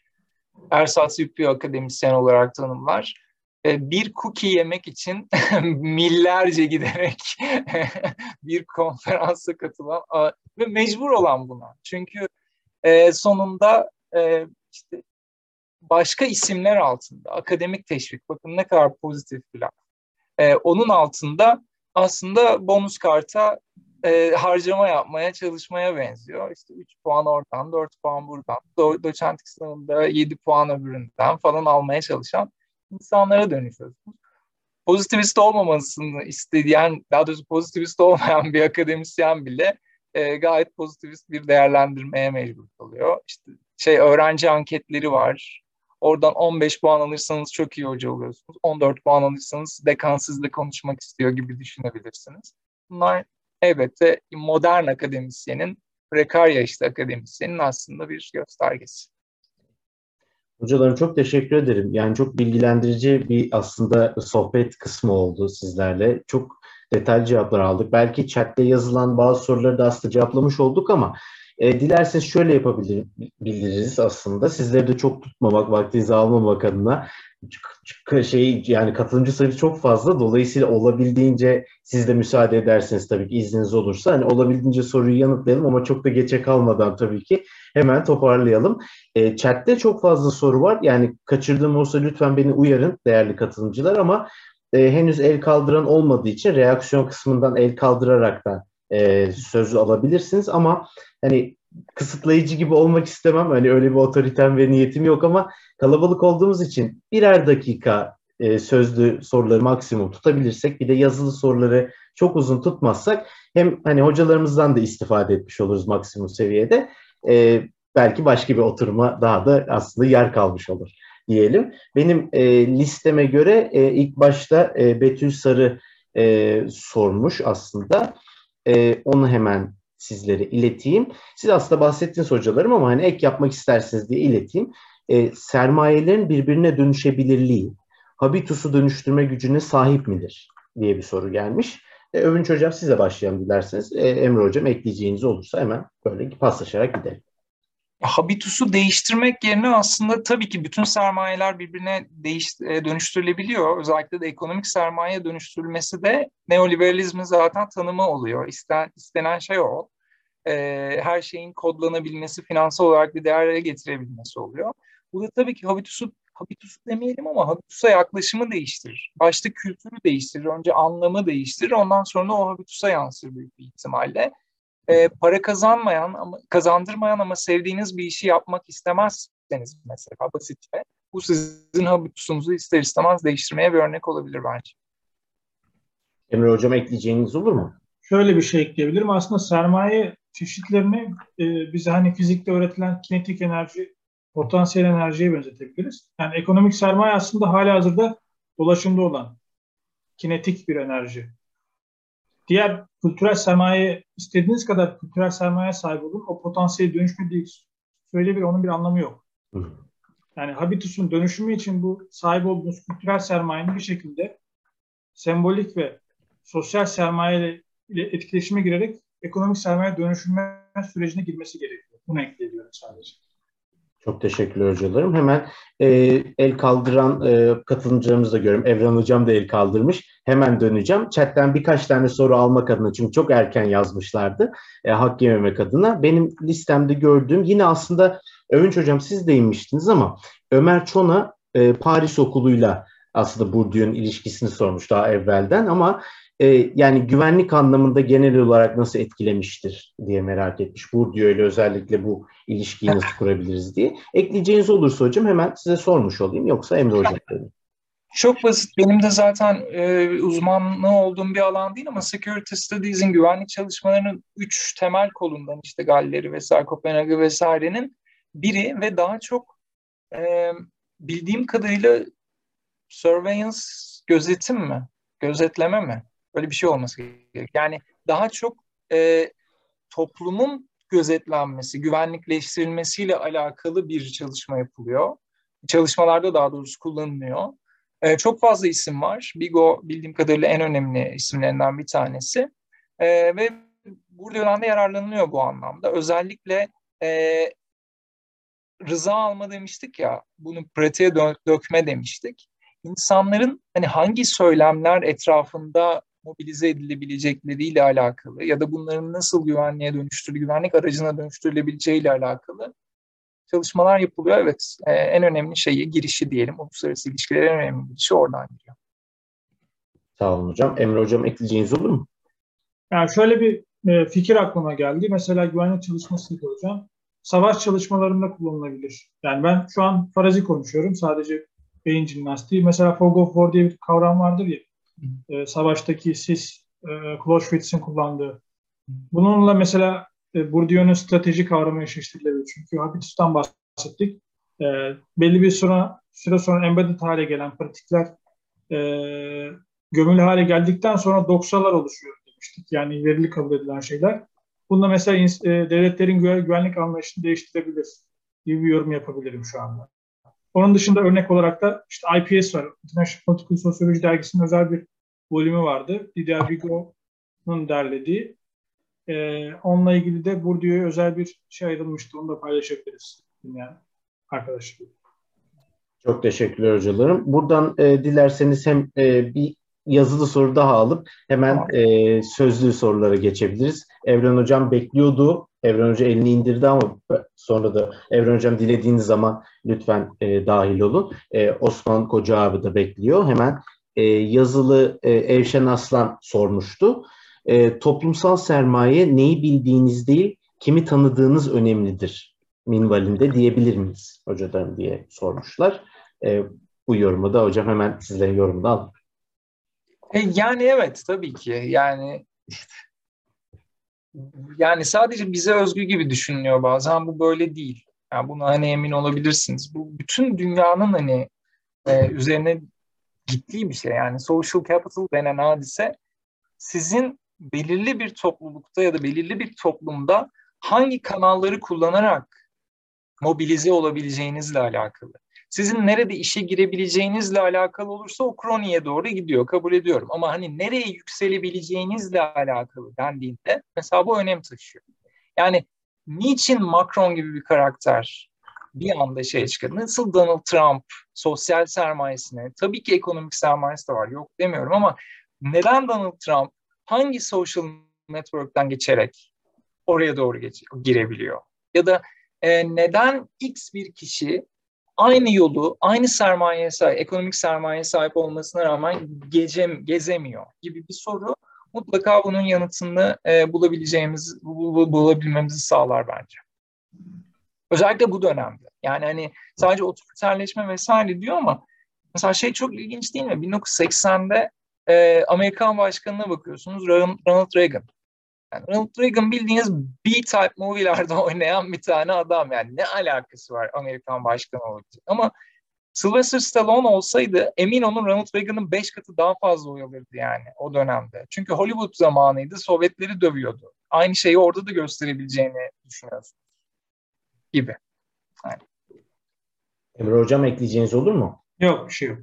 Ersat Yüklü akademisyen olarak tanımlar. E, bir cookie yemek için millerce giderek bir konferansa katılan ve mecbur olan buna. Çünkü e, sonunda e, işte başka isimler altında akademik teşvik bakın ne kadar pozitif bir laf. Onun altında aslında bonus karta e, harcama yapmaya çalışmaya benziyor. İşte 3 puan oradan, 4 puan buradan, do doçentlik sınavında 7 puan öbüründen falan almaya çalışan insanlara dönüşüyorsunuz. Pozitivist olmamasını isteyen, daha doğrusu pozitivist olmayan bir akademisyen bile e, gayet pozitivist bir değerlendirmeye mecbur kalıyor. İşte şey öğrenci anketleri var. Oradan 15 puan alırsanız çok iyi hoca oluyorsunuz. 14 puan alırsanız dekan sizle konuşmak istiyor gibi düşünebilirsiniz. Bunlar elbette modern akademisyenin, prekarya işte akademisyenin aslında bir göstergesi. Hocalarım çok teşekkür ederim. Yani çok bilgilendirici bir aslında sohbet kısmı oldu sizlerle. Çok detaylı cevaplar aldık. Belki chatte yazılan bazı soruları da aslında cevaplamış olduk ama e, dilerseniz şöyle yapabiliriz aslında. Sizleri de çok tutmamak, vaktinizi almamak adına şey yani katılımcı sayısı çok fazla. Dolayısıyla olabildiğince siz de müsaade ederseniz tabii ki izniniz olursa hani olabildiğince soruyu yanıtlayalım ama çok da geçe kalmadan tabii ki hemen toparlayalım. E, chatte çok fazla soru var. Yani kaçırdığım olsa lütfen beni uyarın değerli katılımcılar ama e, henüz el kaldıran olmadığı için reaksiyon kısmından el kaldırarak da e, sözü alabilirsiniz ama hani kısıtlayıcı gibi olmak istemem. Hani öyle bir otoritem ve niyetim yok ama kalabalık olduğumuz için birer dakika e, sözlü soruları maksimum tutabilirsek bir de yazılı soruları çok uzun tutmazsak hem hani hocalarımızdan da istifade etmiş oluruz maksimum seviyede. E, belki başka bir oturuma daha da aslında yer kalmış olur diyelim. Benim e, listeme göre e, ilk başta e, Betül Sarı e, sormuş aslında. E, onu hemen sizlere ileteyim. Siz aslında bahsettiniz hocalarım ama hani ek yapmak isterseniz diye ileteyim. E, sermayelerin birbirine dönüşebilirliği, habitusu dönüştürme gücüne sahip midir diye bir soru gelmiş. E, Övünç Hocam size başlayalım dilerseniz. E, Emre Hocam ekleyeceğiniz olursa hemen böyle paslaşarak gidelim. Habitusu değiştirmek yerine aslında tabii ki bütün sermayeler birbirine değiş, e, dönüştürülebiliyor. Özellikle de ekonomik sermaye dönüştürülmesi de neoliberalizmin zaten tanımı oluyor. İsten, istenen şey o e, her şeyin kodlanabilmesi, finansal olarak bir değerlere getirebilmesi oluyor. Bu da tabii ki habitusu, habitusu demeyelim ama habitusa yaklaşımı değiştirir. Başta kültürü değiştirir, önce anlamı değiştirir, ondan sonra o habitusa yansır büyük bir ihtimalle. E, para kazanmayan ama kazandırmayan ama sevdiğiniz bir işi yapmak istemezseniz mesela basitçe bu sizin habitusunuzu ister istemez değiştirmeye bir örnek olabilir bence. Emre Hocam ekleyeceğiniz olur mu? Şöyle bir şey ekleyebilirim. Aslında sermaye çeşitlerini e, bize hani fizikte öğretilen kinetik enerji, potansiyel enerjiye benzetebiliriz. Yani ekonomik sermaye aslında hali hazırda dolaşımda olan kinetik bir enerji. Diğer kültürel sermaye istediğiniz kadar kültürel sermaye sahip olun. O potansiyel dönüşmediği söyle bir onun bir anlamı yok. Yani habitusun dönüşümü için bu sahip olduğunuz kültürel sermayenin bir şekilde sembolik ve sosyal sermaye ile etkileşime girerek ekonomik sermaye dönüşümü sürecine girmesi gerekiyor. Bunu ekleyebiliyorum sadece. Çok teşekkürler hocalarım. Hemen e, el kaldıran e, katılımcılarımızı da görüyorum. Evren Hocam da el kaldırmış. Hemen döneceğim. Chatten birkaç tane soru almak adına çünkü çok erken yazmışlardı. E, hak yememek adına. Benim listemde gördüğüm yine aslında Övünç Hocam siz değinmiştiniz ama Ömer Çona e, Paris Okulu'yla aslında Bourdieu'nun ilişkisini sormuş daha evvelden ama e, yani güvenlik anlamında genel olarak nasıl etkilemiştir diye merak etmiş. Bourdieu ile özellikle bu ilişkiyi nasıl kurabiliriz diye. Ekleyeceğiniz olursa hocam hemen size sormuş olayım yoksa Emre Hocam dedim. Çok basit. Benim de zaten e, uzmanlığı olduğum bir alan değil ama Security Studies'in güvenlik çalışmalarının üç temel kolundan işte Galleri vesaire, Kopenhag'ı vesairenin biri ve daha çok e, bildiğim kadarıyla surveillance gözetim mi? Gözetleme mi? Öyle bir şey olması gerekiyor. Yani daha çok e, toplumun gözetlenmesi, güvenlikleştirilmesiyle alakalı bir çalışma yapılıyor. Çalışmalarda daha doğrusu kullanılıyor. E, çok fazla isim var. Bigo bildiğim kadarıyla en önemli isimlerinden bir tanesi. E, ve burada Yunan'da yararlanılıyor bu anlamda. Özellikle e, rıza alma demiştik ya, bunu pratiğe dö- dökme demiştik. İnsanların hani hangi söylemler etrafında mobilize edilebilecekleriyle alakalı ya da bunların nasıl güvenliğe dönüştürülü, güvenlik aracına dönüştürülebileceğiyle alakalı çalışmalar yapılıyor. Evet, e, en önemli şeyi girişi diyelim. Uluslararası ilişkilerin en önemli girişi oradan giriyor. Sağ olun hocam. Emre hocam ekleyeceğiniz olur mu? Yani şöyle bir e, fikir aklıma geldi. Mesela güvenlik çalışması hocam. Savaş çalışmalarında kullanılabilir. Yani ben şu an farazi konuşuyorum. Sadece beyin jimnastiği. Mesela fog of war diye bir kavram vardır ya. E, savaştaki sis, e, Clausewitz'in kullandığı. Bununla mesela e, Bourdieu'nun strateji kavramı eşleştirilebilir. Çünkü habitustan bahsettik. E, belli bir süre, süre sonra embedded hale gelen pratikler e, gömülü hale geldikten sonra doksalar oluşuyor demiştik. Yani verili kabul edilen şeyler. Bunda mesela e, devletlerin güvenlik anlayışını değiştirebilir gibi bir yorum yapabilirim şu anda. Onun dışında örnek olarak da işte IPS var. International Political Sociology dergisinin özel bir bölümü vardı. Didier Vigo'nun derlediği. Ee, onunla ilgili de Bourdieu'ya özel bir şey ayrılmıştı. Onu da paylaşabiliriz dinleyen arkadaşlar. Çok teşekkürler hocalarım. Buradan e, dilerseniz hem e, bir yazılı soru daha alıp hemen e, sözlü sorulara geçebiliriz. Evren Hocam bekliyordu. Evren Hoca elini indirdi ama sonra da Evren Hocam dilediğiniz zaman lütfen e, dahil olun. E, Osman Koca abi de bekliyor. Hemen e, yazılı e, Evşen Aslan sormuştu. E, toplumsal sermaye neyi bildiğiniz değil, kimi tanıdığınız önemlidir minvalinde diyebilir miyiz hocalarım diye sormuşlar. E, bu yorumu da hocam hemen sizlerin yorumunu alın. E, yani evet tabii ki yani yani sadece bize özgü gibi düşünülüyor bazen bu böyle değil. Yani buna hani emin olabilirsiniz. Bu bütün dünyanın hani e, üzerine gittiği bir şey. Yani social capital denen hadise sizin belirli bir toplulukta ya da belirli bir toplumda hangi kanalları kullanarak mobilize olabileceğinizle alakalı sizin nerede işe girebileceğinizle alakalı olursa o kroniye doğru gidiyor. Kabul ediyorum. Ama hani nereye yükselebileceğinizle alakalı dendiğinde mesela bu önem taşıyor. Yani niçin Macron gibi bir karakter bir anda şey çıkar? Nasıl Donald Trump sosyal sermayesine, tabii ki ekonomik sermayesi de var yok demiyorum ama neden Donald Trump hangi social network'ten geçerek oraya doğru geç, girebiliyor? Ya da e, neden X bir kişi aynı yolu, aynı sermayeye sahip, ekonomik sermayeye sahip olmasına rağmen gecem, gezemiyor gibi bir soru mutlaka bunun yanıtını e, bulabileceğimiz, bu, bulabilmemizi sağlar bence. Özellikle bu dönemde. Yani hani sadece otoriterleşme vesaire diyor ama mesela şey çok ilginç değil mi? 1980'de e, Amerikan başkanına bakıyorsunuz Ronald Reagan. Yani Ronald Reagan bildiğiniz B-type movie'lerde oynayan bir tane adam yani ne alakası var Amerikan başkanı olacak. Ama Sylvester Stallone olsaydı emin olun Ronald Reagan'ın beş katı daha fazla oy alırdı yani o dönemde. Çünkü Hollywood zamanıydı, Sovyetleri dövüyordu. Aynı şeyi orada da gösterebileceğini düşünüyorsunuz gibi. Yani. Emre Hocam ekleyeceğiniz olur mu? Yok bir şey yok.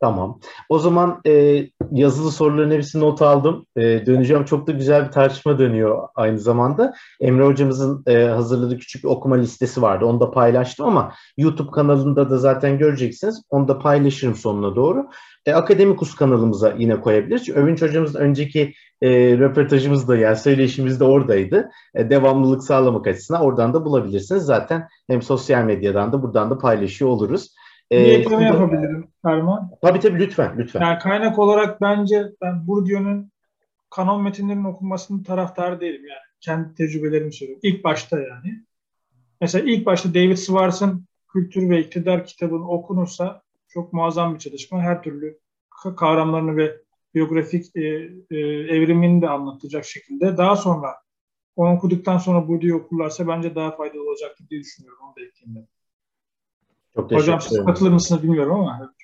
Tamam. O zaman e, yazılı soruların hepsini not aldım. E, döneceğim. Çok da güzel bir tartışma dönüyor aynı zamanda. Emre hocamızın e, hazırladığı küçük bir okuma listesi vardı. Onu da paylaştım ama YouTube kanalında da zaten göreceksiniz. Onu da paylaşırım sonuna doğru. E, Akademikus kanalımıza yine koyabiliriz. Övünç hocamızın önceki e, röportajımız yani söyleşimiz de oradaydı. E, devamlılık sağlamak açısından oradan da bulabilirsiniz. Zaten hem sosyal medyadan da buradan da paylaşıyor oluruz. Bir ee, ekleme yapabilirim Erman. Tabii tabii lütfen lütfen. Yani kaynak olarak bence ben Bourdieu'nun kanon metinlerinin okunmasının taraftarı değilim yani. Kendi tecrübelerimi söylüyorum. İlk başta yani. Mesela ilk başta David Schwartz'ın Kültür ve İktidar kitabını okunursa çok muazzam bir çalışma. Her türlü kavramlarını ve biyografik e, e, evrimini de anlatacak şekilde. Daha sonra onu okuduktan sonra Bourdieu okurlarsa bence daha faydalı olacaktır diye düşünüyorum. Onu da ekleyeyim. Çok Hocam siz katılır mısınız bilmiyorum ama.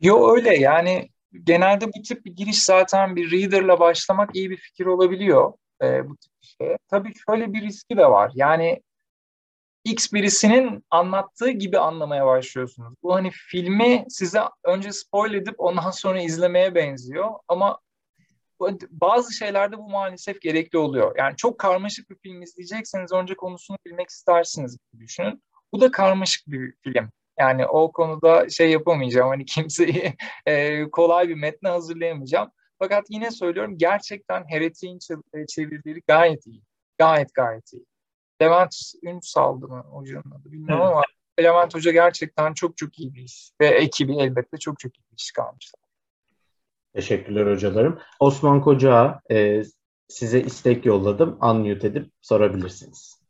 Yo öyle yani genelde bu tip bir giriş zaten bir reader'la başlamak iyi bir fikir olabiliyor e, bu tip bir şeye. Tabii şöyle bir riski de var. Yani X birisinin anlattığı gibi anlamaya başlıyorsunuz. Bu hani filmi size önce spoil edip ondan sonra izlemeye benziyor ama bazı şeylerde bu maalesef gerekli oluyor. Yani çok karmaşık bir film izleyecekseniz önce konusunu bilmek istersiniz gibi düşünün. Bu da karmaşık bir film. Yani o konuda şey yapamayacağım. Hani kimseyi e, kolay bir metne hazırlayamayacağım. Fakat yine söylüyorum gerçekten Heretik'in çevirdiği gayet iyi. Gayet gayet iyi. Levent Ünsal'dı mı hocanın adı bilmiyorum evet. ama Levent Hoca gerçekten çok çok iyi bir iş. Ve ekibi elbette çok çok iyi bir iş kalmışlar. Teşekkürler hocalarım. Osman Koca e, size istek yolladım. Unmute edip sorabilirsiniz.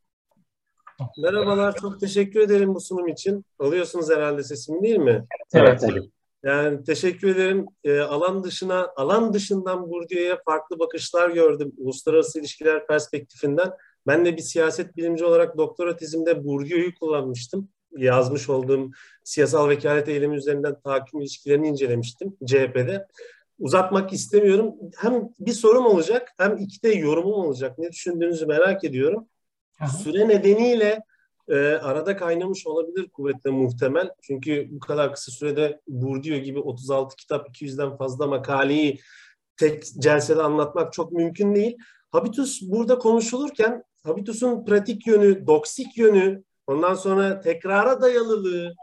Merhabalar, çok teşekkür ederim bu sunum için. Alıyorsunuz herhalde sesimi değil mi? Evet. evet. Yani teşekkür ederim. E, alan dışına, alan dışından Bourdieu'ya farklı bakışlar gördüm uluslararası ilişkiler perspektifinden. Ben de bir siyaset bilimci olarak doktora tezimde Bourdieu'yu kullanmıştım. Yazmış olduğum siyasal vekalet eylemi üzerinden tahakküm ilişkilerini incelemiştim CHP'de. Uzatmak istemiyorum. Hem bir sorum olacak hem iki de yorumum olacak. Ne düşündüğünüzü merak ediyorum. Süre nedeniyle e, arada kaynamış olabilir kuvvetle muhtemel. Çünkü bu kadar kısa sürede Bourdieu gibi 36 kitap 200'den fazla makaleyi tek celsede anlatmak çok mümkün değil. Habitus burada konuşulurken Habitus'un pratik yönü, doksik yönü, ondan sonra tekrara dayalılığı,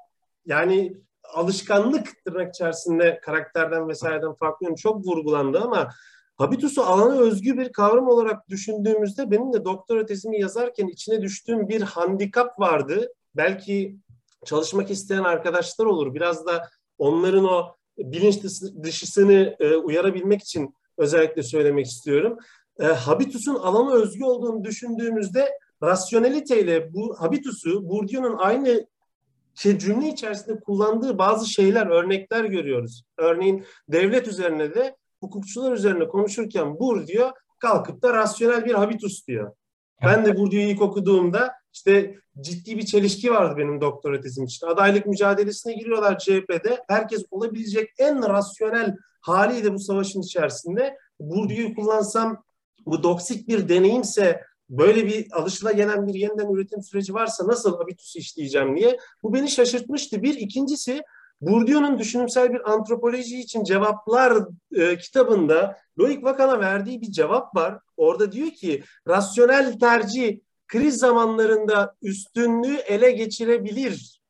yani alışkanlık tırnak içerisinde karakterden vesaireden farklı yönü çok vurgulandı ama Habitusu alana özgü bir kavram olarak düşündüğümüzde benim de doktora tezimi yazarken içine düştüğüm bir handikap vardı. Belki çalışmak isteyen arkadaşlar olur. Biraz da onların o bilinç dışısını e, uyarabilmek için özellikle söylemek istiyorum. E, habitusun alana özgü olduğunu düşündüğümüzde rasyoneliteyle bu habitusu Bourdieu'nun aynı şey, cümle içerisinde kullandığı bazı şeyler, örnekler görüyoruz. Örneğin devlet üzerine de hukukçular üzerine konuşurken Bourdieu kalkıp da rasyonel bir habitus diyor. Ben de Bourdieu'yu ilk okuduğumda işte ciddi bir çelişki vardı benim doktora tezim için. Adaylık mücadelesine giriyorlar CHP'de. Herkes olabilecek en rasyonel haliydi bu savaşın içerisinde. Bourdieu'yu kullansam bu doksik bir deneyimse böyle bir alışıla bir yeniden üretim süreci varsa nasıl habitus işleyeceğim diye. Bu beni şaşırtmıştı. Bir ikincisi Bourdieu'nun düşünümsel bir antropoloji için cevaplar e, kitabında Loic Vakan'a verdiği bir cevap var. Orada diyor ki rasyonel tercih kriz zamanlarında üstünlüğü ele geçirebilir.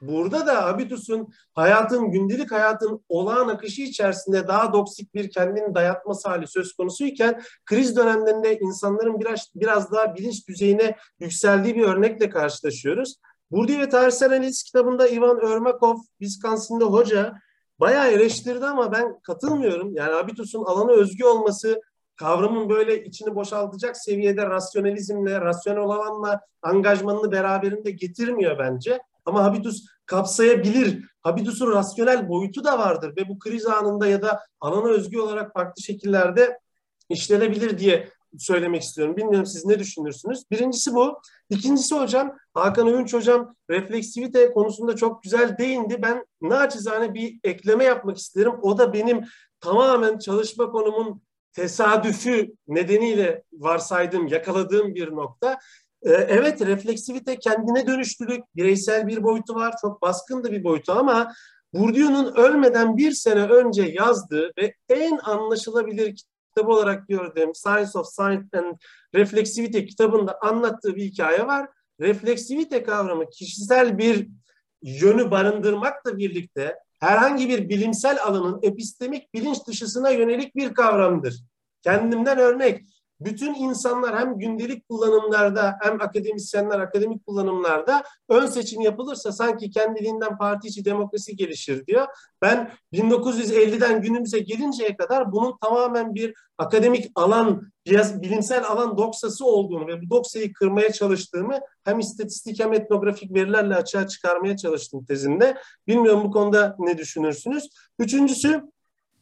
Burada da Habitus'un hayatın, gündelik hayatın olağan akışı içerisinde daha doksik bir kendini dayatması hali söz konusuyken kriz dönemlerinde insanların biraz, biraz daha bilinç düzeyine yükseldiği bir örnekle karşılaşıyoruz. Burdi ve Tarihsel Analiz kitabında Ivan Örmakov, Wisconsin'de hoca bayağı eleştirdi ama ben katılmıyorum. Yani Habitus'un alana özgü olması kavramın böyle içini boşaltacak seviyede rasyonalizmle, rasyonel olanla angajmanını beraberinde getirmiyor bence. Ama habitus kapsayabilir. Habitus'un rasyonel boyutu da vardır ve bu kriz anında ya da alana özgü olarak farklı şekillerde işlenebilir diye söylemek istiyorum. Bilmiyorum siz ne düşünürsünüz? Birincisi bu. İkincisi hocam, Hakan Övünç hocam refleksivite konusunda çok güzel değindi. Ben naçizane bir ekleme yapmak isterim. O da benim tamamen çalışma konumun tesadüfü nedeniyle varsaydığım, yakaladığım bir nokta. Ee, evet refleksivite kendine dönüştürük, bireysel bir boyutu var, çok baskın da bir boyutu ama Bourdieu'nun ölmeden bir sene önce yazdığı ve en anlaşılabilir kitabı olarak gördüğüm Science of Science and Reflexivity kitabında anlattığı bir hikaye var. Refleksivite kavramı kişisel bir yönü barındırmakla birlikte herhangi bir bilimsel alanın epistemik bilinç dışısına yönelik bir kavramdır. Kendimden örnek bütün insanlar hem gündelik kullanımlarda hem akademisyenler akademik kullanımlarda ön seçim yapılırsa sanki kendiliğinden parti içi demokrasi gelişir diyor. Ben 1950'den günümüze gelinceye kadar bunun tamamen bir akademik alan, bilimsel alan doksası olduğunu ve bu doksayı kırmaya çalıştığımı hem istatistik hem etnografik verilerle açığa çıkarmaya çalıştım tezimde. Bilmiyorum bu konuda ne düşünürsünüz? Üçüncüsü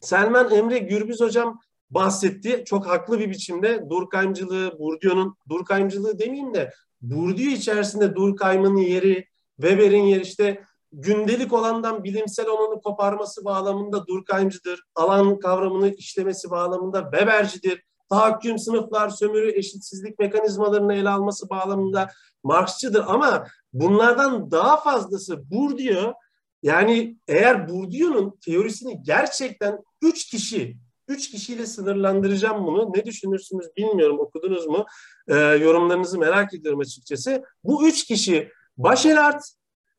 Selman Emre Gürbüz hocam bahsetti. Çok haklı bir biçimde Durkheimcılığı, Bourdieu'nun Durkheimcılığı demeyeyim de Bourdieu içerisinde Durkheim'ın yeri, Weber'in yeri işte gündelik olandan bilimsel olanı koparması bağlamında Durkheimcıdır. Alan kavramını işlemesi bağlamında Webercidir. Tahakküm, sınıflar, sömürü, eşitsizlik mekanizmalarını ele alması bağlamında Marxçıdır. Ama bunlardan daha fazlası Bourdieu yani eğer Bourdieu'nun teorisini gerçekten üç kişi Üç kişiyle sınırlandıracağım bunu. Ne düşünürsünüz bilmiyorum. Okudunuz mu? E, yorumlarınızı merak ediyorum açıkçası. Bu üç kişi Bachelard,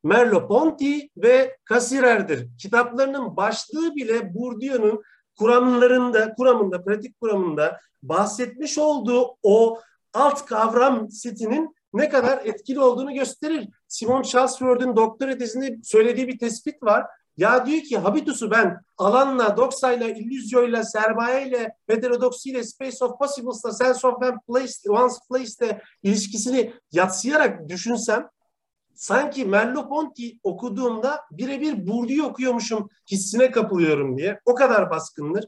Merleau-Ponty ve Cassirer'dir. Kitaplarının başlığı bile Bourdieu'nun kuramlarında, kuramında, pratik kuramında bahsetmiş olduğu o alt kavram setinin ne kadar etkili olduğunu gösterir. Simon Charlesford'un doktora tezinde söylediği bir tespit var. Ya diyor ki habitusu ben alanla, doksayla, illüzyoyla, sermayeyle, heterodoksiyle, space of possibles'la, sense of one place, one's place'le ilişkisini yatsıyarak düşünsem sanki Merleau-Ponty okuduğumda birebir Bourdieu okuyormuşum hissine kapılıyorum diye. O kadar baskındır.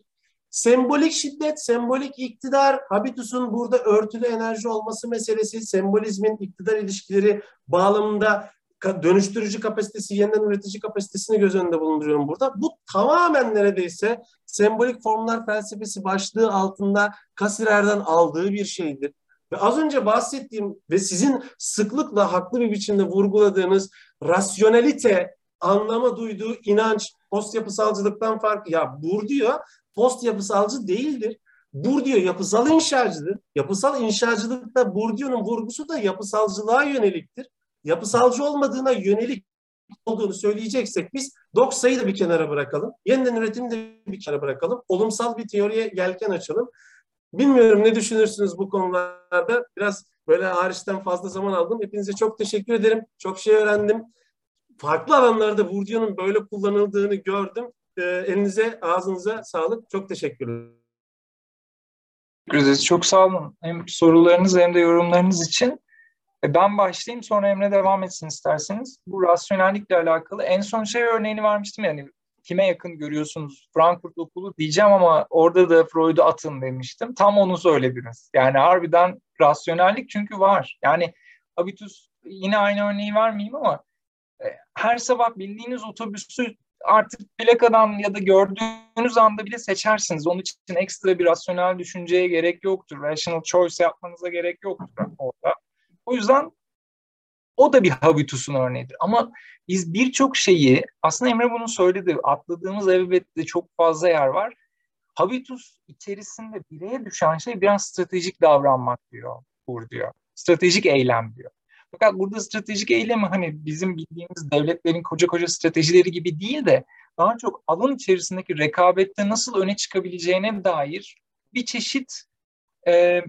Sembolik şiddet, sembolik iktidar, habitusun burada örtülü enerji olması meselesi, sembolizmin iktidar ilişkileri bağlamında dönüştürücü kapasitesi, yeniden üretici kapasitesini göz önünde bulunduruyorum burada. Bu tamamen neredeyse sembolik formlar felsefesi başlığı altında Kasirer'den aldığı bir şeydir. Ve az önce bahsettiğim ve sizin sıklıkla haklı bir biçimde vurguladığınız rasyonelite anlama duyduğu inanç post yapısalcılıktan farklı. Ya Bourdieu post yapısalcı değildir. Bourdieu yapısal inşacıdır. Yapısal inşacılıkta Bourdieu'nun vurgusu da yapısalcılığa yöneliktir yapısalcı olmadığına yönelik olduğunu söyleyeceksek biz doksayı da bir kenara bırakalım. Yeniden üretimi de bir kenara bırakalım. Olumsal bir teoriye yelken açalım. Bilmiyorum ne düşünürsünüz bu konularda. Biraz böyle hariçten fazla zaman aldım. Hepinize çok teşekkür ederim. Çok şey öğrendim. Farklı alanlarda Bourdieu'nun böyle kullanıldığını gördüm. E, elinize, ağzınıza sağlık. Çok teşekkürler. Çok sağ olun. Hem sorularınız hem de yorumlarınız için. E, ben başlayayım sonra Emre devam etsin isterseniz. Bu rasyonellikle alakalı en son şey örneğini vermiştim yani kime yakın görüyorsunuz Frankfurt Okulu diyeceğim ama orada da Freud'u atın demiştim. Tam onu söylediniz. Yani harbiden rasyonellik çünkü var. Yani habitus yine aynı örneği vermeyeyim ama e, her sabah bildiğiniz otobüsü artık plakadan ya da gördüğünüz anda bile seçersiniz. Onun için ekstra bir rasyonel düşünceye gerek yoktur. Rational choice yapmanıza gerek yoktur orada. O yüzden o da bir habitusun örneğidir. Ama biz birçok şeyi, aslında Emre bunu söyledi, atladığımız elbette çok fazla yer var. Habitus içerisinde bireye düşen şey biraz stratejik davranmak diyor Bur diyor. Stratejik eylem diyor. Fakat burada stratejik eylemi hani bizim bildiğimiz devletlerin koca koca stratejileri gibi değil de daha çok alan içerisindeki rekabette nasıl öne çıkabileceğine dair bir çeşit e,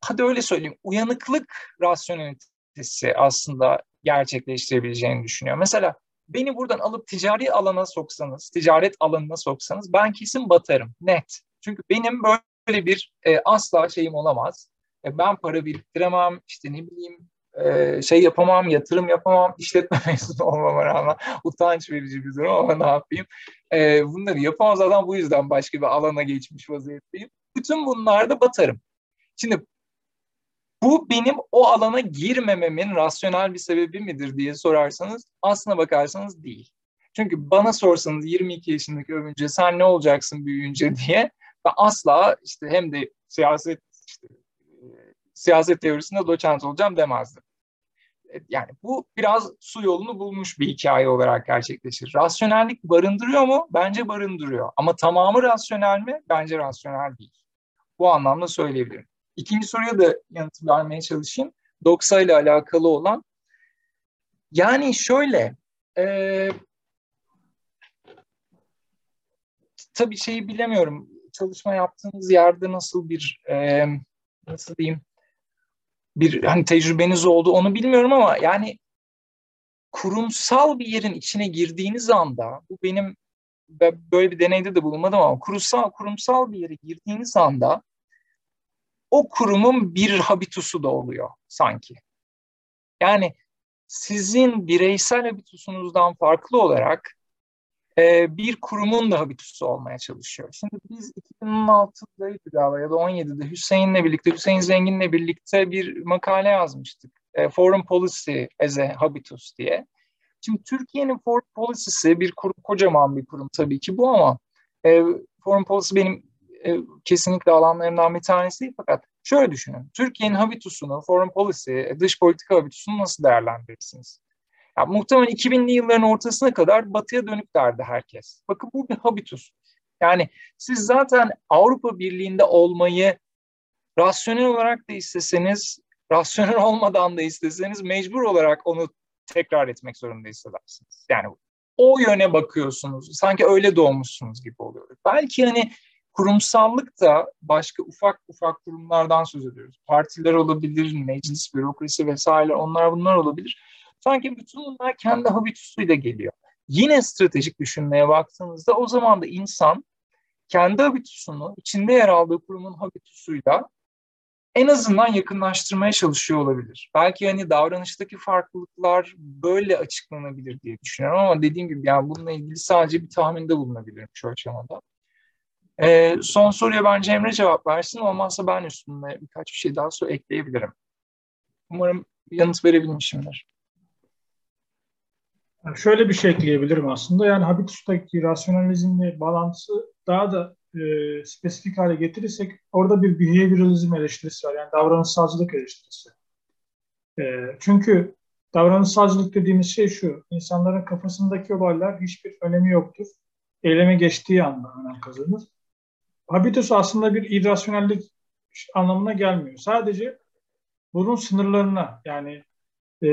hadi öyle söyleyeyim uyanıklık rasyonelitesi aslında gerçekleştirebileceğini düşünüyor. Mesela beni buradan alıp ticari alana soksanız, ticaret alanına soksanız ben kesin batarım net. Çünkü benim böyle bir e, asla şeyim olamaz. E, ben para biriktiremem, işte ne bileyim e, şey yapamam, yatırım yapamam, işletme mezunu olmama rağmen utanç verici bir durum ama ne yapayım. E, bunları yapamaz adam bu yüzden başka bir alana geçmiş vaziyetteyim. Bütün bunlarda batarım. Şimdi bu benim o alana girmememin rasyonel bir sebebi midir diye sorarsanız aslına bakarsanız değil. Çünkü bana sorsanız 22 yaşındaki övünce sen ne olacaksın büyüyünce diye ben asla işte hem de siyaset işte, siyaset teorisinde doçent olacağım demezdim. yani bu biraz su yolunu bulmuş bir hikaye olarak gerçekleşir. Rasyonellik barındırıyor mu? Bence barındırıyor. Ama tamamı rasyonel mi? Bence rasyonel değil. Bu anlamda söyleyebilirim. İkinci soruya da yanıt vermeye çalışayım. Doksa ile alakalı olan. Yani şöyle, e, tabii şeyi bilemiyorum. Çalışma yaptığınız yerde nasıl bir, e, nasıl diyeyim, bir hani tecrübeniz oldu onu bilmiyorum ama yani kurumsal bir yerin içine girdiğiniz anda bu benim böyle bir deneyde de bulunmadım ama kurumsal kurumsal bir yere girdiğiniz anda o kurumun bir habitusu da oluyor sanki. Yani sizin bireysel habitusunuzdan farklı olarak e, bir kurumun da habitusu olmaya çalışıyor. Şimdi biz 2016'daydı galiba ya da 17'de Hüseyin'le birlikte, Hüseyin Zengin'le birlikte bir makale yazmıştık. E, Foreign Policy as a Habitus diye. Şimdi Türkiye'nin foreign policy'si bir kurum, kocaman bir kurum tabii ki bu ama e, foreign policy benim e, kesinlikle alanlarından bir tanesi değil fakat şöyle düşünün. Türkiye'nin habitusunu, foreign policy, dış politika habitusunu nasıl değerlendirirsiniz? Ya, muhtemelen 2000'li yılların ortasına kadar batıya dönüklerdi herkes. Bakın bu bir habitus. Yani siz zaten Avrupa Birliği'nde olmayı rasyonel olarak da isteseniz, rasyonel olmadan da isteseniz mecbur olarak onu tekrar etmek zorunda hissedersiniz. Yani o yöne bakıyorsunuz. Sanki öyle doğmuşsunuz gibi oluyor. Belki hani kurumsallık da başka ufak ufak kurumlardan söz ediyoruz. Partiler olabilir, meclis, bürokrasi vesaire onlar bunlar olabilir. Sanki bütün bunlar kendi habitusuyla geliyor. Yine stratejik düşünmeye baktığınızda o zaman da insan kendi habitusunu içinde yer aldığı kurumun habitusuyla en azından yakınlaştırmaya çalışıyor olabilir. Belki hani davranıştaki farklılıklar böyle açıklanabilir diye düşünüyorum ama dediğim gibi yani bununla ilgili sadece bir tahminde bulunabilirim şu aşamada. Ee, son soruya bence Emre cevap versin. Olmazsa ben üstünde birkaç bir şey daha sonra ekleyebilirim. Umarım yanıt verebilmişimdir. Yani şöyle bir şey ekleyebilirim aslında. Yani habitus'taki rasyonalizmle bağlantısı daha da e, spesifik hale getirirsek orada bir behavioralizm eleştirisi var. Yani davranışsalcılık eleştirisi. E, çünkü davranışsalcılık dediğimiz şey şu. İnsanların kafasındaki olaylar hiçbir önemi yoktur. Eyleme geçtiği anda önem kazanır. Habitus aslında bir irrasyonellik anlamına gelmiyor. Sadece bunun sınırlarına yani e,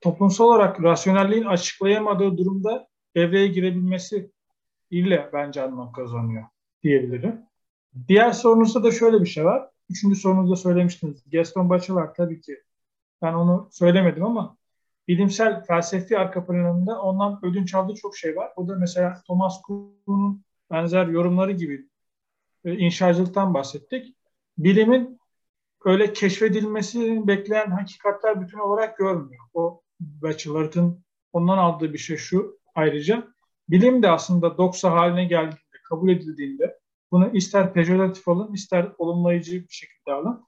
toplumsal olarak rasyonelliğin açıklayamadığı durumda devreye girebilmesi ile bence anlam kazanıyor diyebilirim. Diğer sorunuzda da şöyle bir şey var. Üçüncü sorunuzda söylemiştiniz. Gaston Bachelard tabii ki. Ben onu söylemedim ama bilimsel felsefi arka planında ondan ödünç aldığı çok şey var. O da mesela Thomas Kuhn'un benzer yorumları gibi e, inşacılıktan bahsettik. Bilimin öyle keşfedilmesini bekleyen hakikatler bütün olarak görmüyor. O Bachelard'ın ondan aldığı bir şey şu ayrıca. Bilim de aslında doksa haline geldiğinde, kabul edildiğinde bunu ister pejoratif alın, ister olumlayıcı bir şekilde alın.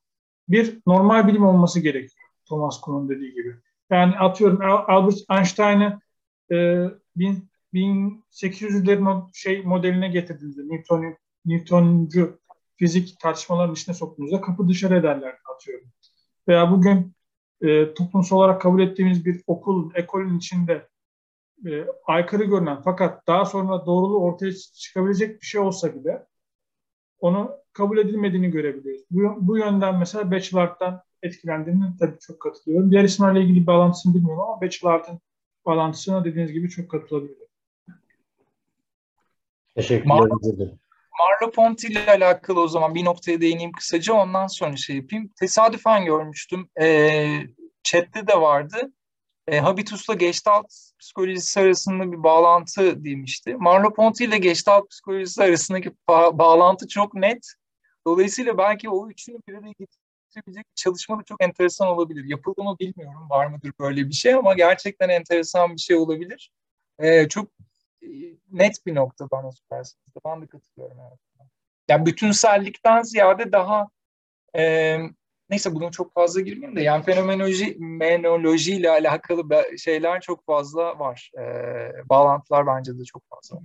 Bir normal bilim olması gerekiyor. Thomas Kuhn'un dediği gibi. Yani atıyorum Albert Einstein'ı e, 1800'lerin şey modeline getirildi. Newton, Newtoncu fizik tartışmaların içine soktuğumuzda kapı dışarı ederler atıyorum. Veya bugün e, toplumsal olarak kabul ettiğimiz bir okul, ekolün içinde e, aykırı görünen fakat daha sonra doğruluğu ortaya çıkabilecek bir şey olsa bile onu kabul edilmediğini görebiliyoruz. Bu, bu yönden mesela Bachelor'dan etkilendiğini tabii çok katılıyorum. Diğer isimlerle ilgili bağlantısını bilmiyorum ama Bachelor'dan bağlantısına dediğiniz gibi çok katılabilirim. Teşekkürler. Mar- Marlo-Ponti ile alakalı o zaman bir noktaya değineyim kısaca ondan sonra şey yapayım. Tesadüfen görmüştüm. E, chat'te de vardı. E, Habitus'la Gestalt psikolojisi arasında bir bağlantı demişti. Marlo-Ponti ile Gestalt psikolojisi arasındaki ba- bağlantı çok net. Dolayısıyla belki o üçünü bir araya getirebilecek çalışma da çok enteresan olabilir. Yapıldı mı bilmiyorum. Var mıdır böyle bir şey ama gerçekten enteresan bir şey olabilir. E, çok net bir nokta bana sorarsanız. Ben de katılıyorum. Evet. Yani bütünsellikten ziyade daha e, neyse bunu çok fazla girmeyeyim de yani fenomenoloji menoloji ile alakalı şeyler çok fazla var. E, bağlantılar bence de çok fazla var.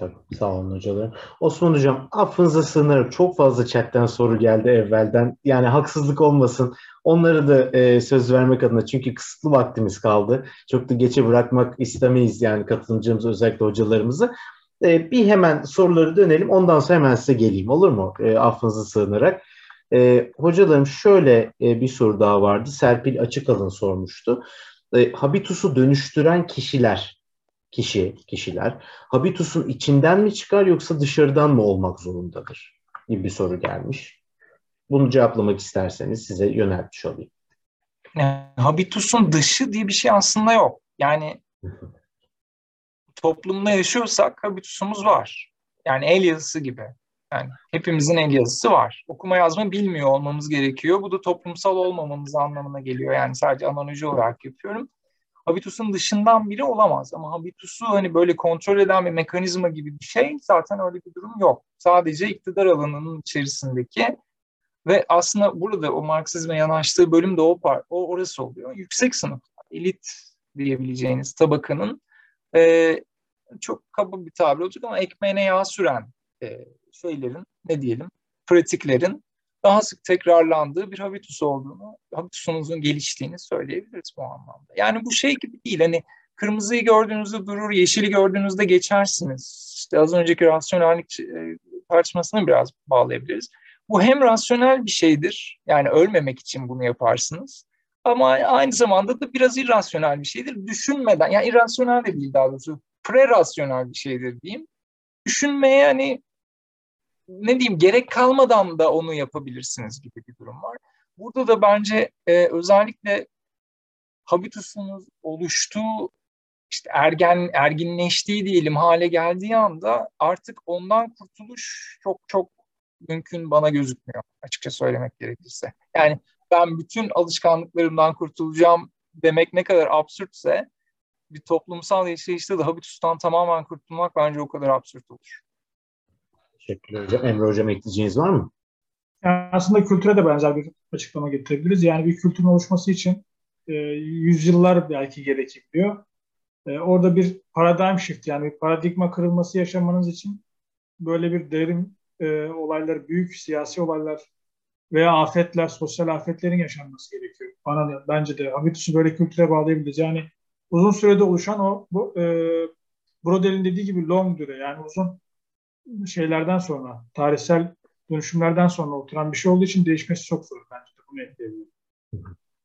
Tabii, sağ olun hocalarım. Osman Hocam affınıza sığınarak çok fazla chatten soru geldi evvelden. Yani haksızlık olmasın. Onları da e, söz vermek adına çünkü kısıtlı vaktimiz kaldı. Çok da geçe bırakmak istemeyiz yani katılımcımız özellikle hocalarımızı. E, bir hemen soruları dönelim ondan sonra hemen size geleyim olur mu? E, affınıza sığınarak. E, hocalarım şöyle e, bir soru daha vardı. Serpil Açıkalın sormuştu. E, habitusu dönüştüren kişiler kişi, kişiler habitusun içinden mi çıkar yoksa dışarıdan mı olmak zorundadır? gibi bir soru gelmiş. Bunu cevaplamak isterseniz size yöneltmiş olayım. Habitusun dışı diye bir şey aslında yok. Yani toplumda yaşıyorsak habitusumuz var. Yani el yazısı gibi. Yani hepimizin el yazısı var. Okuma yazma bilmiyor olmamız gerekiyor. Bu da toplumsal olmamamız anlamına geliyor. Yani sadece analoji olarak yapıyorum habitusun dışından biri olamaz. Ama habitusu hani böyle kontrol eden bir mekanizma gibi bir şey zaten öyle bir durum yok. Sadece iktidar alanının içerisindeki ve aslında burada o Marksizme yanaştığı bölüm de o, par, o orası oluyor. Yüksek sınıf, elit diyebileceğiniz tabakanın e, çok kaba bir tabir olacak ama ekmeğine yağ süren e, şeylerin ne diyelim pratiklerin daha sık tekrarlandığı bir habitus olduğunu, habitusunuzun geliştiğini söyleyebiliriz bu anlamda. Yani bu şey gibi değil hani kırmızıyı gördüğünüzde durur, yeşili gördüğünüzde geçersiniz. İşte az önceki rasyonellik e, tartışmasını biraz bağlayabiliriz. Bu hem rasyonel bir şeydir, yani ölmemek için bunu yaparsınız. Ama aynı zamanda da biraz irrasyonel bir şeydir. Düşünmeden, yani irrasyonel de değil daha doğrusu, prerasyonel bir şeydir diyeyim. Düşünmeye hani ne diyeyim gerek kalmadan da onu yapabilirsiniz gibi bir durum var. Burada da bence e, özellikle habitusunuz oluştuğu işte ergen erginleştiği diyelim hale geldiği anda artık ondan kurtuluş çok çok mümkün bana gözükmüyor açıkça söylemek gerekirse. Yani ben bütün alışkanlıklarımdan kurtulacağım demek ne kadar absürtse bir toplumsal yaşayışta da habitustan tamamen kurtulmak bence o kadar absürt olur. Teşekkürler hocam. Emre hocam ekleyeceğiniz var mı? Yani aslında kültüre de benzer bir açıklama getirebiliriz. Yani bir kültürün oluşması için e, yüzyıllar belki gerekebiliyor. E, orada bir paradigm shift yani bir paradigma kırılması yaşamanız için böyle bir derin e, olaylar, büyük siyasi olaylar veya afetler, sosyal afetlerin yaşanması gerekiyor. Bana bence de habitusu böyle kültüre bağlayabiliriz. Yani uzun sürede oluşan o bu, e, Brodel'in dediği gibi long düre yani uzun şeylerden sonra, tarihsel dönüşümlerden sonra oturan bir şey olduğu için değişmesi çok zor bence de bunu ekleyebilirim.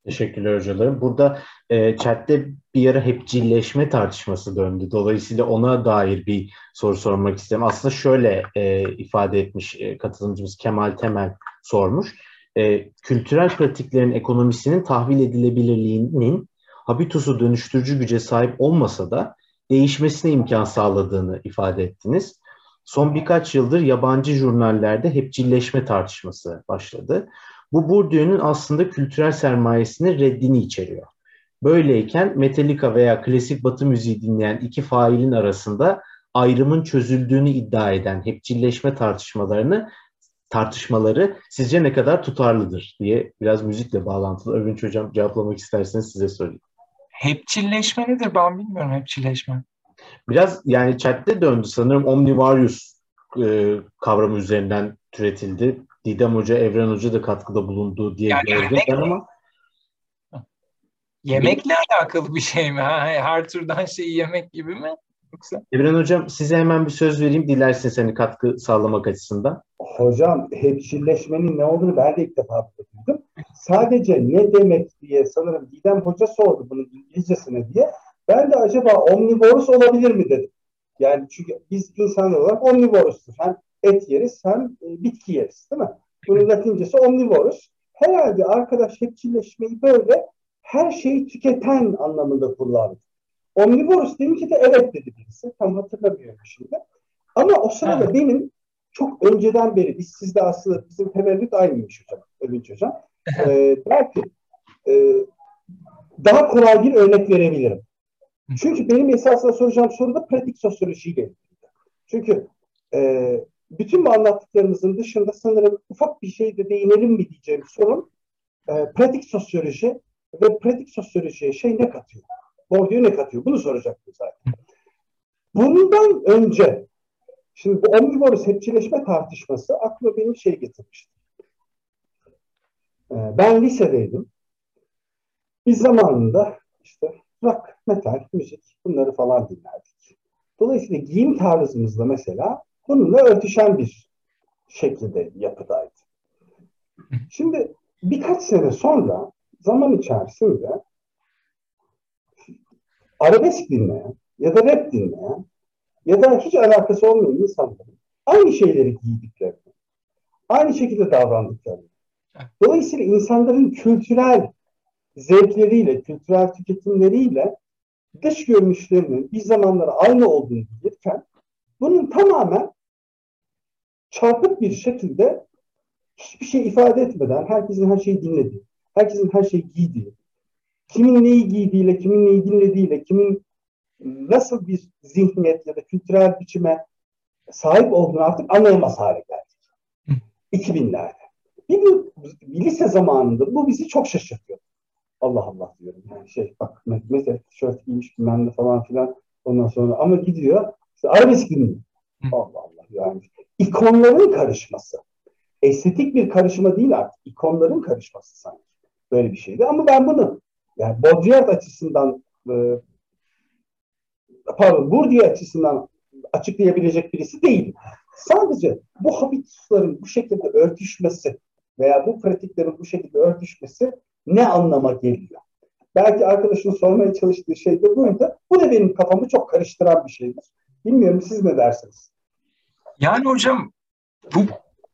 Teşekkürler hocalarım. Burada e, chatte bir ara hepcilleşme tartışması döndü. Dolayısıyla ona dair bir soru sormak istedim. Aslında şöyle e, ifade etmiş e, katılımcımız Kemal Temel sormuş. E, kültürel pratiklerin ekonomisinin tahvil edilebilirliğinin habitusu dönüştürücü güce sahip olmasa da değişmesine imkan sağladığını ifade ettiniz son birkaç yıldır yabancı jurnallerde hepcilleşme tartışması başladı. Bu Bourdieu'nun aslında kültürel sermayesinin reddini içeriyor. Böyleyken Metallica veya klasik batı müziği dinleyen iki failin arasında ayrımın çözüldüğünü iddia eden hepcilleşme tartışmalarını tartışmaları sizce ne kadar tutarlıdır diye biraz müzikle bağlantılı. Övünç Hocam cevaplamak isterseniz size sorayım. Hepçilleşme nedir ben bilmiyorum hepçilleşme. Biraz yani chatte döndü sanırım omnivarius e, kavramı üzerinden türetildi. Didem Hoca, Evren Hoca da katkıda bulundu diye yani gördüm ben ama. Yemekle alakalı bir şey mi? Ha? Her türden şeyi yemek gibi mi? Yoksa? Evren Hocam size hemen bir söz vereyim dilerseniz seni katkı sağlamak açısından. Hocam hepçilleşmenin ne olduğunu ben de ilk defa duydum. Sadece ne demek diye sanırım Didem Hoca sordu bunun İngilizcesine diye. Ben de acaba omnivorus olabilir mi dedim. Yani çünkü biz insanlar olarak omnivorustur. Hem et yeriz hem e, bitki yeriz değil mi? Bunun latincesi omnivorus. Herhalde arkadaş hepçilleşmeyi böyle her şeyi tüketen anlamında kullandı. Omnivorus demince de evet dedi birisi. Tam hatırlamıyorum şimdi. Ama o sırada evet. benim çok önceden beri biz sizde aslında bizim tevellüt aynıymış hocam. Övünç hocam. ee, belki e, daha kolay bir örnek verebilirim. Çünkü benim esasında soracağım soru da pratik sosyolojiyle ilgili. Çünkü e, bütün bu anlattıklarımızın dışında sanırım ufak bir şey de değinelim mi diyeceğim sorun e, pratik sosyoloji ve pratik sosyolojiye şey ne katıyor? Bourdieu ne katıyor? Bunu soracaktım zaten. Bundan önce Şimdi bu omnivor sepçileşme tartışması aklıma benim şey getirmişti. Ee, ben lisedeydim. Biz zamanında işte rock, metal, müzik bunları falan dinlerdik. Dolayısıyla giyim tarzımızda mesela bununla örtüşen bir şekilde yapıdaydı. Şimdi birkaç sene sonra zaman içerisinde arabesk dinleyen ya da rap dinleyen ya da hiç alakası olmayan insanların aynı şeyleri giydiklerini, aynı şekilde davrandıklarını. Dolayısıyla insanların kültürel zevkleriyle, kültürel tüketimleriyle dış görünüşlerinin bir zamanlar aynı olduğunu bilirken bunun tamamen çarpık bir şekilde hiçbir şey ifade etmeden herkesin her şeyi dinlediği, herkesin her şeyi giydiği, kimin neyi giydiğiyle, kimin neyi dinlediğiyle, kimin nasıl bir zihniyet ya da kültürel biçime sahip olduğunu artık anlayamaz hale geldik. 2000'lerde. Bir, bir, bir lise zamanında bu bizi çok şaşırtıyor. Allah Allah diyorum. Yani şey bak mesela tişört giymiş bilmem ne falan filan ondan sonra ama gidiyor işte arabesk dinliyor. Allah Allah yani. ikonların karışması. Estetik bir karışma değil artık. ikonların karışması sanki. Böyle bir şeydi. Ama ben bunu yani Baudrillard açısından e, pardon Bourdieu açısından açıklayabilecek birisi değil. Sadece bu habitusların bu şekilde örtüşmesi veya bu pratiklerin bu şekilde örtüşmesi ne anlama geliyor? Belki arkadaşın sormaya çalıştığı şey de buydu. Bu da benim kafamı çok karıştıran bir şeydir. Bilmiyorum siz ne dersiniz? Yani hocam bu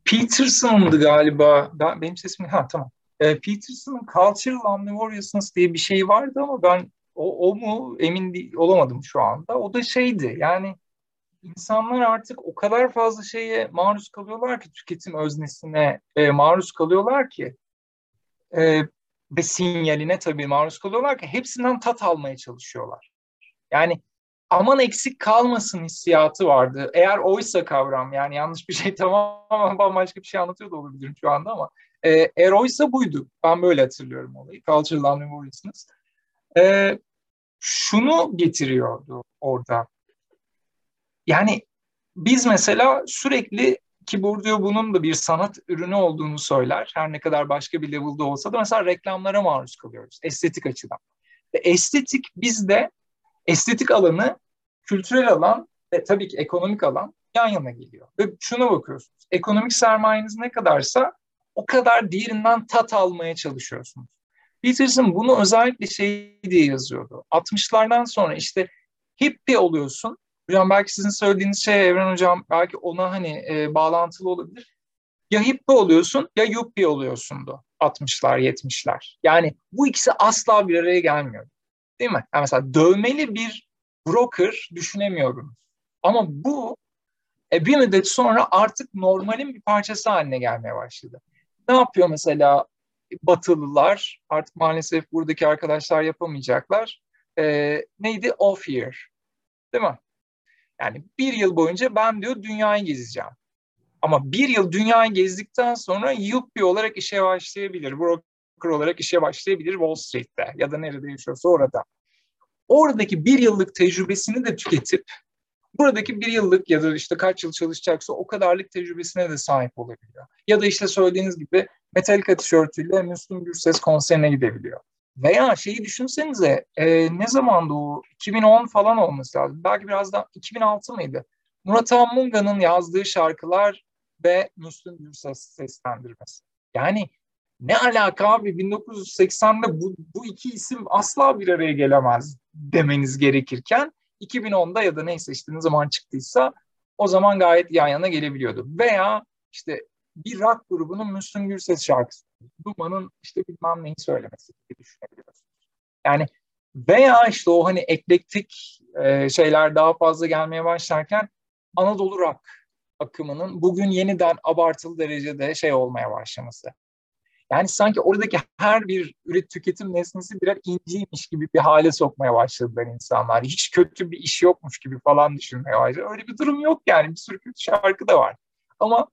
Peterson'dı galiba. Ben, benim sesim ha tamam. E, Peterson'ın Cultural Omnivoreousness diye bir şey vardı ama ben o, o mu emin olamadım şu anda. O da şeydi yani insanlar artık o kadar fazla şeye maruz kalıyorlar ki tüketim öznesine e, maruz kalıyorlar ki e, ve sinyaline tabii maruz kalıyorlar ki hepsinden tat almaya çalışıyorlar. Yani aman eksik kalmasın hissiyatı vardı. Eğer oysa kavram yani yanlış bir şey tamamen bambaşka bir şey anlatıyor da olabilirim şu anda ama e, eğer oysa buydu. Ben böyle hatırlıyorum olayı. Cultural Omnivoreousness. E, şunu getiriyordu orada. Yani biz mesela sürekli ki Bourdieu bunun da bir sanat ürünü olduğunu söyler. Her ne kadar başka bir level'da olsa da mesela reklamlara maruz kalıyoruz estetik açıdan. Ve estetik bizde estetik alanı, kültürel alan ve tabii ki ekonomik alan yan yana geliyor. Ve şuna bakıyorsunuz. Ekonomik sermayeniz ne kadarsa o kadar diğerinden tat almaya çalışıyorsunuz. Peterson bunu özellikle şey diye yazıyordu. 60'lardan sonra işte hippie oluyorsun. Hocam belki sizin söylediğiniz şey Evren Hocam belki ona hani e, bağlantılı olabilir. Ya hippie oluyorsun ya yuppie oluyorsundu 60'lar 70'ler. Yani bu ikisi asla bir araya gelmiyor. Değil mi? Yani mesela dövmeli bir broker düşünemiyorum. Ama bu e, bir müddet sonra artık normalin bir parçası haline gelmeye başladı. Ne yapıyor mesela Batılılar? Artık maalesef buradaki arkadaşlar yapamayacaklar. E, neydi? Off year. Değil mi? Yani bir yıl boyunca ben diyor dünyayı gezeceğim. Ama bir yıl dünyayı gezdikten sonra yuppie olarak işe başlayabilir. Broker olarak işe başlayabilir Wall Street'te ya da nerede yaşıyorsa orada. Oradaki bir yıllık tecrübesini de tüketip buradaki bir yıllık ya da işte kaç yıl çalışacaksa o kadarlık tecrübesine de sahip olabiliyor. Ya da işte söylediğiniz gibi Metallica tişörtüyle Müslüm Gürses konserine gidebiliyor. Veya şeyi düşünsenize e, ne zamandı o? 2010 falan olması lazım. Belki biraz da 2006 mıydı? Murat Anmunga'nın yazdığı şarkılar ve Müslüm Gürses seslendirmesi. Yani ne alaka abi 1980'de bu, bu iki isim asla bir araya gelemez demeniz gerekirken 2010'da ya da neyse işte ne zaman çıktıysa o zaman gayet yan yana gelebiliyordu. Veya işte bir rock grubunun Müslüm Gürses şarkısı. Duman'ın işte bilmem neyi söylemesi gibi düşünebiliyorsunuz. Yani veya işte o hani eklektik e, şeyler daha fazla gelmeye başlarken Anadolu rock akımının bugün yeniden abartılı derecede şey olmaya başlaması. Yani sanki oradaki her bir üret tüketim nesnesi birer inciymiş gibi bir hale sokmaya başladılar insanlar. Hiç kötü bir iş yokmuş gibi falan düşünmeye başladı. Öyle bir durum yok yani. Bir sürü kötü şarkı da var. Ama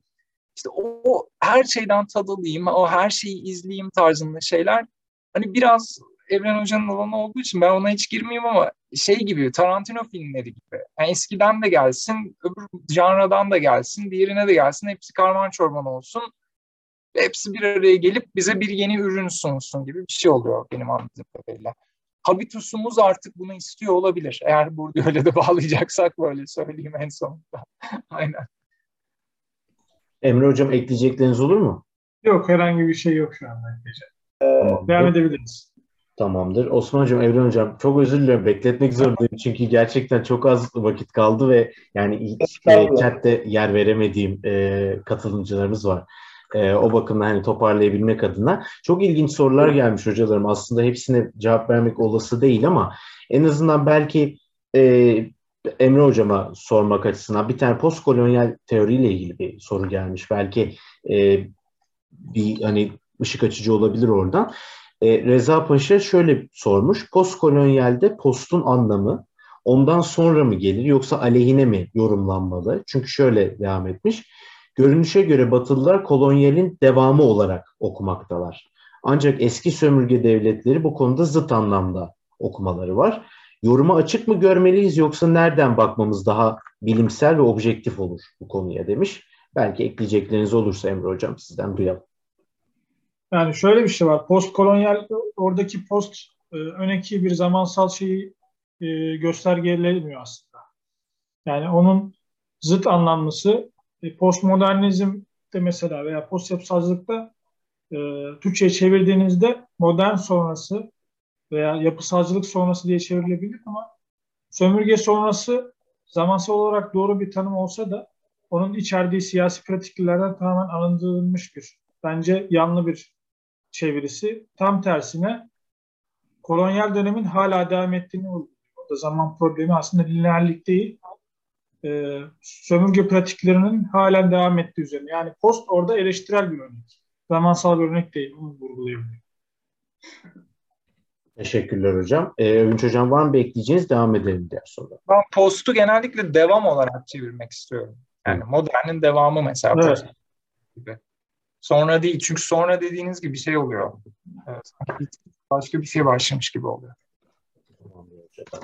işte o her şeyden tad alayım, o her şeyi izleyeyim tarzında şeyler hani biraz Evren Hoca'nın alanı olduğu için ben ona hiç girmeyeyim ama şey gibi Tarantino filmleri gibi. Yani eskiden de gelsin, öbür janradan da gelsin, diğerine de gelsin. Hepsi karman çorban olsun. Hepsi bir araya gelip bize bir yeni ürün sunsun gibi bir şey oluyor benim anladığım kadarıyla. Habitusumuz artık bunu istiyor olabilir. Eğer burada öyle de bağlayacaksak böyle söyleyeyim en sonunda. Aynen. Emre Hocam ekleyecekleriniz olur mu? Yok herhangi bir şey yok şu anda ekleyeceğim. Ee, Devam edebiliriz. Tamamdır. Osman Hocam, Evren Hocam çok özür diliyorum. Bekletmek zorundayım. Çünkü gerçekten çok az vakit kaldı ve yani e, chatte yer veremediğim e, katılımcılarımız var. E, o bakımdan hani toparlayabilmek adına. Çok ilginç sorular gelmiş hocalarım. Aslında hepsine cevap vermek olası değil ama en azından belki e, Emre Hocam'a sormak açısından bir tane postkolonyal teoriyle ilgili bir soru gelmiş. Belki e, bir hani ışık açıcı olabilir oradan. E, Reza Paşa şöyle sormuş. Postkolonyalde postun anlamı ondan sonra mı gelir yoksa aleyhine mi yorumlanmalı? Çünkü şöyle devam etmiş. Görünüşe göre Batılılar kolonyalin devamı olarak okumaktalar. Ancak eski sömürge devletleri bu konuda zıt anlamda okumaları var. Yoruma açık mı görmeliyiz yoksa nereden bakmamız daha bilimsel ve objektif olur bu konuya demiş. Belki ekleyecekleriniz olursa Emre Hocam sizden duyalım. Yani şöyle bir şey var. Post kolonyal oradaki post e, öneki bir zamansal şeyi e, göstergelemiyor aslında. Yani onun zıt anlamlısı e, postmodernizmde mesela veya post yapısalcılıkta e, Türkçe'ye çevirdiğinizde modern sonrası veya yapısalcılık sonrası diye çevrilebilir ama sömürge sonrası zamansal olarak doğru bir tanım olsa da onun içerdiği siyasi pratiklerden tamamen alındırılmış bir bence yanlı bir çevirisi. Tam tersine kolonyal dönemin hala devam ettiğini vurguluyor. Orada zaman problemi aslında lineerlik değil, e, sömürge pratiklerinin halen devam ettiği üzerine. Yani post orada eleştirel bir örnek. Zamansal bir örnek değil. Bunu vurguluyor. Teşekkürler hocam. Ee, Övünç hocam var mı bekleyeceğiniz? Devam edelim diğer soruda. Ben postu genellikle devam olarak çevirmek istiyorum. Yani modernin devamı mesela. Evet. Gibi. Sonra değil. Çünkü sonra dediğiniz gibi bir şey oluyor. Evet. Başka bir şey başlamış gibi oluyor.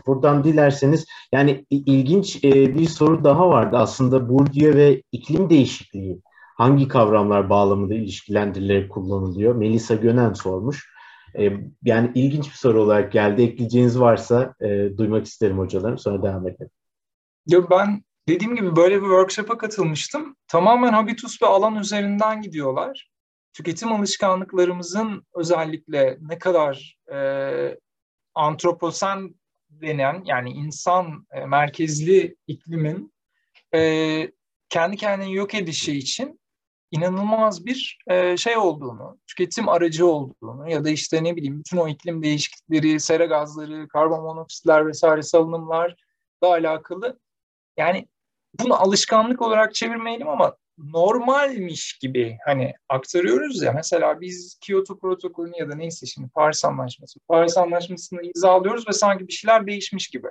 Buradan dilerseniz yani ilginç e, bir soru daha vardı. Aslında Bourdieu ve iklim değişikliği hangi kavramlar bağlamında ilişkilendirilerek kullanılıyor? Melisa Gönen sormuş. E, yani ilginç bir soru olarak geldi. Ekleyeceğiniz varsa e, duymak isterim hocalarım. Sonra devam edelim. Ya ben dediğim gibi böyle bir workshop'a katılmıştım. Tamamen habitus ve alan üzerinden gidiyorlar. Tüketim alışkanlıklarımızın özellikle ne kadar e, antroposen denen yani insan e, merkezli iklimin e, kendi kendini yok edişi için inanılmaz bir e, şey olduğunu, tüketim aracı olduğunu ya da işte ne bileyim bütün o iklim değişiklikleri, sera gazları, karbon monoksitler vesaire salınımlar da alakalı. Yani bunu alışkanlık olarak çevirmeyelim ama normalmiş gibi hani aktarıyoruz ya mesela biz Kyoto protokolünü ya da neyse şimdi Paris Anlaşması Paris Anlaşması'nı imzalıyoruz ve sanki bir şeyler değişmiş gibi.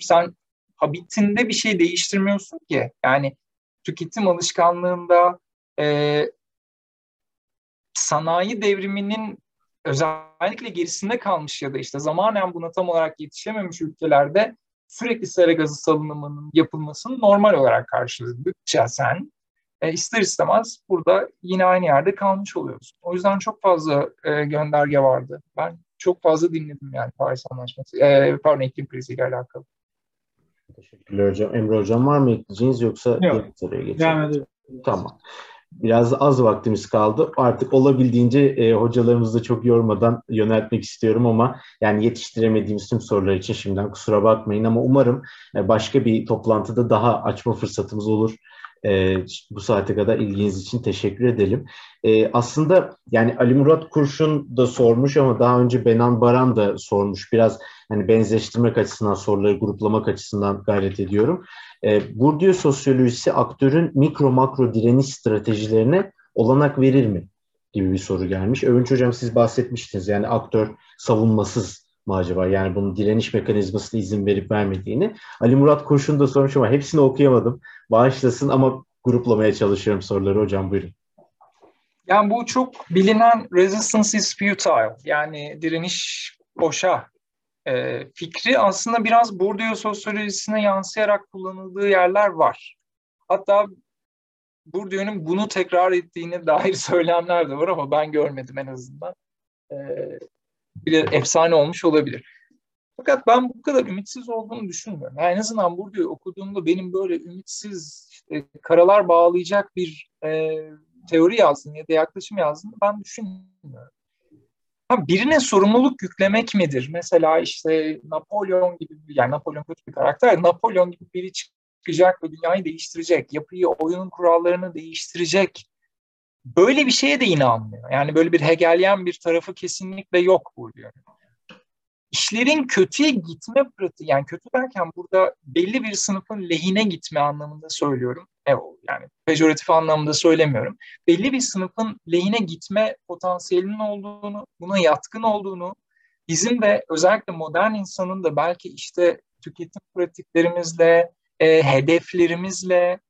Sen habitinde bir şey değiştirmiyorsun ki yani tüketim alışkanlığında e, sanayi devriminin özellikle gerisinde kalmış ya da işte zamanen buna tam olarak yetişememiş ülkelerde sürekli sera gazı salınımının yapılmasını normal olarak karşıladıkça sen e, ister istemez burada yine aynı yerde kalmış oluyoruz. O yüzden çok fazla e, gönderge vardı. Ben çok fazla dinledim yani Paris Anlaşması, e, pardon iklim kriziyle alakalı. Teşekkürler hocam. Emre hocam var mı ekleyeceğiniz yoksa Yok. soruya geçelim? Tamam. Biraz az vaktimiz kaldı. Artık olabildiğince e, hocalarımızı da çok yormadan yöneltmek istiyorum ama yani yetiştiremediğimiz tüm sorular için şimdiden kusura bakmayın ama umarım e, başka bir toplantıda daha açma fırsatımız olur. E, bu saate kadar ilginiz için teşekkür edelim. E, aslında yani Ali Murat Kurşun da sormuş ama daha önce Benan Baran da sormuş. Biraz hani benzeştirmek açısından soruları gruplamak açısından gayret ediyorum. E, Bourdieu sosyolojisi aktörün mikro makro direniş stratejilerine olanak verir mi? gibi bir soru gelmiş. Övünç Hocam siz bahsetmiştiniz yani aktör savunmasız mı acaba? Yani bunun direniş mekanizmasına izin verip vermediğini. Ali Murat Kurşun da sormuş ama hepsini okuyamadım. Bağışlasın ama gruplamaya çalışıyorum soruları. Hocam buyurun. Yani bu çok bilinen resistance is futile. Yani direniş boşa e, fikri aslında biraz Bourdieu sosyolojisine yansıyarak kullanıldığı yerler var. Hatta Bourdieu'nun bunu tekrar ettiğine dair söylemler de var ama ben görmedim en azından. E, bir efsane olmuş olabilir. Fakat ben bu kadar ümitsiz olduğunu düşünmüyorum. Yani en azından Bourdieu okuduğumda benim böyle ümitsiz, işte karalar bağlayacak bir e, teori yazdığını ya da yaklaşım yazdığını ben düşünmüyorum. Ha, birine sorumluluk yüklemek midir? Mesela işte Napolyon gibi, yani Napolyon kötü bir karakter, Napolyon gibi biri çıkacak ve dünyayı değiştirecek, yapıyı, oyunun kurallarını değiştirecek. Böyle bir şeye de inanmıyor. Yani böyle bir Hegelyen bir tarafı kesinlikle yok bu diyor. İşlerin kötüye gitme pratiği, yani kötü derken burada belli bir sınıfın lehine gitme anlamında söylüyorum. Evet, yani pejoratif anlamda söylemiyorum. Belli bir sınıfın lehine gitme potansiyelinin olduğunu, buna yatkın olduğunu, bizim de özellikle modern insanın da belki işte tüketim pratiklerimizle, e, hedeflerimizle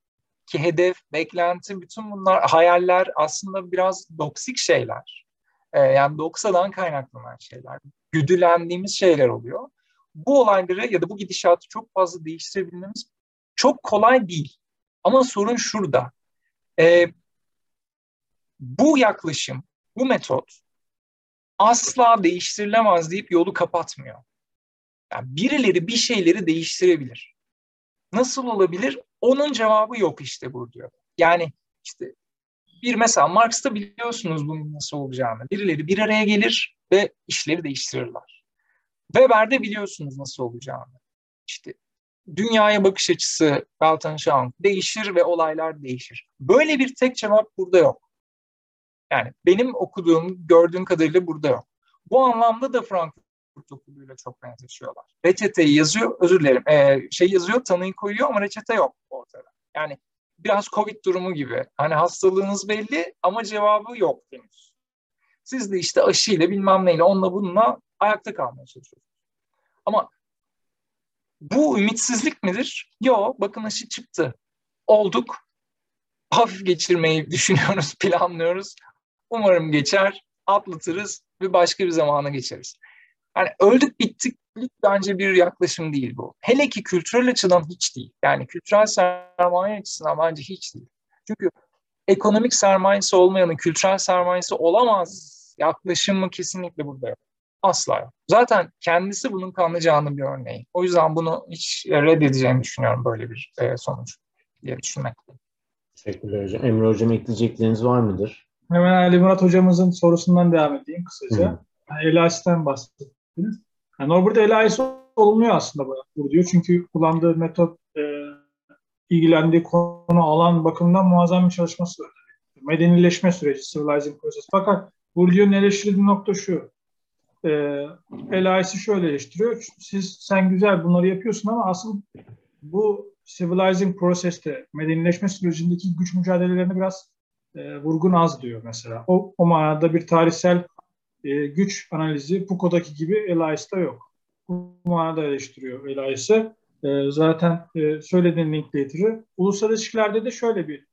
ki hedef, beklenti, bütün bunlar hayaller aslında biraz doksik şeyler. E, yani doksadan kaynaklanan şeyler. Güdülendiğimiz şeyler oluyor. Bu olayları ya da bu gidişatı çok fazla değiştirebilmemiz çok kolay değil. Ama sorun şurada. E, bu yaklaşım, bu metot asla değiştirilemez deyip yolu kapatmıyor. Yani birileri bir şeyleri değiştirebilir. Nasıl olabilir? Onun cevabı yok işte bu diyor. Yani işte bir mesela Marx'ta biliyorsunuz bunun nasıl olacağını. Birileri bir araya gelir ve işleri değiştirirler. Weber'de biliyorsunuz nasıl olacağını. İşte dünyaya bakış açısı Weltanschauung değişir ve olaylar değişir. Böyle bir tek cevap burada yok. Yani benim okuduğum, gördüğüm kadarıyla burada yok. Bu anlamda da Frankfurt okuluyla çok benzeşiyorlar. Reçeteyi yazıyor, özür dilerim, ee, şey yazıyor, tanıyı koyuyor ama reçete yok. Yani biraz Covid durumu gibi. Hani hastalığınız belli ama cevabı yok henüz. Siz de işte aşıyla bilmem neyle onunla bununla ayakta kalmaya çalışıyorsunuz. Ama bu ümitsizlik midir? Yok. Bakın aşı çıktı. Olduk. Hafif geçirmeyi düşünüyoruz, planlıyoruz. Umarım geçer, atlatırız ve başka bir zamana geçeriz. Yani öldük bittik bence bir yaklaşım değil bu. Hele ki kültürel açıdan hiç değil. Yani kültürel sermaye açısından bence hiç değil. Çünkü ekonomik sermayesi olmayanın kültürel sermayesi olamaz yaklaşımı kesinlikle burada yok. Asla yok. Zaten kendisi bunun kanlayacağının bir örneği. O yüzden bunu hiç reddedeceğini düşünüyorum böyle bir e, sonuç diye düşünmek. Teşekkürler hocam. Emre hocam ekleyecekleriniz var mıdır? Hemen Ali Murat hocamızın sorusundan devam edeyim kısaca. Yani Elias'tan bahsettiniz. Yani orada Elias olmuyor aslında bu diyor. Çünkü kullandığı metot e, ilgilendiği konu alan bakımından muazzam bir çalışması var. Medenileşme süreci, civilizing process. Fakat Bourdieu'nun eleştirdiği nokta şu e, Elias'ı şöyle eleştiriyor. Siz sen güzel bunları yapıyorsun ama asıl bu civilizing proseste, medenileşme sürecindeki güç mücadelelerine biraz e, vurgun az diyor mesela. O, o manada bir tarihsel e, güç analizi Foucault'daki gibi Elias'ta yok. Bu manada eleştiriyor Elias'ı. E, zaten e, söylediğin getiriyor. Ulusal ilişkilerde de şöyle bir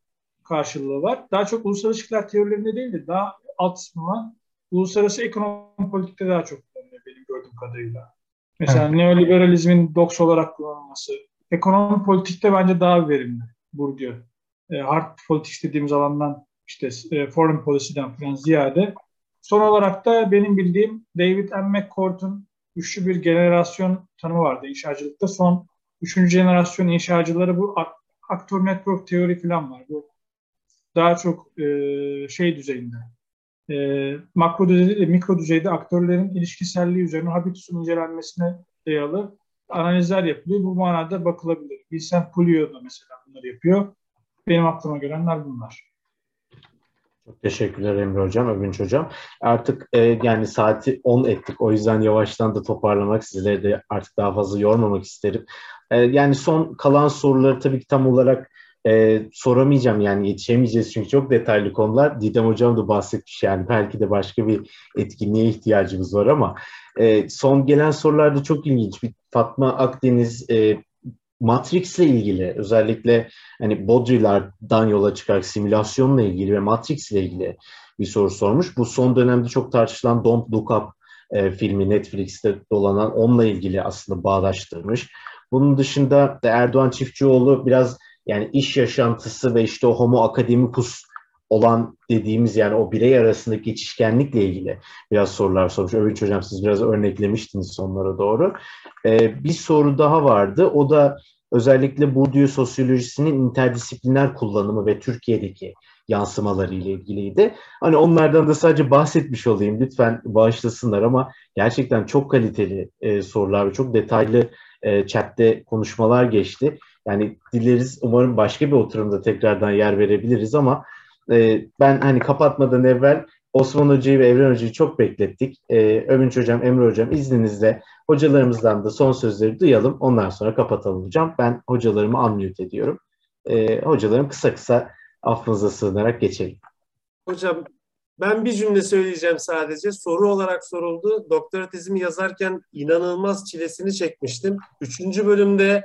karşılığı var. Daha çok ulusal ilişkiler teorilerinde değil de daha alt kısmına uluslararası ekonomi politikte daha çok kullanılıyor benim gördüğüm kadarıyla. Mesela evet. neoliberalizmin doks olarak kullanılması. Ekonomi politikte bence daha verimli Bourdieu. E, hard politics dediğimiz alandan işte e, foreign policy'den falan ziyade. Son olarak da benim bildiğim David M. McCourt'un üçlü bir generasyon tanımı vardı inşacılıkta. Son üçüncü jenerasyon inşacıları bu aktör network teori falan var. Bu daha çok e, şey düzeyinde e, makro düzeyde de mikro düzeyde aktörlerin ilişkiselliği üzerine habitusun incelenmesine dayalı analizler yapılıyor. Bu manada bakılabilir. Vincent Puglio da mesela bunları yapıyor. Benim aklıma gelenler bunlar. Çok teşekkürler Emre Hocam, Övünç Hocam. Artık e, yani saati 10 ettik. O yüzden yavaştan da toparlamak, sizleri de artık daha fazla yormamak isterim. E, yani son kalan soruları tabii ki tam olarak e, soramayacağım yani yetişemeyeceğiz çünkü çok detaylı konular. Didem Hocam da bahsetmiş yani belki de başka bir etkinliğe ihtiyacımız var ama e, son gelen sorularda çok ilginç. Bir Fatma Akdeniz e, Matrix ile ilgili özellikle hani Baudrillard'dan yola çıkarak simülasyonla ilgili ve Matrix ile ilgili bir soru sormuş. Bu son dönemde çok tartışılan Don't Look Up e, filmi Netflix'te dolanan onunla ilgili aslında bağdaştırmış. Bunun dışında da Erdoğan Çiftçioğlu biraz yani iş yaşantısı ve işte o homo akademikus olan dediğimiz yani o birey arasındaki geçişkenlikle ilgili biraz sorular sormuş. Övünç Hocam siz biraz örneklemiştiniz sonlara doğru. Ee, bir soru daha vardı. O da özellikle Bourdieu sosyolojisinin interdisipliner kullanımı ve Türkiye'deki yansımaları ile ilgiliydi. Hani onlardan da sadece bahsetmiş olayım. Lütfen bağışlasınlar ama gerçekten çok kaliteli e, sorular ve çok detaylı e, chatte konuşmalar geçti. Yani dileriz umarım başka bir oturumda tekrardan yer verebiliriz ama e, ben hani kapatmadan evvel Osman Hoca'yı ve Evren Hoca'yı çok beklettik. E, Övünç Hocam, Emre Hocam izninizle hocalarımızdan da son sözleri duyalım. Ondan sonra kapatalım hocam. Ben hocalarımı unmute ediyorum. E, hocalarım kısa kısa affınıza sığınarak geçelim. Hocam ben bir cümle söyleyeceğim sadece. Soru olarak soruldu. Doktora tezimi yazarken inanılmaz çilesini çekmiştim. Üçüncü bölümde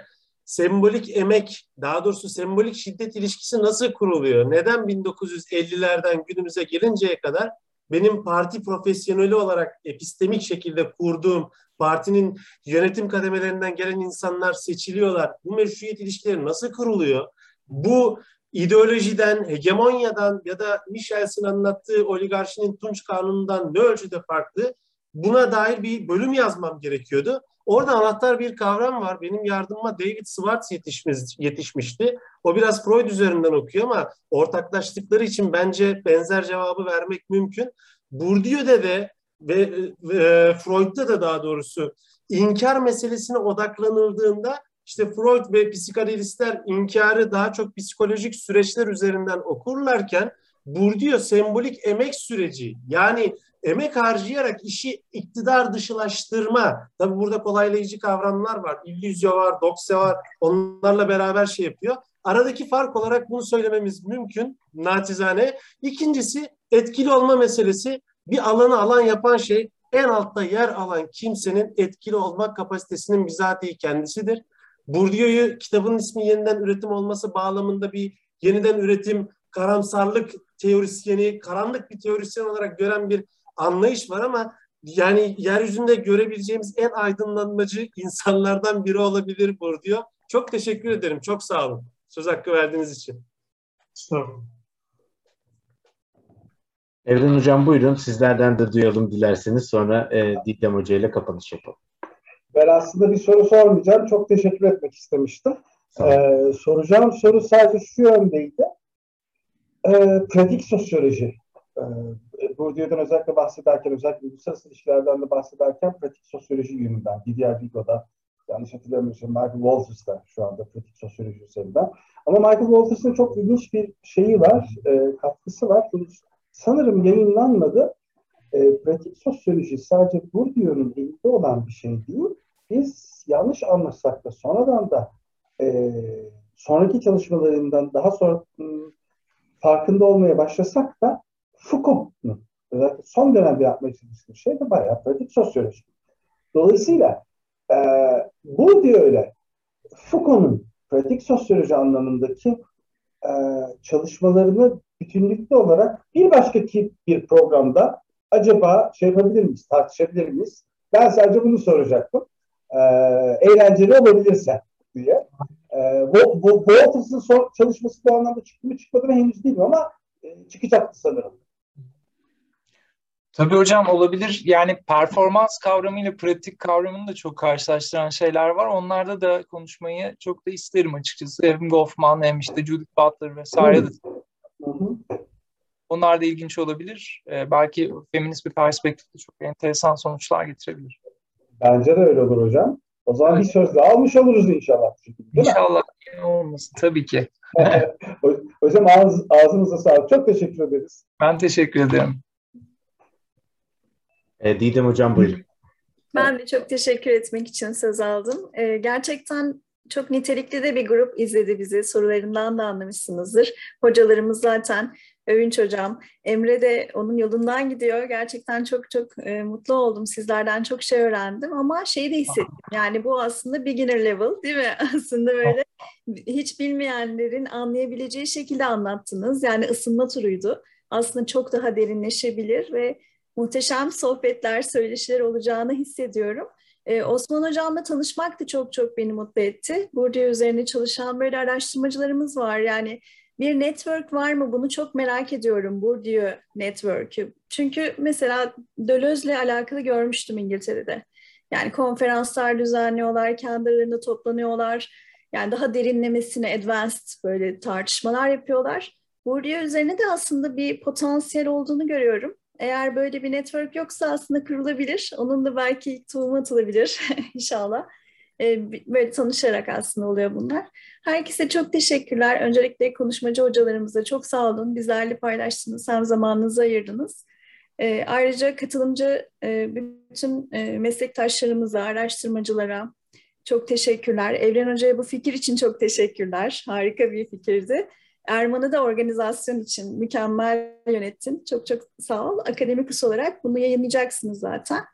sembolik emek, daha doğrusu sembolik şiddet ilişkisi nasıl kuruluyor? Neden 1950'lerden günümüze gelinceye kadar benim parti profesyoneli olarak epistemik şekilde kurduğum partinin yönetim kademelerinden gelen insanlar seçiliyorlar. Bu meşruiyet ilişkileri nasıl kuruluyor? Bu ideolojiden, hegemonyadan ya da Michels'in anlattığı oligarşinin Tunç Kanunu'ndan ne ölçüde farklı? Buna dair bir bölüm yazmam gerekiyordu. Orada anahtar bir kavram var. Benim yardımıma David Schwartz yetişmiş, yetişmişti. O biraz Freud üzerinden okuyor ama ortaklaştıkları için bence benzer cevabı vermek mümkün. Bourdieu'de de ve, ve Freud'da da daha doğrusu inkar meselesine odaklanıldığında işte Freud ve psikanalistler inkarı daha çok psikolojik süreçler üzerinden okurlarken Bourdieu sembolik emek süreci yani emek harcayarak işi iktidar dışılaştırma. Tabi burada kolaylayıcı kavramlar var. İllüzyo var, dokse var. Onlarla beraber şey yapıyor. Aradaki fark olarak bunu söylememiz mümkün natizane. İkincisi etkili olma meselesi. Bir alanı alan yapan şey en altta yer alan kimsenin etkili olmak kapasitesinin bizatihi kendisidir. Bourdieu'yu kitabın ismi yeniden üretim olması bağlamında bir yeniden üretim, karamsarlık teorisyeni, karanlık bir teorisyen olarak gören bir anlayış var ama yani yeryüzünde görebileceğimiz en aydınlanmacı insanlardan biri olabilir Bourdieu. Çok teşekkür ederim. Çok sağ olun. Söz hakkı verdiğiniz için. Sağ olun. Evren Hocam buyurun. Sizlerden de duyalım dilerseniz. Sonra e, Didem Hoca ile kapanış yapalım. Ben aslında bir soru sormayacağım. Çok teşekkür etmek istemiştim. Ee, soracağım soru sadece şu yöndeydi. Ee, pratik sosyoloji. Ee, Bourdieu'dan özellikle bahsederken, özellikle uluslararası ilişkilerden de bahsederken pratik sosyoloji yönünden, Didier Vigo'da, yanlış hatırlamıyorsam Michael Walters'da şu anda pratik sosyoloji üzerinden. Ama Michael Walters'ın çok ilginç bir şeyi var, e, katkısı var. Sanırım yayınlanmadı. E, pratik sosyoloji sadece Bourdieu'nun elinde olan bir şey değil. Biz yanlış anlasak da sonradan da e, sonraki çalışmalarından daha sonra ım, farkında olmaya başlasak da Foucault'un özellikle son dönemde yapmaya çalıştığı şey de bayağı pratik sosyoloji. Dolayısıyla e, bu diyor öyle Foucault'un pratik sosyoloji anlamındaki e, çalışmalarını bütünlükte olarak bir başka tip bir programda acaba şey yapabilir miyiz, tartışabilir miyiz? Ben sadece bunu soracaktım. E, eğlenceli olabilirse diye. E, bu, bu, Walters'ın çalışması bu anlamda çıktı mı çıkmadı mı henüz değil ama e, çıkacaktı sanırım. Tabii hocam olabilir. Yani performans kavramıyla pratik kavramını da çok karşılaştıran şeyler var. Onlarda da konuşmayı çok da isterim açıkçası. Hem Goffman hem işte Judith Butler vesaire de. Onlar da ilginç olabilir. Ee, belki feminist bir perspektifte çok enteresan sonuçlar getirebilir. Bence de öyle olur hocam. O zaman evet. bir söz daha almış oluruz inşallah. Değil inşallah mi? olmasın tabii ki. hocam ağız, ağzınıza sağlık. Çok teşekkür ederiz. Ben teşekkür ederim. E, Didem Hocam buyurun. Ben de çok teşekkür etmek için söz aldım. E, gerçekten çok nitelikli de bir grup izledi bizi. Sorularından da anlamışsınızdır. Hocalarımız zaten Övünç Hocam, Emre de onun yolundan gidiyor. Gerçekten çok çok e, mutlu oldum. Sizlerden çok şey öğrendim ama şeyi de hissettim. Yani bu aslında beginner level değil mi? Aslında böyle hiç bilmeyenlerin anlayabileceği şekilde anlattınız. Yani ısınma turuydu. Aslında çok daha derinleşebilir ve muhteşem sohbetler, söyleşiler olacağını hissediyorum. Ee, Osman Hocam'la tanışmak da çok çok beni mutlu etti. Burada üzerine çalışan böyle araştırmacılarımız var. Yani bir network var mı? Bunu çok merak ediyorum. Bourdieu network'ü. Çünkü mesela Deleuze'le alakalı görmüştüm İngiltere'de. Yani konferanslar düzenliyorlar, kendi aralarında toplanıyorlar. Yani daha derinlemesine advanced böyle tartışmalar yapıyorlar. Bourdieu üzerine de aslında bir potansiyel olduğunu görüyorum. Eğer böyle bir network yoksa aslında kurulabilir. Onun da belki tohum atılabilir inşallah. Ee, böyle tanışarak aslında oluyor bunlar. Herkese çok teşekkürler. Öncelikle konuşmacı hocalarımıza çok sağ olun. Bizlerle paylaştınız, hem zamanınızı ayırdınız. E, ayrıca katılımcı e, bütün e, meslektaşlarımıza, araştırmacılara çok teşekkürler. Evren Hoca'ya bu fikir için çok teşekkürler. Harika bir fikirdi. Erman'ı da organizasyon için mükemmel yönettin. Çok çok sağ ol. Akademik olarak bunu yayınlayacaksınız zaten.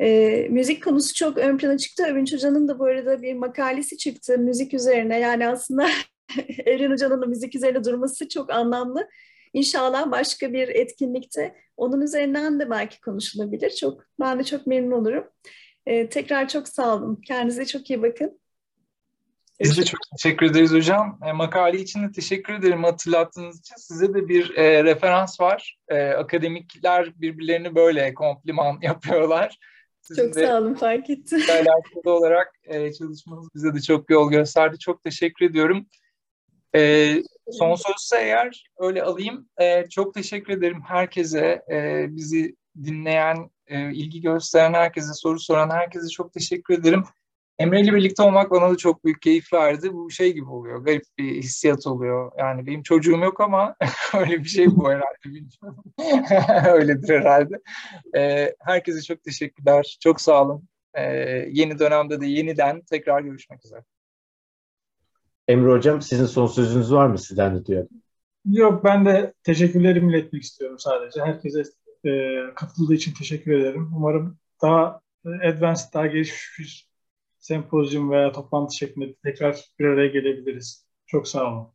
E, müzik konusu çok ön plana çıktı. Övünç Hoca'nın da bu arada bir makalesi çıktı müzik üzerine. Yani aslında Evren Hoca'nın da müzik üzerine durması çok anlamlı. İnşallah başka bir etkinlikte onun üzerinden de belki konuşulabilir. Çok ben de çok memnun olurum. E, tekrar çok sağ olun. Kendinize çok iyi bakın. Biz de çok teşekkür ederiz hocam. E, makale için de teşekkür ederim hatırlattığınız için. Size de bir e, referans var. E, akademikler birbirlerini böyle kompliman yapıyorlar. Sizin çok sağ olun fark ettim. alakalı olarak e, çalışmanız bize de çok yol gösterdi. Çok teşekkür ediyorum. E, son sözse eğer öyle alayım. E, çok teşekkür ederim herkese. E, bizi dinleyen, e, ilgi gösteren herkese, soru soran herkese çok teşekkür ederim. Emre ile birlikte olmak bana da çok büyük keyif verdi. Bu şey gibi oluyor, garip bir hissiyat oluyor. Yani benim çocuğum yok ama öyle bir şey bu herhalde. Bilmiyorum. Öyledir herhalde. Ee, herkese çok teşekkürler. Çok sağ olun. Ee, yeni dönemde de yeniden tekrar görüşmek üzere. Emre Hocam sizin son sözünüz var mı sizden de duyalım? Yok ben de teşekkürlerimi iletmek istiyorum sadece. Herkese e, katıldığı için teşekkür ederim. Umarım daha advanced, daha gelişmiş sempozyum veya toplantı şeklinde tekrar bir araya gelebiliriz. Çok sağ olun.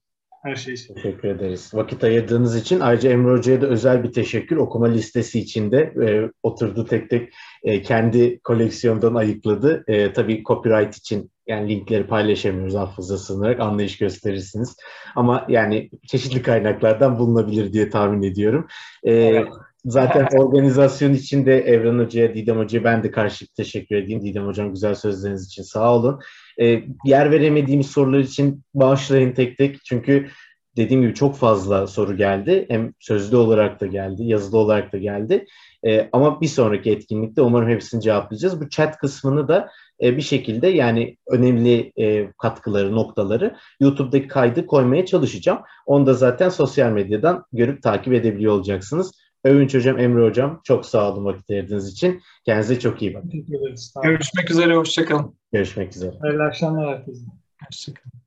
Her şey için. Teşekkür ederiz. Vakit ayırdığınız için ayrıca Emre Hoca'ya da özel bir teşekkür. Okuma listesi içinde e, oturdu tek tek e, kendi koleksiyondan ayıkladı. E, tabii copyright için yani linkleri paylaşamıyoruz affınıza sığınarak anlayış gösterirsiniz. Ama yani çeşitli kaynaklardan bulunabilir diye tahmin ediyorum. E, evet. Zaten organizasyon için de Evren Hoca'ya, Didem Hoca'ya ben de karşılık teşekkür edeyim. Didem Hocam güzel sözleriniz için sağ olun. E, yer veremediğimiz sorular için bağışlayın tek tek. Çünkü dediğim gibi çok fazla soru geldi. Hem sözlü olarak da geldi, yazılı olarak da geldi. E, ama bir sonraki etkinlikte umarım hepsini cevaplayacağız. Bu chat kısmını da e, bir şekilde yani önemli e, katkıları, noktaları YouTube'daki kaydı koymaya çalışacağım. Onu da zaten sosyal medyadan görüp takip edebiliyor olacaksınız. Övünç Hocam, Emre Hocam çok sağ olun vakit ayırdığınız için. Kendinize çok iyi bakın. Görüşmek üzere, hoşçakalın. Görüşmek üzere. Hayırlı akşamlar herkese. Hoşçakalın.